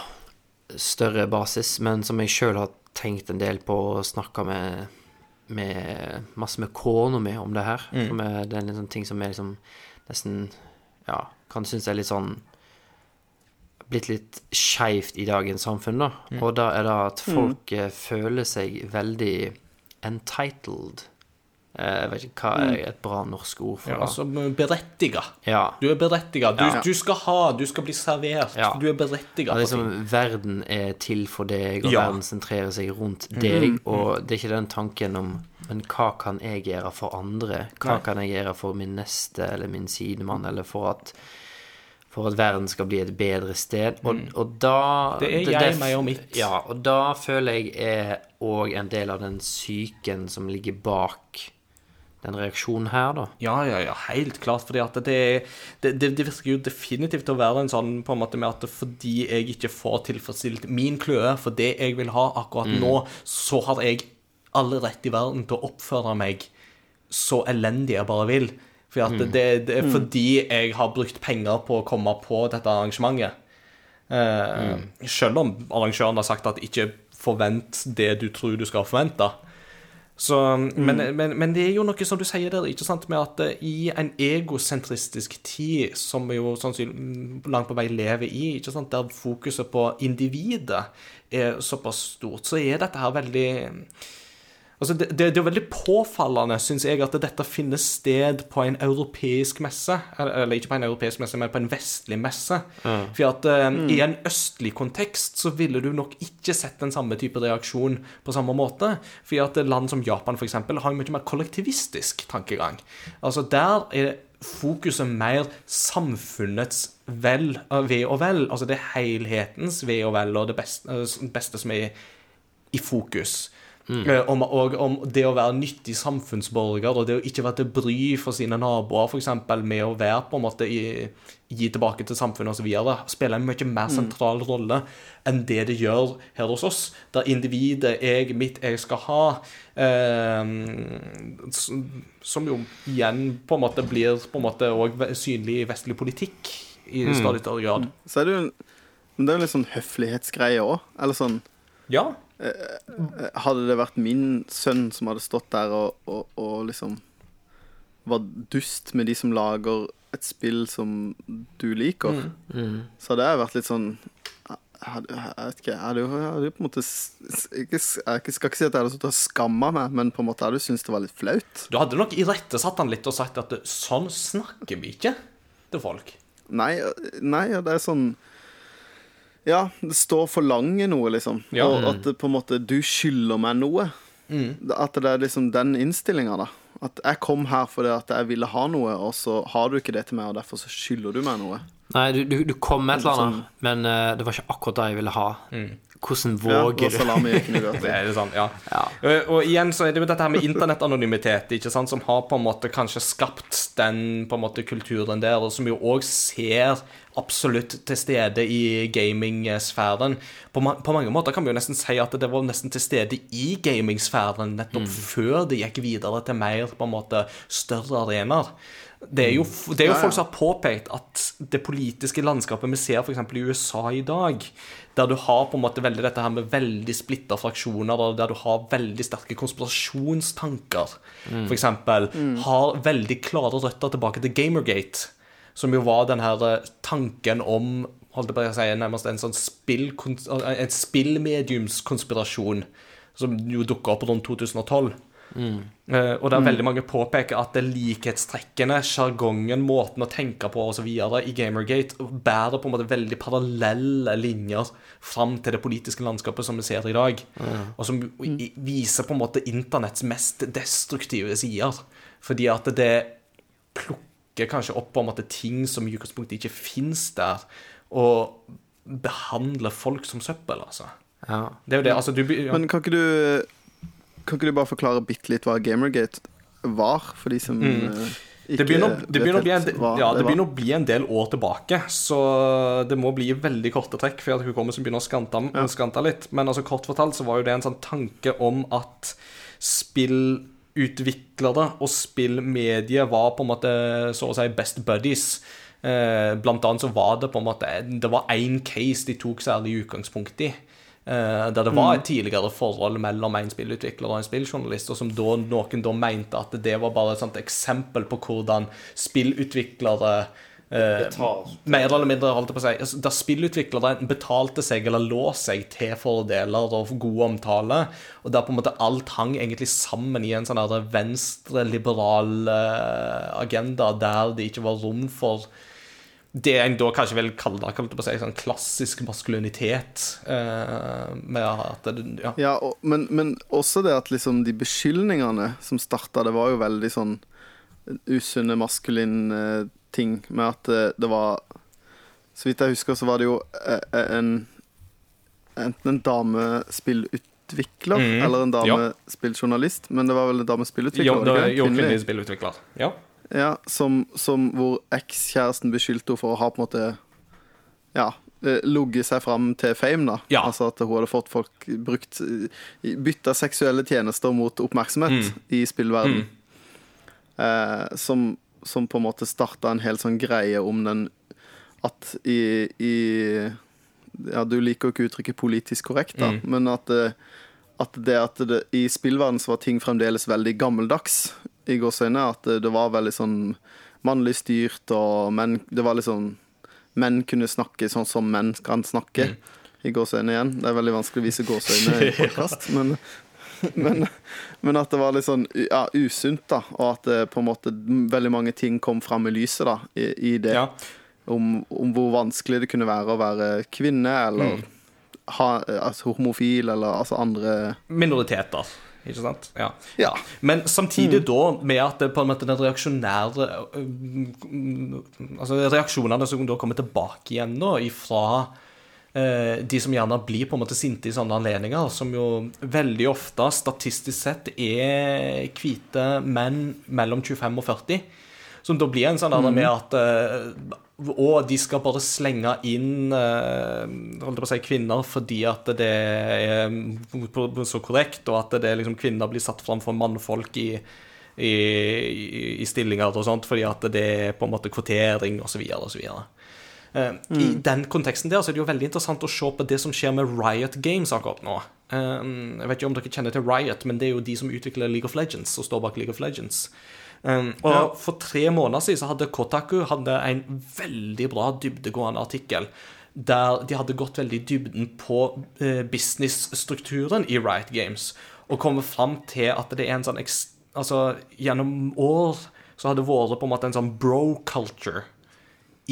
større basis, men som jeg sjøl har tenkt en del på og snakka med med masse med kona mi om det her. Mm. Med, det er en sånn ting som er liksom nesten Ja, kan synes er litt sånn blitt litt skeivt i dagens samfunn, da. Og da er det at folk mm. føler seg veldig entitled. Eh, Jeg vet ikke hva er et bra norsk ord for Ja, altså berettiga. Ja. Du er berettiga. Du, Ja. du skal ha, du skal bli servert. Du er berettiga. Liksom, verden er til for deg, og verden sentrerer seg rundt deg. Og det er ikke den tanken om Men hva kan jeg gjøre for andre? Hva Nei. kan jeg gjøre for min neste eller min sidemann, eller for at for at verden skal bli et bedre sted. Og, og da Mm. Det er jeg, meg og mitt. Ja, og da føler jeg er òg en del av den psyken som ligger bak den reaksjonen her, da. Ja, ja, ja, helt klart. fordi at det, det, det, det virker jo definitivt å være en sånn på en måte med at fordi jeg ikke får tilfredsstilt min kløe for det jeg vil ha akkurat nå, så har jeg alle rett i verden til å oppføre meg så elendig jeg bare vil. Fordi at det, det er fordi jeg har brukt penger på å komme på dette arrangementet. Eh, Selv om arrangøren har sagt at ikke forvent det du tror du skal forvente. Så, men, men, men det er jo noe som du sier der, ikke sant, med at eh, i en egosentristisk tid, som vi jo sannsynlig langt på vei lever i, ikke sant, der fokuset på individet er såpass stort, så er dette her veldig Altså, det, det, det er veldig påfallende, syns jeg, at dette finner sted på en europeisk messe. Eller, ikke på en europeisk messe, men på en vestlig messe. For at eh, i en østlig kontekst så ville du nok ikke sett den samme type reaksjon på samme måte. For at land som Japan, eksempel, har en mye mer kollektivistisk tankegang. Altså, der er fokuset mer samfunnets vel, eh, ve og vel. Altså det er helhetens ve og vel og det beste, eh, beste som er i fokus. Eh, Om, og om det å være nyttig samfunnsborger og det å ikke være til bry for sine naboer, f.eks. med å være på en måte i, gi tilbake til samfunnet osv., spiller en mye mer sentral rolle enn det det gjør her hos oss. Der individet, jeg, mitt, jeg skal ha, eh, som jo igjen på en måte blir på en måte også synlig i vestlig politikk i stadig større grad. Så er det jo en, men det er jo en litt sånn høflighetsgreie òg. Eller sånn Ja. Hadde det vært min sønn som hadde stått der og, og, og liksom var dust med de som lager et spill som du liker, så hadde jeg vært litt sånn jeg hadde, vet ikke, jeg hadde jo hadde på en måte Jeg skal ikke si at jeg hadde skamma meg, men på en måte hadde jeg syntes det var litt flaut. Du hadde nok irettesatt han litt og sagt at sånn snakker vi ikke til folk. Nei, nei, det er sånn Ja, det står for lange noe, liksom. Ja. Og at det på en måte Du skylder meg noe. Mm. At det er liksom den innstillinga, da. At jeg kom her fordi at jeg ville ha noe, og så har du ikke det til meg, og derfor så skylder du meg noe. Nei, du, du, du kom med et eller annet, men uh, det var ikke akkurat det jeg ville ha. Hvordan Ja, våger du? godt. Det er sånn, ja. Og, og igjen så er det jo dette her med internettanonymitet, ikke sant, som har på en måte kanskje skapt den på en måte kulturen der, og som jo òg ser absolutt til stede i gamingsfæren. På, ma på mange måter kan vi jo nesten si at det var nesten til stede i gamingsfæren nettopp før det gikk videre til mer på en måte større arenaer. Det er jo, det er jo Ja, ja. folk som har påpekt at det politiske landskapet vi ser f.eks. i USA i dag, der du har på en måte veldig dette her med veldig splitta fraksjoner, og der du har veldig sterke konspirasjonstanker, Mm. for eksempel, har veldig klare røtter tilbake til Gamergate, som jo var den her eh, tanken om holdt jeg på å si, nærmest en sånn spill, en spillmediumskonspirasjon som jo dukka opp rundt 2012. Eh, og der veldig mange påpeker at det likhetstrekkene, sjargongen, måten å tenke på osv. i Gamergate bærer på en måte veldig parallelle linjer fram til det politiske landskapet som vi ser i dag. Og som viser på en måte internetts mest destruktive sider. Fordi at det plukker kanskje opp på en måte ting som i utgangspunktet ikke fins der, og behandler folk som søppel, altså. Ja. Det er jo det. altså du, ja. Men kan ikke du Kan ikke du bare forklare bitte litt hva Gamergate var, for de som mm. ikke Det begynner, det, begynner en, hva ja, det begynner å bli en del år tilbake, så det må bli veldig korte trekk for at hukommelsen begynner å skanta, ja. skanta, litt. Men altså kort fortalt så var jo det en sånn tanke om at spillutviklere og spillmedie var på en måte så å si best buddies. Eh, blant annet så var det på en måte Det var én case de tok særlig utgangspunkt i. Eh, der det var et tidligere forhold mellom en spillutvikler og en spilljournalist, og som da noen da mente at det var bare et sånt eksempel på hvordan spillutviklere eh, mer eller mindre, holdt jeg på å si altså, Der spillutviklere betalte seg eller lå seg til fordeler og god omtale, og der på en måte alt hang egentlig sammen i en sånn venstre-liberal eh, agenda der det ikke var rom for det en da kanskje vil kalle si, sånn klassisk maskulinitet. Eh, det, ja. Ja, og, men, men også det at liksom de beskyldningene som starta, det var jo veldig sånn usunne maskuline ting med at det, det var Så vidt jeg husker, så var det jo eh, en enten en damespillutvikler mm, eller en ja. damespilljournalist. Men det var vel en damespillutvikler? Jo, var det er jo kvinnelig spillutvikler. Ja. Ja, som, som hvor ekskjæresten beskyldte henne for å ha på en måte Ja, eh, ligget seg fram til fame, da. Ja. Altså at hun hadde fått folk brukt Bytta seksuelle tjenester mot oppmerksomhet Mm. i spillverden. Eh, som, som på en måte starta en hel sånn greie om den At i, i Ja, du liker jo ikke uttrykket politisk korrekt, da, Mm. men at det, at det at det, i spillverden så var ting fremdeles veldig gammeldags i gåseøyne. At det, det var veldig sånn mannlig styrt, og menn Det var sånn Menn kunne snakke sånn som menn kan snakke. Mm. I gåseøyne igjen. Det er veldig vanskelig å vise gåseøyne i podkast, men men, men at det var litt sånn ja, usunt, da. Og at det på en måte veldig mange ting kom fram i lyset da, i, i det. ja. Om, om hvor vanskelig det kunne være å være kvinne, eller Mm. ha, altså, homofil, eller altså andre Minoriteter. Ikke sant? Ja. Ja. Men samtidig da med at det på en måte den reaksjonære øh, Altså reaksjonene som da kommer tilbake igjen nå ifra eh, de som gjerne blir på en måte sinte i sånne anledninger, som jo veldig ofte statistisk sett er hvite menn mellom 25 og 40. Som da blir en sånn mm. med at eh, Og de skal bare slenge inn eh, si, kvinner fordi at det er mm, så korrekt, og at det liksom kvinner blir satt fram for mannfolk i, i, i, stillinger og sånt, fordi at det er på en måte kvotering osv. osv. Uh, I den konteksten der så er det jo veldig interessant å se på det som skjer med Riot Games akkurat nå. Eh, jeg vet ikke om dere kjenner til Riot, men det er jo de som utvikler League of Legends, og står bak League of Legends. Um, og For tre måneder siden så hadde Kotaku hadde en veldig bra dybdegående artikkel der de hadde gått veldig i dybden på eh, businessstrukturen i Riot Games, og kommet fram til at det er en sånn Altså, gjennom år så har det vært på en måte en sånn bro-culture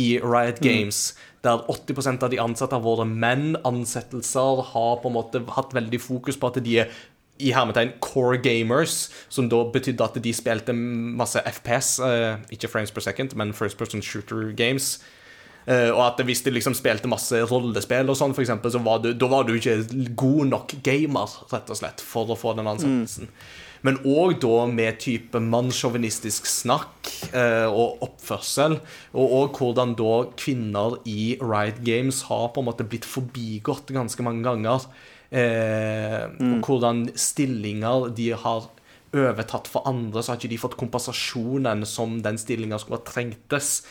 i Riot Games, der 80% av de ansatte har vært menn. Ansettelser har på en måte hatt veldig fokus på at de er i hermetegn core gamers, som da betydde at de spilte masse FPS, eh, ikke frames per second, men first person shooter games. Eh, og at hvis de liksom spilte masse rollespill og sånn, for eksempel, så var du, da var du ikke god nok gamer, rett og slett, for å få den ansettelsen. Men òg da med type mannssjåvinistisk snakk eh, og oppførsel, og òg hvordan da kvinner i Riot Games har på en måte blitt forbigått ganske mange ganger. Eh, Og hvordan stillinger de har overtatt for andre, så har ikke de fått kompensasjonen som den stillinga skulle ha trengtes.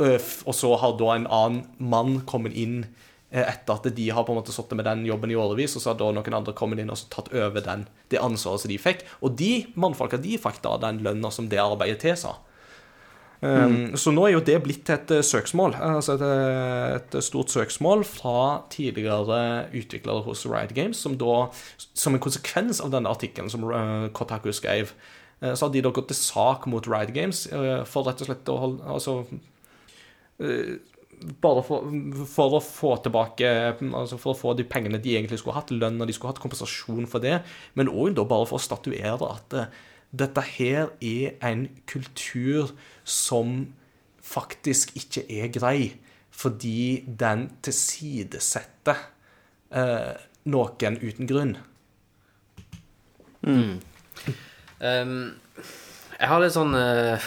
Eh, Og så har da en annen mann kommet inn eh, etter at de har på en måte sittet med den jobben i årevis, og så har da noen andre kommet inn og tatt over den, det ansvaret som de fikk. Og de mannfolka de fikk da den lønna som det arbeidet tilsa. Um, Så nå er jo det blitt et eh, søksmål, altså et, eh, et stort søksmål fra tidligere utviklere hos Riot Games, som da, som en konsekvens av denne artikkelen som eh, Kotaku skrev, eh, så har de da gått til sak mot Riot Games eh, for rett og slett å holde Altså eh, bare for, for å få tilbake Altså for å få de pengene de egentlig skulle hatt, lønna de skulle hatt, kompensasjon for det, men òg bare for å statuere at eh, dette her er en kultur som faktisk ikke er grei, fordi den tilsidesetter eh, noen uten grunn. Ehm, jeg har litt sånn eh,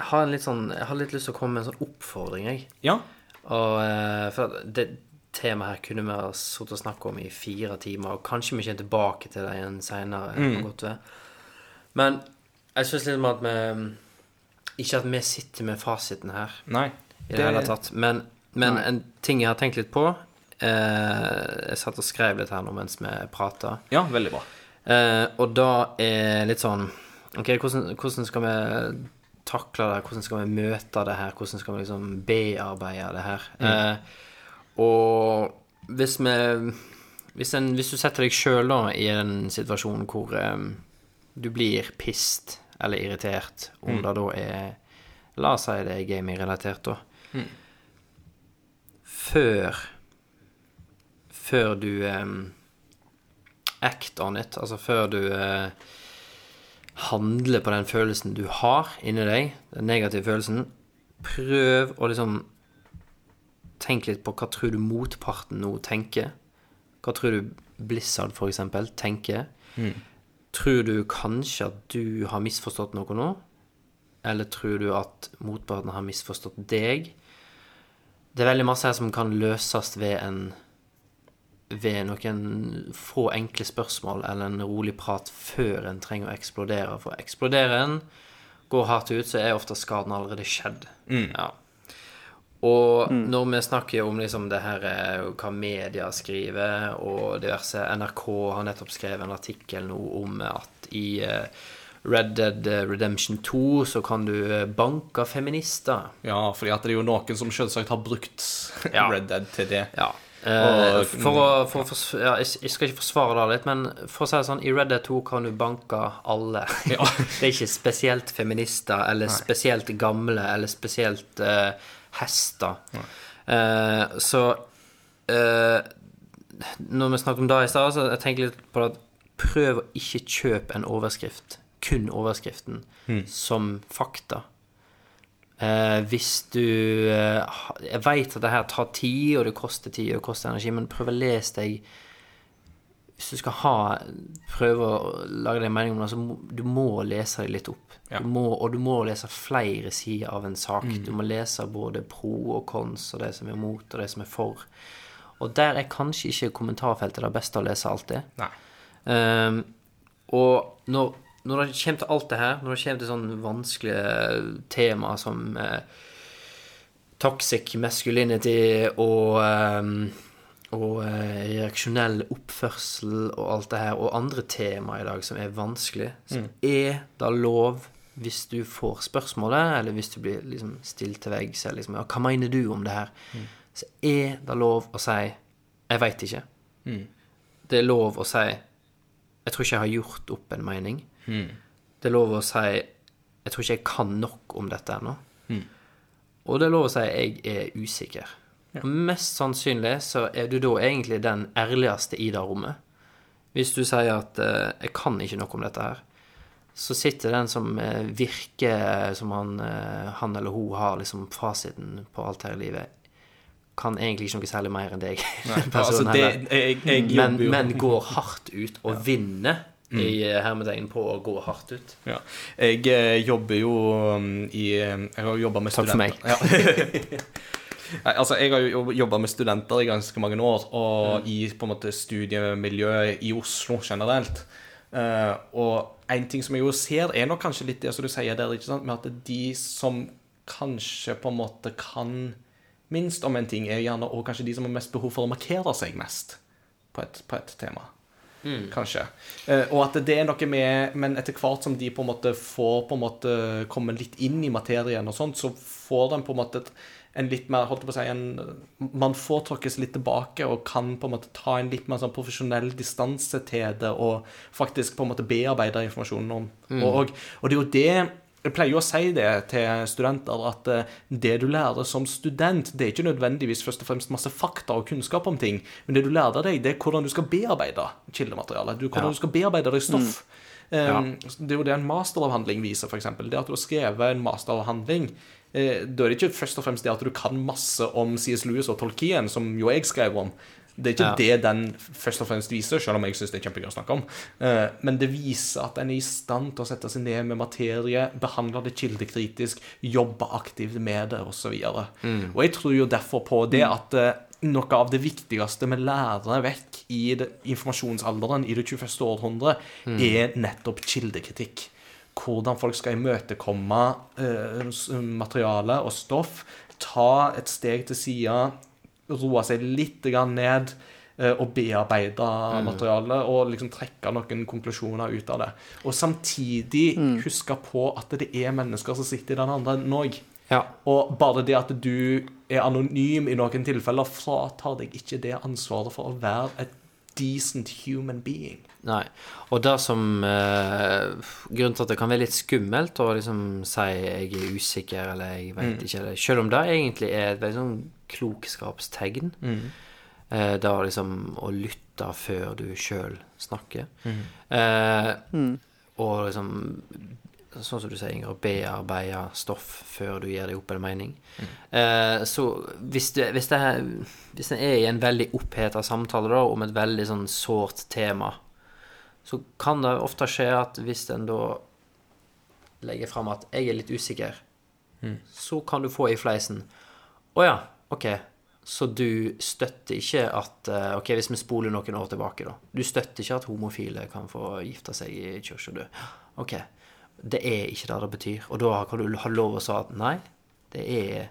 Jeg har en litt sånn Jeg har litt lyst til å komme med en sånn oppfordring, jeg. Ja. Og eh, for det temaet her kunne vi ha sittet og snakket om i fire timer, og kanskje vi kommer tilbake til det igjen seinere. Men jeg syns liksom at vi Ikke at vi sitter med fasiten her Nei. i det hele tatt, men, men en ting jeg har tenkt litt på eh, Jeg satt og skrev litt her nå mens vi prata. Ja, veldig bra. Eh, og da er litt sånn Ok, hvordan, hvordan skal vi takle det? Hvordan skal vi møte det her? Hvordan skal vi liksom bearbeide det her? Eh, og hvis vi hvis, en, hvis du setter deg sjøl i en situasjon hvor eh, du blir pissed eller irritert, om det da er La oss si det er gaming-relatert, da. Før Før du um, act on it, altså før du uh, handler på den følelsen du har inni deg, den negative følelsen, prøv å liksom tenk litt på hva tror du motparten nå tenker. Hva tror du Blizzard, for eksempel, tenker? Tror du kanskje at du har misforstått noe nå? Eller tror du at motparten har misforstått deg? Det er veldig masse her som kan løses ved en ved noen få enkle spørsmål eller en rolig prat før en trenger å eksplodere. For eksploderer en, går hardt ut, så er ofte skaden allerede skjedd. Ja. Og når vi snakker om liksom det her eh, hva media skriver, og diverse NRK har nettopp skrevet en artikkel nå om at i eh, Red Dead Redemption 2 så kan du eh, banke feminister. Ja, fordi at det er jo noen som selvsagt har brukt Ja. Red Dead til det. Ja. Og- for å, for, å fors- ja, jeg, skal ikke forsvare det litt, men for å si det sånn, i Red Dead 2 kan du banke alle. Ja. det er ikke spesielt feminister, eller spesielt gamle, eller spesielt eh, hester. Uh, så uh, Når vi snakket om det i stad, så jeg tenker litt på at prøv å ikke kjøpe en overskrift, kun overskriften, som fakta. Uh, hvis du Jeg vet at det her tar tid, og det koster tid og det koster energi, men prøv å lese deg Hvis du skal ha prøve å lage deg en mening om det, så må du må lese deg litt opp. Ja. Du må, og du må lese flere sider av en sak. Du må lese både pro og cons, og det som er mot, og det som er for. Og der er kanskje ikke kommentarfeltet det beste å lese alltid. Nei. Ehm, og når, når det kommer til alt det her, når det kommer til sånne vanskelige tema som eh, toxic masculinity og, ehm, og eh, reaksjonell oppførsel og alt det her, og andre tema i dag som er vanskelig, så er det lov hvis du får spørsmålet, eller hvis du blir liksom stilt til veggs, eller liksom, ja, hva mener du om det her? Så er det lov å si 'jeg veit ikke'. Det er lov å si 'jeg tror ikke jeg har gjort opp en mening'. Det er lov å si 'jeg tror ikke jeg kan nok om dette ennå'. Og det er lov å si 'jeg er usikker'. Og mest sannsynlig så er du da egentlig den ærligste i det rommet. Hvis du sier at eh, 'jeg kan ikke noe om dette her', så sitter den som eh, virker som han, eh, han eller hun har liksom fasiten på alt her i livet, kan egentlig ikke noe særlig mer enn deg. Altså, personen det, jeg, jeg men, men går hardt ut og vinner i eh, hermetegn på å gå hardt ut. Ja. Jeg eh, jobber jo um, i eh, Jeg har jobba med Takk for meg. Ja. Altså, jeg har jo jobba med studenter i ganske mange år, og i på en måte studiemiljøet i Oslo generelt. Uh, og en ting som jeg jo ser, er nok kanskje litt det som du sier der, ikke sant? med at de som kanskje på en måte kan minst om en ting, er gjerne og kanskje de som har mest behov for å markere seg mest på et, på et tema. Kanskje. Eh, og at det er noe med Men etter hvert som de på en måte får på en måte komme litt inn i materien og sånt, så får de på en måte et, en litt mer holdt på å si, en, Man får tråkkes litt tilbake og kan på en måte ta en litt mer sånn profesjonell distanse til det og faktisk på en måte bearbeide informasjonen om. Mm. og, og det er jo det jeg pleier jo å si det til studenter, at eh, det du lærer som student, det er ikke nødvendigvis først og fremst masse fakta og kunnskap om ting, men det du lærer deg, det er hvordan du skal bearbeide kildematerialet. Du, hvordan Ja. du skal bearbeide deg stoff. Um, Det er jo det en masteravhandling viser, f.eks. Det at du har skrevet en masteravhandling, eh, da er det ikke først og fremst det at du kan masse om C.S. Lewis og Tolkien, som jo jeg skrev om. Det er ikke Ja. det den først og fremst viser, selv om jeg syns det er kjempegøy å snakke om. Eh, Men det viser at en er i stand til å sette seg ned med materie, behandle det kildekritisk, jobbe aktivt med det, osv. Og, Mm. og jeg tror jo derfor på det at eh, noe av det viktigste vi lærer vekk i det, informasjonsalderen i det 21. århundre, Mm. er nettopp kildekritikk. Hvordan folk skal imøtekomme eh, materiale og stoff. Ta et steg til sida, roe seg litt ned eh, og bearbeide materialet og liksom trekke noen konklusjoner ut av det. Og samtidig huske på at det er mennesker som sitter i den andre enden òg. Ja. Og bare det at du er anonym i noen tilfeller, fratar deg ikke det ansvaret for å være et decent human being. Nei. Og det som eh, Grunnen til at det kan være litt skummelt å liksom si jeg er usikker, eller jeg vet ikke, eller Selv om det egentlig er et veldig sånn klokskapstegn. Eh, det å liksom å lytte før du sjøl snakker. Eh, Og liksom sånn som du sier, Inger, bearbeide stoff før du gir deg opp en mening. Eh, så hvis, det, hvis, det er, hvis en er i en veldig oppheta samtale da, om et veldig sånn sårt tema, så kan det ofte skje at hvis en da legger fram at 'jeg er litt usikker', så kan du få i fleisen 'Å ja, ok'. Så du støtter ikke at eh, Ok, hvis vi spoler noen år tilbake, da. Du støtter ikke at homofile kan få gifte seg i kirka, du. Ok. Det er ikke det det betyr. Og da kan du ha lov å si at nei, det er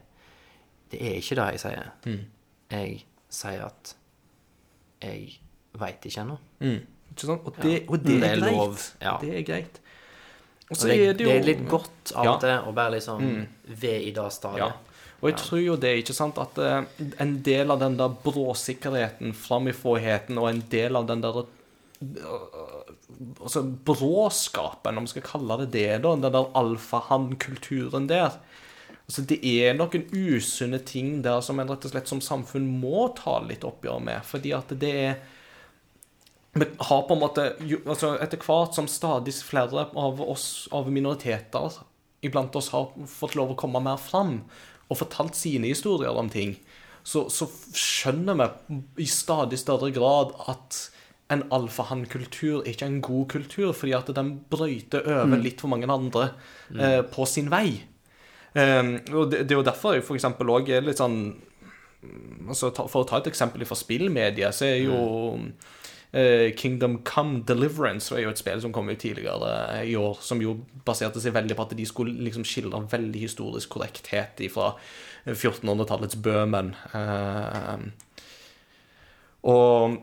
Det er ikke det jeg sier. Jeg sier at jeg veit ikke ennå. Ikke sant? Og det, og det, Det er greit. lov, ja. Det er greit. Og så er det jo det er litt godt av og til å være liksom ved i det stadiet. Og jeg tror jo det, ikke sant, at eh, en del av den der bråsikkerheten, framifråheten, og en del av den der eh, altså bråskapen, om vi skal kalle det det, da, den der alfahann-kulturen der. Altså, det er noen usunne ting der som en rett og slett som samfunn må ta litt oppgjør med, fordi at det er vi har på en måte altså Etter hvert som stadig flere av oss, av minoriteter iblant oss har fått lov å komme mer fram og fortalt sine historier om ting, så, så skjønner vi i stadig større grad at en alfahann-kultur er ikke en god kultur, fordi at den brøyter over litt for mange andre eh, på sin vei. Um, og det, det er jo derfor jeg eksempel også er litt sånn altså, For å ta et eksempel fra spillmediet, så er jo eh, Kingdom Come Deliverance var jo et spill som kom ut tidligere i år, som jo baserte seg veldig på at de skulle liksom skildre veldig historisk korrekthet fra 1400-tallets Bøhmen. Eh, og,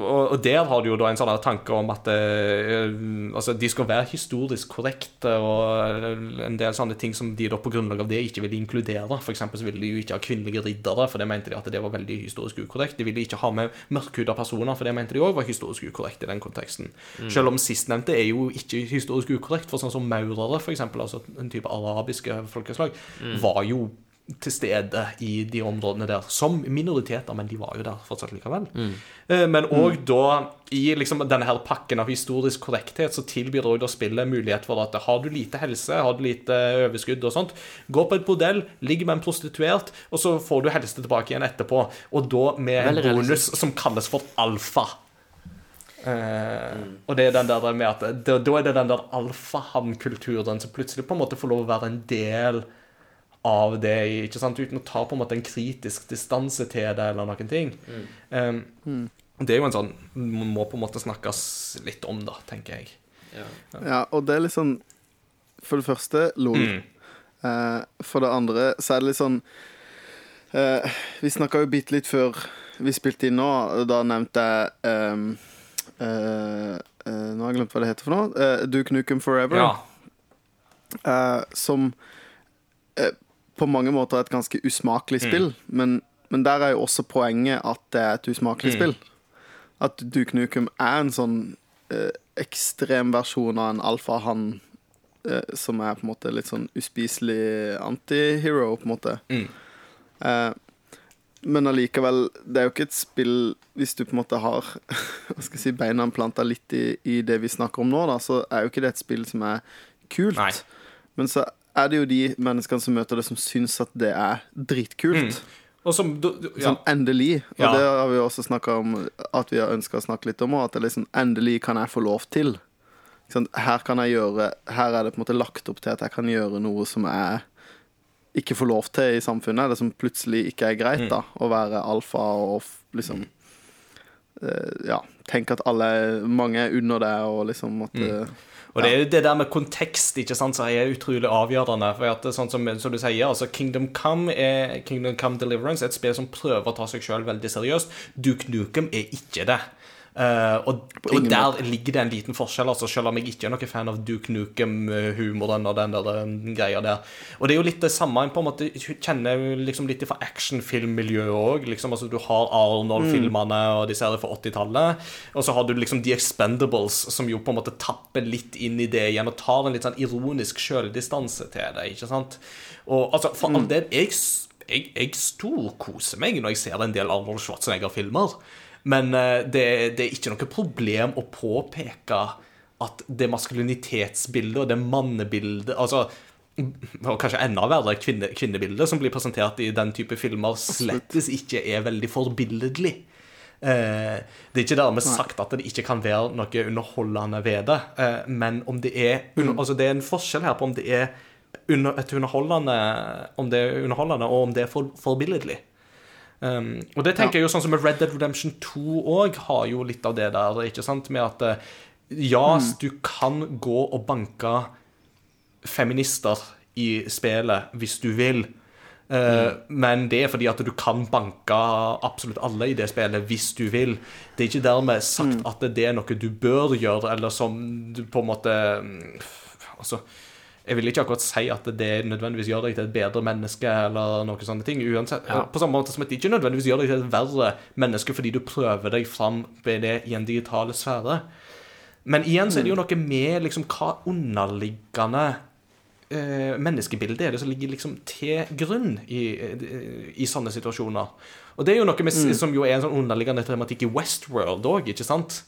og, der har du jo da en sånn tanke om at eh, altså, de skal være historisk korrekte, og en del sånne ting som de da på grunnlag av det ikke ville inkludere. For eksempel så ville de jo ikke ha kvinnelige riddere, for det mente de at det var veldig historisk ukorrekt. De ville ikke ha med mørkhuda personer, for det mente de òg var historisk ukorrekt i den konteksten. Selv om sistnevnte er jo ikke historisk ukorrekt, for sånn som maurere, for eksempel, altså en type arabiske folkeslag, var jo til stede i de områdene der som minoriteter, men de var jo der fortsatt likevel. Mm. Men òg da, i liksom denne her pakken av historisk korrekthet, så tilbyr òg spillet mulighet for at har du lite helse, har du lite overskudd og sånt, gå på et bordell, ligg med en prostituert, og så får du helse tilbake igjen etterpå. Og da med en Veldig bonus realistisk. som kalles for alfa. Mm. Og det er den der med at da, da er det den der alfahann-kulturen som plutselig på en måte får lov å være en del av det, ikke sant? uten å ta på en måte en kritisk distanse til det, eller noen ting. Eh, Det er jo en sånn må på en måte snakkes litt om, da, tenker jeg. Ja, og det er litt sånn For det første, lol. Mm. Uh, for det andre så er det litt sånn uh, Vi snakka jo bitte litt før vi spilte inn nå. og Da nevnte jeg um, uh, eh, Nå har jeg glemt hva det heter for noe. Uh, Duke Nukem Forever. Ja. eh, som på mange måter er et ganske usmakelig Mm. spill. Men, men der er jo også poenget at det er et usmakelig Mm. spill. At Duke Nukem er en sånn eh, ekstrem versjon av en alfahann eh, som er på en måte litt sånn uspiselig antihero, på en måte. Mm. Eh, men allikevel, det er jo ikke et spill Hvis du på en måte har hva skal jeg si, beina planta litt i, i det vi snakker om nå, da, så er jo ikke det et spill som er kult. Nei. Men så er det jo de menneskene som møter det, som syns at det er dritkult. Og som du, du, ja. Sånn endelig. Og Ja. det har vi også snakka om at vi har ønska å snakke litt om, og at det liksom endelig kan jeg få lov til. Her kan jeg gjøre Her er det på en måte lagt opp til at jeg kan gjøre noe som jeg ikke får lov til i samfunnet, Det som plutselig ikke er greit, da. Å være alfa og liksom eh, Ja, tenk at alle Mange er under deg, og liksom at eh, Og det er jo det der med kontekst ikke sant, som er utrolig avgjørende. For at det er sånn som, som du sier, altså Kingdom Come er Kingdom Come Deliverance er et spill som prøver å ta seg sjøl veldig seriøst. Duke Nukem er ikke det. Eh, og, og der ligger det en liten forskjell, altså selv om jeg ikke er noen fan av Duke Nukem-humoren og den der den greia der. Og det er jo litt det samme på en måte kjenner liksom litt fra actionfilmmiljøet òg. Liksom, altså, du har Arnold-filmene og disse her fra 80-tallet. Og så har du liksom The Expendables, som jo på en måte tapper litt inn i det igjen og tar en litt sånn ironisk sjøldistanse til det. ikke sant? Og altså, for all del, jeg, jeg, jeg storkoser meg når jeg ser en del Arnold Schwarzenegger-filmer. Men eh, det, det er ikke noe problem å påpeke at det maskulinitetsbildet og det mannebildet Altså og kanskje enda verre kvinne, kvinnebildet som blir presentert i den type filmer, slettes ikke er veldig forbilledlig. Eh, det er ikke dermed sagt at det ikke kan være noe underholdende ved det, eh, men om det er under, altså det er en forskjell her på om det er under, et underholdende Om det er underholdende, og om det er for, forbilledlig. Um, og det tenker jeg jo sånn som med Red Dead Redemption 2 òg har jo litt av det der, ikke sant? Med at ja, ja, du kan gå og banke feminister i spillet hvis du vil. Mm. Men det er fordi at du kan banke absolutt alle i det spillet hvis du vil. Det er ikke dermed sagt at det er noe du bør gjøre, eller som du på en måte mm, Altså, jeg vil ikke akkurat si at det nødvendigvis gjør deg til et bedre menneske, eller noen sånne ting. Uansett, På samme måte som at det ikke nødvendigvis gjør deg til et verre menneske fordi du prøver deg fram ved det i en digital sfære. Men igjen så er det jo noe med liksom hva underliggende eh, menneskebilde er det som ligger liksom til grunn i, i sånne situasjoner. Og det er jo noe med, som jo er en sånn underliggende tematikk i Westworld òg, ikke sant?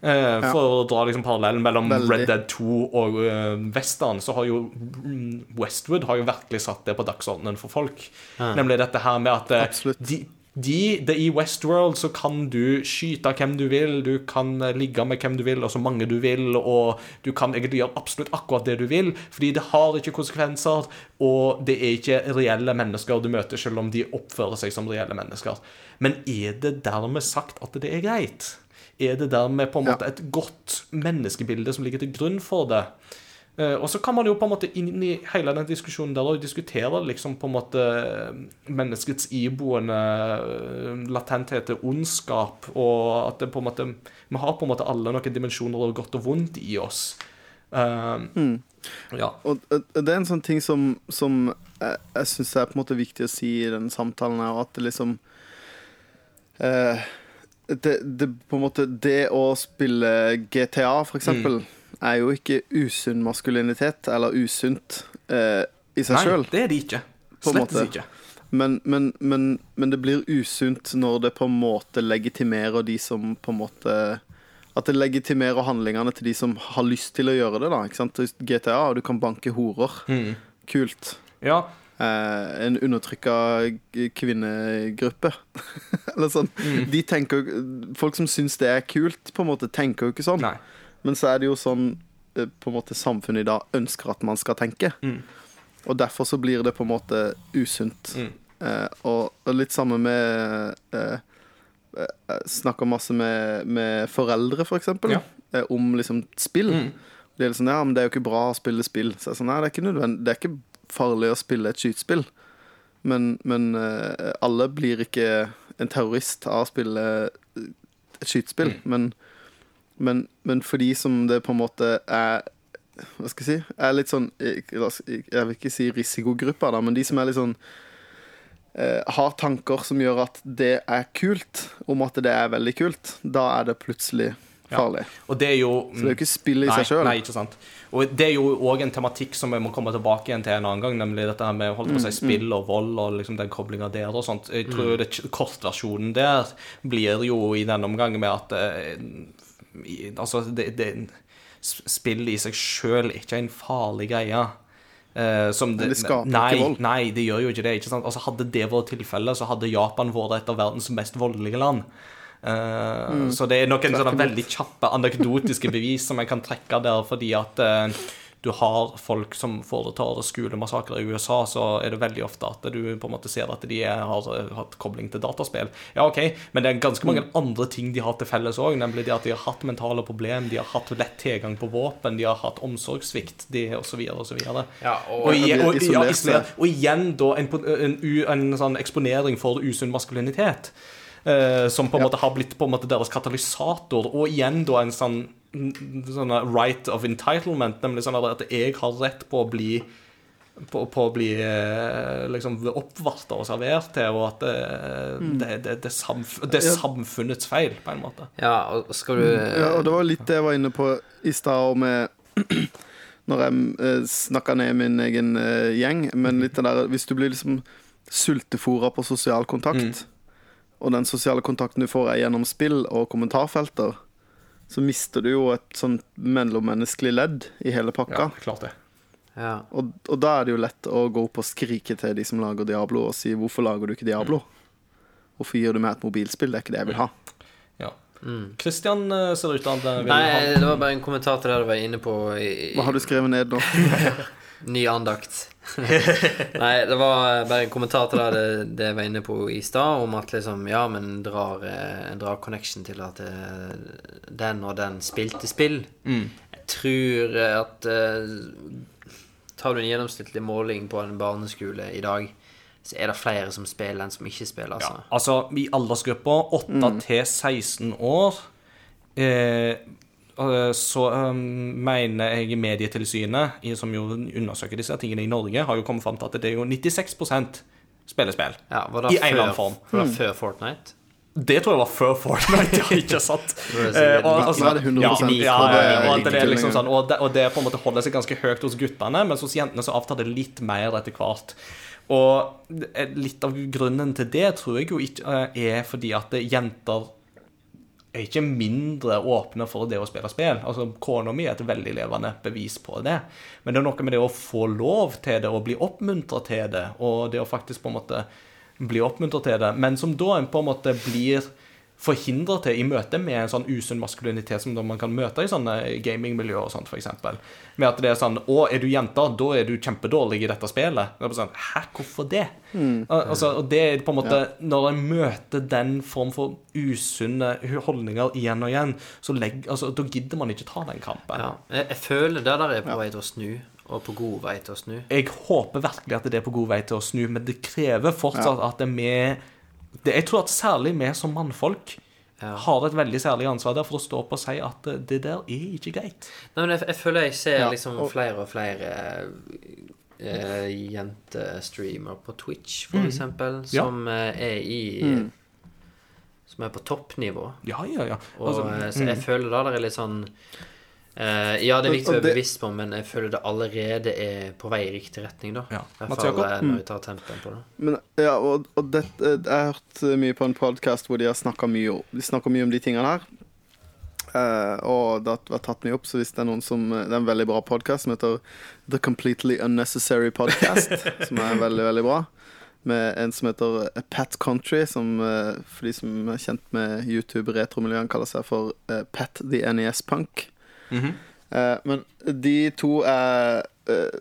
Eh, for å dra liksom parallellen mellom Veldig. Red Dead 2 og uh, Western, så har jo Westwood har jo virkelig satt det på dagsordenen for folk. Nemlig dette her med at uh, de, de, det I Westworld så kan du skyte hvem du vil, du kan eh, ligge med hvem du vil, og så mange du vil, og du kan egentlig gjøre absolutt akkurat det du vil, fordi det har ikke konsekvenser, og det er ikke reelle mennesker du møter, selv om de oppfører seg som reelle mennesker. Men er det dermed sagt at det er greit? Er det dermed på en måte et godt menneskebilde som ligger til grunn for det? Eh, og så kan man jo på en måte inn i hele den diskusjonen der og diskutere liksom på en måte menneskets iboende eh, latenthet til ondskap, og at det på en måte Vi har på en måte alle noen dimensjoner av godt og vondt i oss. Eh, Ja. Og det er en sånn ting som, som jeg, jeg syns er på en måte viktig å si i den samtalen og at det liksom eh, det, det på en måte Det å spille GTA, for eksempel, er jo ikke usunn maskulinitet, eller usunt eh, i seg Nei, det er det ikke. På Slettes ikke. Men, men, men, men det blir usunt når det på en måte legitimerer de som på en måte At det legitimerer handlingene til de som har lyst til å gjøre det. da, ikke sant? GTA, du kan banke horer. Mm. Kult. Ja. Eh, en undertrykka kvinnegruppe. Eller sånn. Mm. De tenker Folk som syns det er kult, på en måte tenker jo ikke sånn. Nei. Men så er det jo sånn eh, på en måte samfunnet i dag ønsker at man skal tenke. Mm. Og derfor så blir det på en måte usunt. Mm. Eh, og, og litt samme med eh, eh, snakker masse med, med foreldre, for eksempel, Ja. eh, om liksom spill. Mm. Det er sånn, ja, men det er jo ikke bra å spille spill. Så jeg er sånn, nei, det er ikke nødvendig Det er ikke farlig å spille et skytespill. Men, men eh, alle blir ikke en terrorist av å spille et skytespill. Men, men, men for de som det på en måte er Hva skal jeg si? Er litt sånn Jeg jeg vil ikke si risikogrupper, da, men de som er litt sånn eh, har tanker som gjør at det er kult, om at det er veldig kult, da er det plutselig farlig. Og det er jo Så det er jo ikke spillet i nei, seg sjøl. Nei, ikke sant. Og det er jo òg en tematikk som vi må komme tilbake igjen til en annen gang, nemlig dette her med holdt på å Mm, si, spill og vold og liksom den koblinga der og sånt. Jeg tror det kortversjonen der blir jo i denne omgang med at eh, i, Altså, det, det Spill i seg sjøl er en farlig greie. Uh, som Men det skaper nei, ikke vold. Nei, det gjør jo ikke det. ikke sant? Altså, hadde det vært tilfellet, så hadde Japan vært et av verdens mest voldelige land. Eh, Så det er noen sånne veldig kjappe anekdotiske bevis som jeg kan trekke der, fordi at eh, du har folk som foretar skolemassakrer i USA, så er det veldig ofte at du på en måte ser at de er, har eh, hatt kobling til dataspill. Ja, OK, men det er ganske mange andre ting de har til felles òg, nemlig det at de har hatt mentale problem, de har hatt lett tilgang på våpen, de har hatt omsorgssvikt, de osv., osv. Ja, og, Og, igjen, og, ja, og igjen da en, en, en, en sånn eksponering for usunn maskulinitet. Eh, som på en måte har blitt på en måte deres katalysator. Og igjen da en sånn, sånn right of entitlement, nemlig sånn at jeg har rett på å bli på, på å bli eh, liksom oppvarta og servert til, og at det, det, det, det, er samf det er samfunnets feil, på en måte. Ja, og skal du Ja, og det var litt det jeg var inne på i stad, med Når jeg eh, snakka ned min egen eh, gjeng. Men litt det der Hvis du blir liksom sultefòra på sosial kontakt, og den sosiale kontakten du får, er gjennom spill og kommentarfelter, så mister du jo et sånn mellommenneskelig ledd i hele pakka. Ja, klart det. Ja. Og, og da er det jo lett å gå opp og skrike til de som lager Diablo, og si 'hvorfor lager du ikke Diablo'? Hvorfor gir du meg et mobilspill? Det er ikke det jeg vil ha. Ja. Christian eh, ser ut til å ville vil Nei, det var bare en kommentar til det du var inne på i, i Hva har du skrevet ned nå? ny andakt. Nei, det var bare en kommentar til det, det jeg var inne på i stad, om at liksom Ja, men drar, eh, drar connection til at eh, den og den spilte spill. Jeg tror eh, at eh, Tar du en gjennomsnittlig måling på en barneskole i dag, så er det flere som spiller enn som ikke spiller, altså. Ja, altså, i aldersgruppa 8 til 16 år eh, eh, så eh, mener jeg Medietilsynet, som jo undersøker disse tingene i Norge, har jo kommet fram til at det er jo 96 spillespill. Ja, var det I en eller annen form. var det før Fortnite? Det tror jeg var før Fortnite, ja, ikke sant? Eh, og, altså, det 100 ja, ja, ja, og, ikke det liksom sånn, og, det, og det på en måte holder seg ganske høyt hos guttene, mens hos jentene så avtar det litt mer etter hvert. Og litt av grunnen til det tror jeg jo ikke eh, er fordi at jenter er ikke mindre åpne for det å spille spill. Altså, Kona mi er et veldig levende bevis på det. Men det er noe med det å få lov til det, og bli oppmuntra til det, og det å faktisk på en måte bli oppmuntret til det, men som da en på en måte blir forhindra til i møte med en sånn usunn maskulinitet som man kan møte i sånne gamingmiljøer og sånt, f.eks. Med at det er sånn Å, er du jente, da er du kjempedårlig i dette spillet. Det er sånn Hæ, hvorfor det? Mm. Altså, og det er på en måte Når en møter den form for usunne holdninger igjen og igjen, så legg, altså, da gidder man ikke ta den kampen. Ja. Jeg, jeg føler det der er på vei til å snu, og på god vei til å snu. Jeg håper virkelig at det er på god vei til å snu, men det krever fortsatt at vi det, Jeg tror at særlig vi som mannfolk Ja. har et veldig særlig ansvar der for å stå opp og si at eh, det der er ikke greit. Nei, men jeg, jeg føler jeg ser Ja, liksom og- flere og flere eh, jentestreamer på Twitch, for eksempel, som ja. er i Som er på toppnivå. Ja, ja, ja. Altså, og, så jeg føler da det er litt sånn eh, Ja, det er viktig å være det- bevisst på, men jeg føler det allerede er på vei i riktig retning, da. Ja. I hvert fall eh, når vi tar tempen på det. Men, ja, og, og det, jeg har hørt mye på en podkast hvor de har snakka mye, om- de mye om de tingene her. Uh, og det har vært tatt mye opp, så hvis det er noen som Det er en veldig bra podkast som heter The Completely Unnecessary Podcast, som er veldig, veldig bra. Med en som heter Pat Country, som eh, for de som er kjent med YouTube-retromiljøet, kaller seg for eh, Pat the NES Punk. Mhm. Eh, men de to er, eh,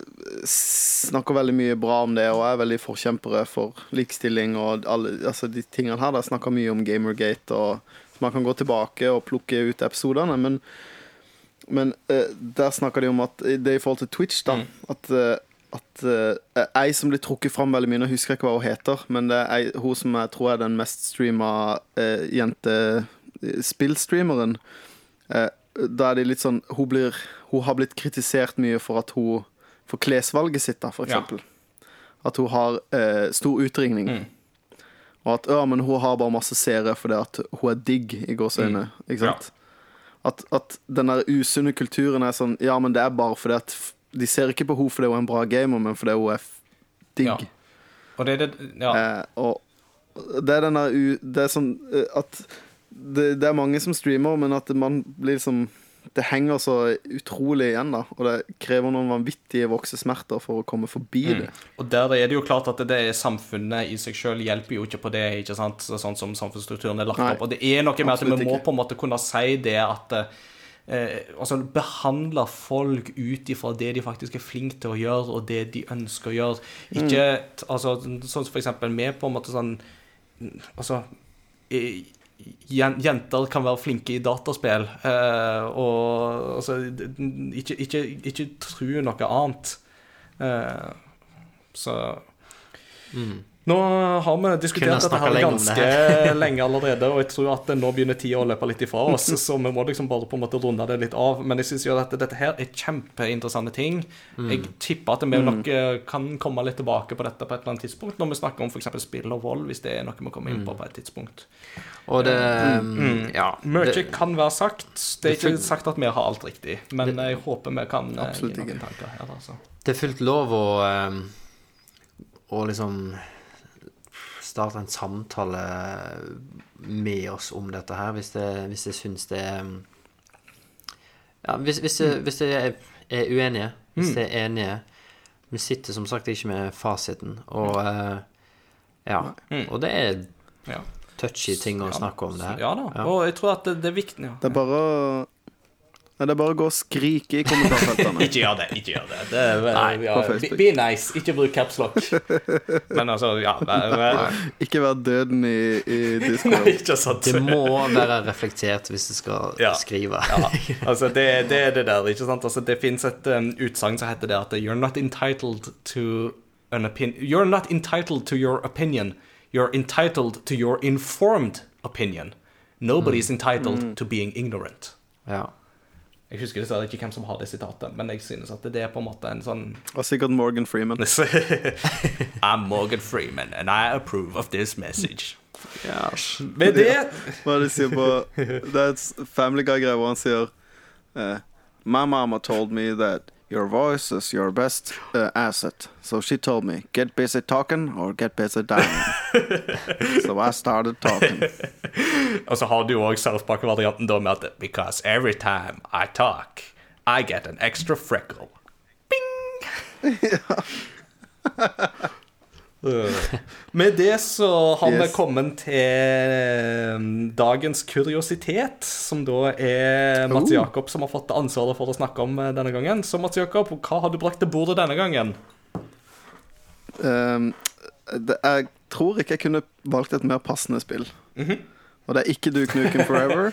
snakker veldig mye bra om det og er veldig forkjempere for likestilling og alle altså de tingene her. De snakker mye om Gamergate, og man kan gå tilbake og plukke ut episodene. Men, men eh, der snakker de om at det er i forhold til Twitch, da. At, eh, at uh, ei som blir trukket fram veldig mye, nå husker jeg ikke hva hun heter, men det er ei, hun som jeg tror er den mest streama uh, jentespillstreameren. Eh, da er det litt sånn hun, blir, hun har blitt kritisert mye for at hun For klesvalget sitt, da, for Ja. eksempel. At hun har eh, stor utringning. Mm. Og at ja, men hun har bare masse seere fordi at hun er digg, i gåseøyne. Ikke sant? At, at den der usunne kulturen er sånn Ja, men det er bare fordi at De ser ikke på henne fordi hun er en bra gamer, men fordi hun er digg. Ja. Og det er det Ja. Eh, og det er den der u... Det er sånn eh, at det, det er mange som streamer, men at man blir liksom Det henger så utrolig igjen, da. Og det krever noen vanvittige voksesmerter for å komme forbi det. Og der er det jo klart at det er samfunnet i seg sjøl hjelper jo ikke på det, ikke sant? sånn som samfunnsstrukturen er lagt Nei, opp. Og det er noe med at vi må på en måte kunne si det at eh, Altså behandle folk ut ifra det de faktisk er flinke til å gjøre, og det de ønsker å gjøre. Ikke mm. altså Sånn som for eksempel med på en måte sånn Altså i- Jenter kan være flinke i dataspill, eh, og altså Ikke, ikke, ikke tro noe annet. Eh, så Nå har vi diskutert dette her ganske det. lenge allerede, og jeg tror at nå begynner tida å løpe litt ifra oss, så vi må liksom bare på en måte runde det litt av. Men jeg syns jo at dette her er kjempeinteressante ting. Jeg tipper at vi nok eh, kan komme litt tilbake på dette på et eller annet tidspunkt, når vi snakker om f.eks. spill og vold, hvis det er noe vi kommer inn på på et tidspunkt. Og det Ja. Mye det- kan være sagt. Det er Det ikke sagt at vi har alt riktig, men jeg håper vi kan eh, gi noen tanker her, altså. Det er fullt lov å Å liksom starte en samtale med oss om dette her, hvis, jeg, hvis jeg syns det er Ja, hvis, hvis, jeg, hvis jeg er, er uenige, Mm. hvis jeg er enige Vi sitter som sagt ikke med fasiten, og eh, Ja. Og det er touchy ting å snakke om det her. Ja da. Og jeg tror at det, det er viktig ja. Det er bare å Nei, det er bare å gå og skrike i kommentarfeltene. Ikke gjør det. ikke gjør det, det er, Nei, ja, på Facebook. Be nice, ikke bruk capslock. Men altså, ja Ikke vær døden i, i Discord. Ikke sant. Det må være reflektert hvis du skal Ja. skrive. Ja, altså det, det er det der, ikke sant? Altså det finnes et um, utsagn som heter det at You're not entitled to an opinion You're not entitled to your opinion You're entitled to your informed opinion Nobody's entitled to being ignorant Ja. Jeg husker dessverre ikke hvem som har det sitatet Men jeg synes at det er på en måte en sånn Og sikkert Morgan Freeman. I'm Morgan Freeman And I approve of this message Med det Hva er det de sier på er Family Guy-greia hvor han sier uh, My mama told me that your voice is your best uh, asset. So she told me, get busy talking or get busy dying. so I started talking. Og så har du South Park-varianten da med at Because every time I talk, I get an extra freckle. Bing! Med det så har vi kommet til um, dagens kuriositet, som da er Mats Oh. Jakob som har fått ansvaret for å snakke om eh, denne gangen. Så Mats Jakob, hva har du brakt til bordet denne gangen? Um, det, jeg tror ikke jeg kunne valgt et mer passende spill. Og det er ikke Duke Nukem Forever.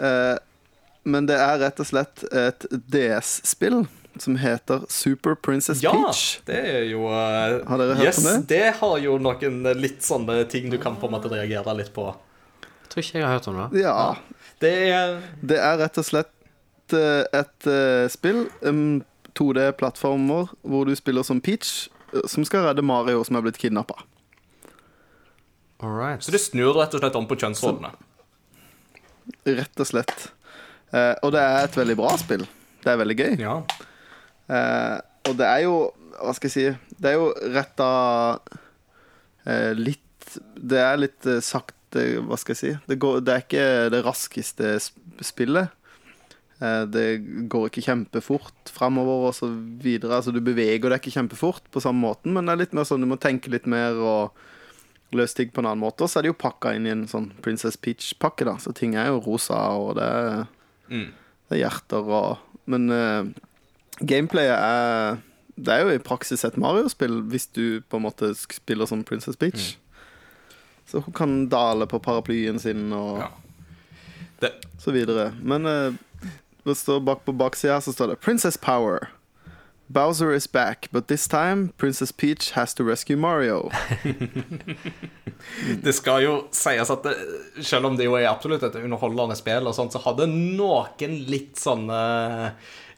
uh, men det er rett og slett et DS-spill som heter Super Princess Ja, Peach. det er jo uh, Har dere hørt yes, om det? det har jo noen eh, litt sånne ting du kan på en måte reagere litt på. Jeg tror ikke jeg har hørt om det. Ja. Det er Det er rett og slett uh, et uh, spill, um, 2D-plattformer, hvor du spiller som Peach, som skal redde Mario som er blitt kidnappa. Alright. Så det snur rett og slett om på kjønnsrollene. Rett og slett. Eh, og det er et veldig bra spill. Det er veldig gøy. Ja. Eh, og det er jo Hva skal jeg si Det er jo retta eh, litt Det er litt eh, sakte Hva skal jeg si det, går, det er ikke det raskeste spillet. Eh, det går ikke kjempefort framover og så videre. Altså, du beveger deg ikke kjempefort på samme måten, men det er litt mer sånn du må tenke litt mer og løse ting på en annen måte. Og så er det jo pakka inn i en sånn Princess Peach-pakke, da. Så ting er jo rosa, og det er, det er hjerter og Men eh, gameplayet er Det er jo i praksis et Mario-spill hvis du på en måte spiller som Princess Peach. Så hun kan dale på paraplyen sin og Ja. Det, så videre. Men eh, det står bak på baksida så står det 'Princess Power'. Bowser is back, but this time Princess Peach has to rescue Mario. det skal jo sies at det, selv om det jo er absolutt et underholdende spill, og sånt, så hadde noen litt sånne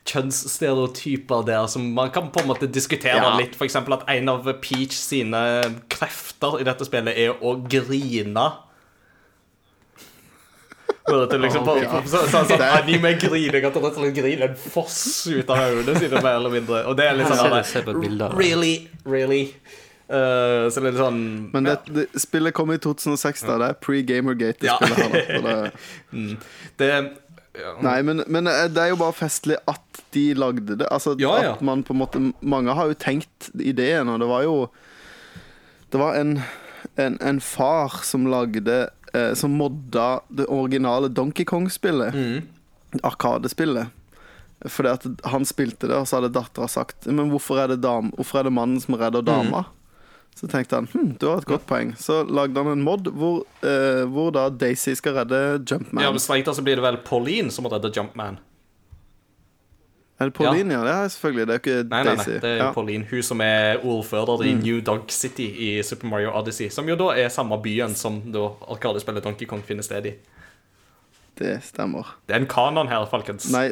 kjønnsstereotyper der som man kan på en måte diskutere Ja. litt. For eksempel at en av Peach sine krefter i dette spillet er å grine. Hører til liksom på, på, så, så, sånn anime-grining, at det rett og slett griner en foss ut av øynene sine, mer eller mindre. Og det er litt sånn det. Really? Really? Uh, så det er litt sånn Men det, det, spillet kom i 2006, da. Det er pre-Gamergate. Det Ja. spillet her, da. det, mm. Det ja. Nei, men, men eh, det er jo bare festlig at de lagde det. Altså, Ja, ja. at man på en måte Mange har jo tenkt ideen, og det var jo Det var en, en, en far som lagde eh, Som modda det originale Donkey Kong-spillet. Mm. Arkadespillet. Fordi at han spilte det, og så hadde dattera sagt Men hvorfor er det, dam, hvorfor er det mannen som redder dama? Så tenkte han hm, du har et godt poeng. Så lagde han en mod hvor, eh, hvor da Daisy skal redde Jumpman. Ja, men Strengt tatt så blir det vel Pauline som må redde Jumpman. Er det Pauline, ja? Det er selvfølgelig. Det er ikke Nei, nei, nei, det er ja. Pauline. Hun som er ordfører i New Dog City i Super Mario Odyssey. Som jo da er samme byen som da Arkadespillet Donkey Kong finner sted i. Det stemmer. Det er en kanon her, folkens. Nei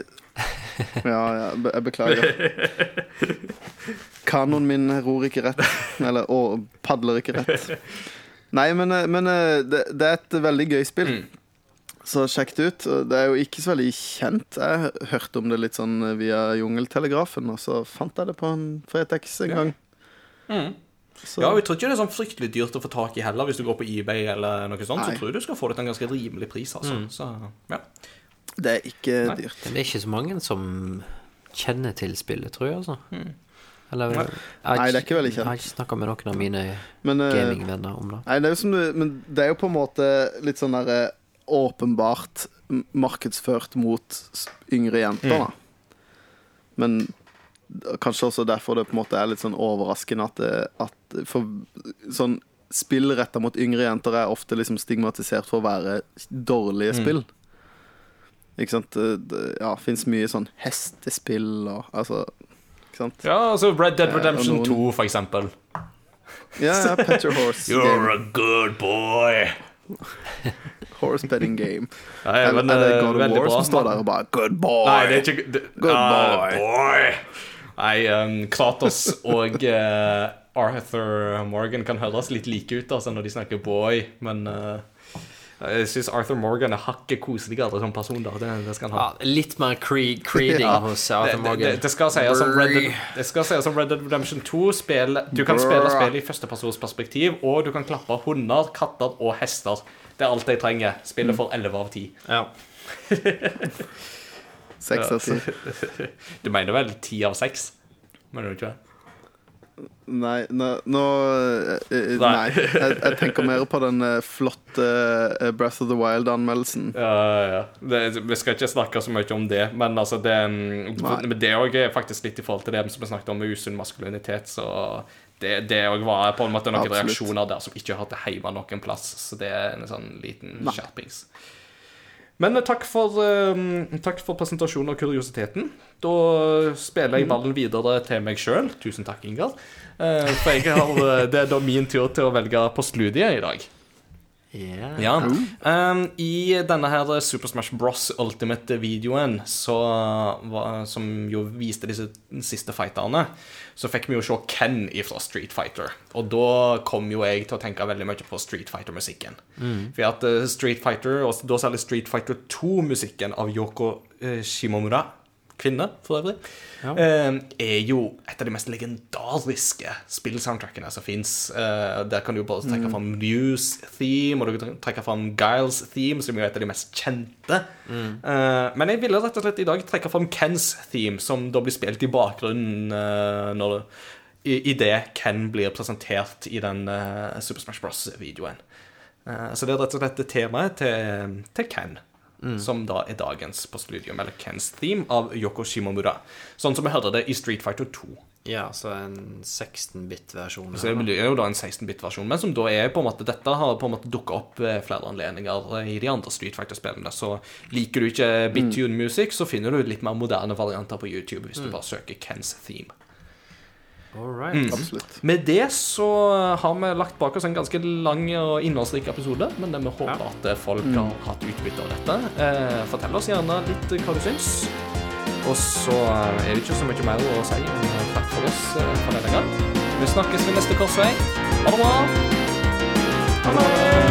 Ja, ja, jeg beklager. Kanoen min ror ikke rett. Eller å, padler ikke rett. Nei, men, eh, men eh, det, det er et veldig gøy spill. Så sjekk det ut. Det er jo ikke så veldig kjent. Jeg hørte om det litt sånn via Jungeltelegrafen, og så fant jeg det på en Fretex en gang. Så, Ja, vi tror ikke det er sånn fryktelig dyrt å få tak i heller hvis du går på eBay eller noe sånt. Nei. Så tror jeg du skal få det til en ganske rimelig pris. altså. Så, ja. Det er ikke dyrt. Men det er ikke så mange som kjenner til spillet, tror jeg, altså. Eller jeg, Hmm. Nei, det er ikke veldig kjent. Jeg har ikke snakka med noen av mine Men, eh, gamingvenner om det. Nei, det er jo som du Men det er jo på en måte litt sånn derre åpenbart markedsført mot yngre jenter, da. Men kanskje også derfor det på en måte er litt sånn overraskende at, det, at For sånn spill retta mot yngre jenter er ofte liksom stigmatisert for å være dårlige spill. Ikke sant? Det, ja, fins mye sånn hestespill og altså? Ja, altså Red Dead Eh, Redemption noen- 2, for eksempel. Ja, ja, Pet Your Horse game. a good boy. Horse betting game. Nei, men, er det eh, God of War som står der og bare Good boy! Nei, det er ikke det, Good uh, boy. boy. Nei, um, Kratos og uh, Arthur Morgan kan høres litt like ut altså, når de snakker boy, men eh, jeg syns Arthur Morgan er hakket koseligere som person. da Det, det skal han ha. Ja, litt mer cre creeding Ja. hos Arthur Morgan. det, det skal sies som Red Dead, det skal sies som Red Dead Redemption 2. Spill, du kan spille spillet i førstepersons perspektiv, og du kan klappe hunder, katter og hester. Det er alt jeg trenger. Spillet får 11 av 10. Ja. Seks av ti. Du mener vel 10 av 6? Mener du ikke det? Nei, nå, nå eh, eh, Nei. Nei. Jeg, jeg tenker mer på den eh, flotte Breath of the Wild-anmeldelsen. Ja, ja, ja. Det, vi skal ikke snakke så mye om det, men altså det, Nei. men det også er faktisk litt i forhold til det som vi snakket om med usunn maskulinitet. Så det, det var på en måte noen Absolutt. reaksjoner der som ikke hørte hjemme noen plass. Så det er en sånn liten Nei. Men eh, takk for, eh, takk for presentasjonen og kuriositeten. Da spiller jeg ballen videre til meg sjøl. Tusen takk, Ingar. Eh, For jeg har, eh, det er da min tur til å velge postludiet i dag. Ja. Ja. Um, I denne her Super Smash Bros. Ultimate-videoen, som jo viste disse siste fighterne, så fikk vi jo se Ken fra Street Fighter. Og da kom jo jeg til å tenke veldig mye på Street Fighter-musikken. For at eh, Street Fighter, og da særlig Street Fighter 2-musikken av Yoko eh, Shimomura, kvinne for øvrig, ja. er jo et av de mest legendariske spillsoundtrackene som fins. der kan du jo både trekke fram Muse Theme, og du kan trekke fram Giles Theme, som jo er et av de mest kjente. Mm. men jeg ville rett og slett i dag trekke fram Kens Theme, som da blir spilt i bakgrunnen uh, når det, i, i det Ken blir presentert i den eh, Super Smash Bros.-videoen. så det er rett og slett det temaet til, til Ken. Som da er dagens postludium, eller Kens theme, av Yoko Shimomura. Sånn som vi hørte det i Street Fighter 2. ja, så en 16-bit-versjon. Så det blir jo da en 16-bit-versjon, men som da er på en måte Dette har på en måte dukka opp ved flere anledninger i de andre Street Fighter-spillene. Så liker du ikke bittune music, så finner du litt mer moderne varianter på YouTube hvis du bare søker Kens theme. Right. Absolutt. Med det så har vi lagt bak oss en ganske lang og innholdsrik episode, men vi håper at folk har hatt utbytte av dette. Eh, fortell oss gjerne litt hva du syns. Og så er det ikke så mye mer å si enn takk for oss eh, for denne gang. Vi snakkes ved neste korsvei. Ha det bra. Ha det.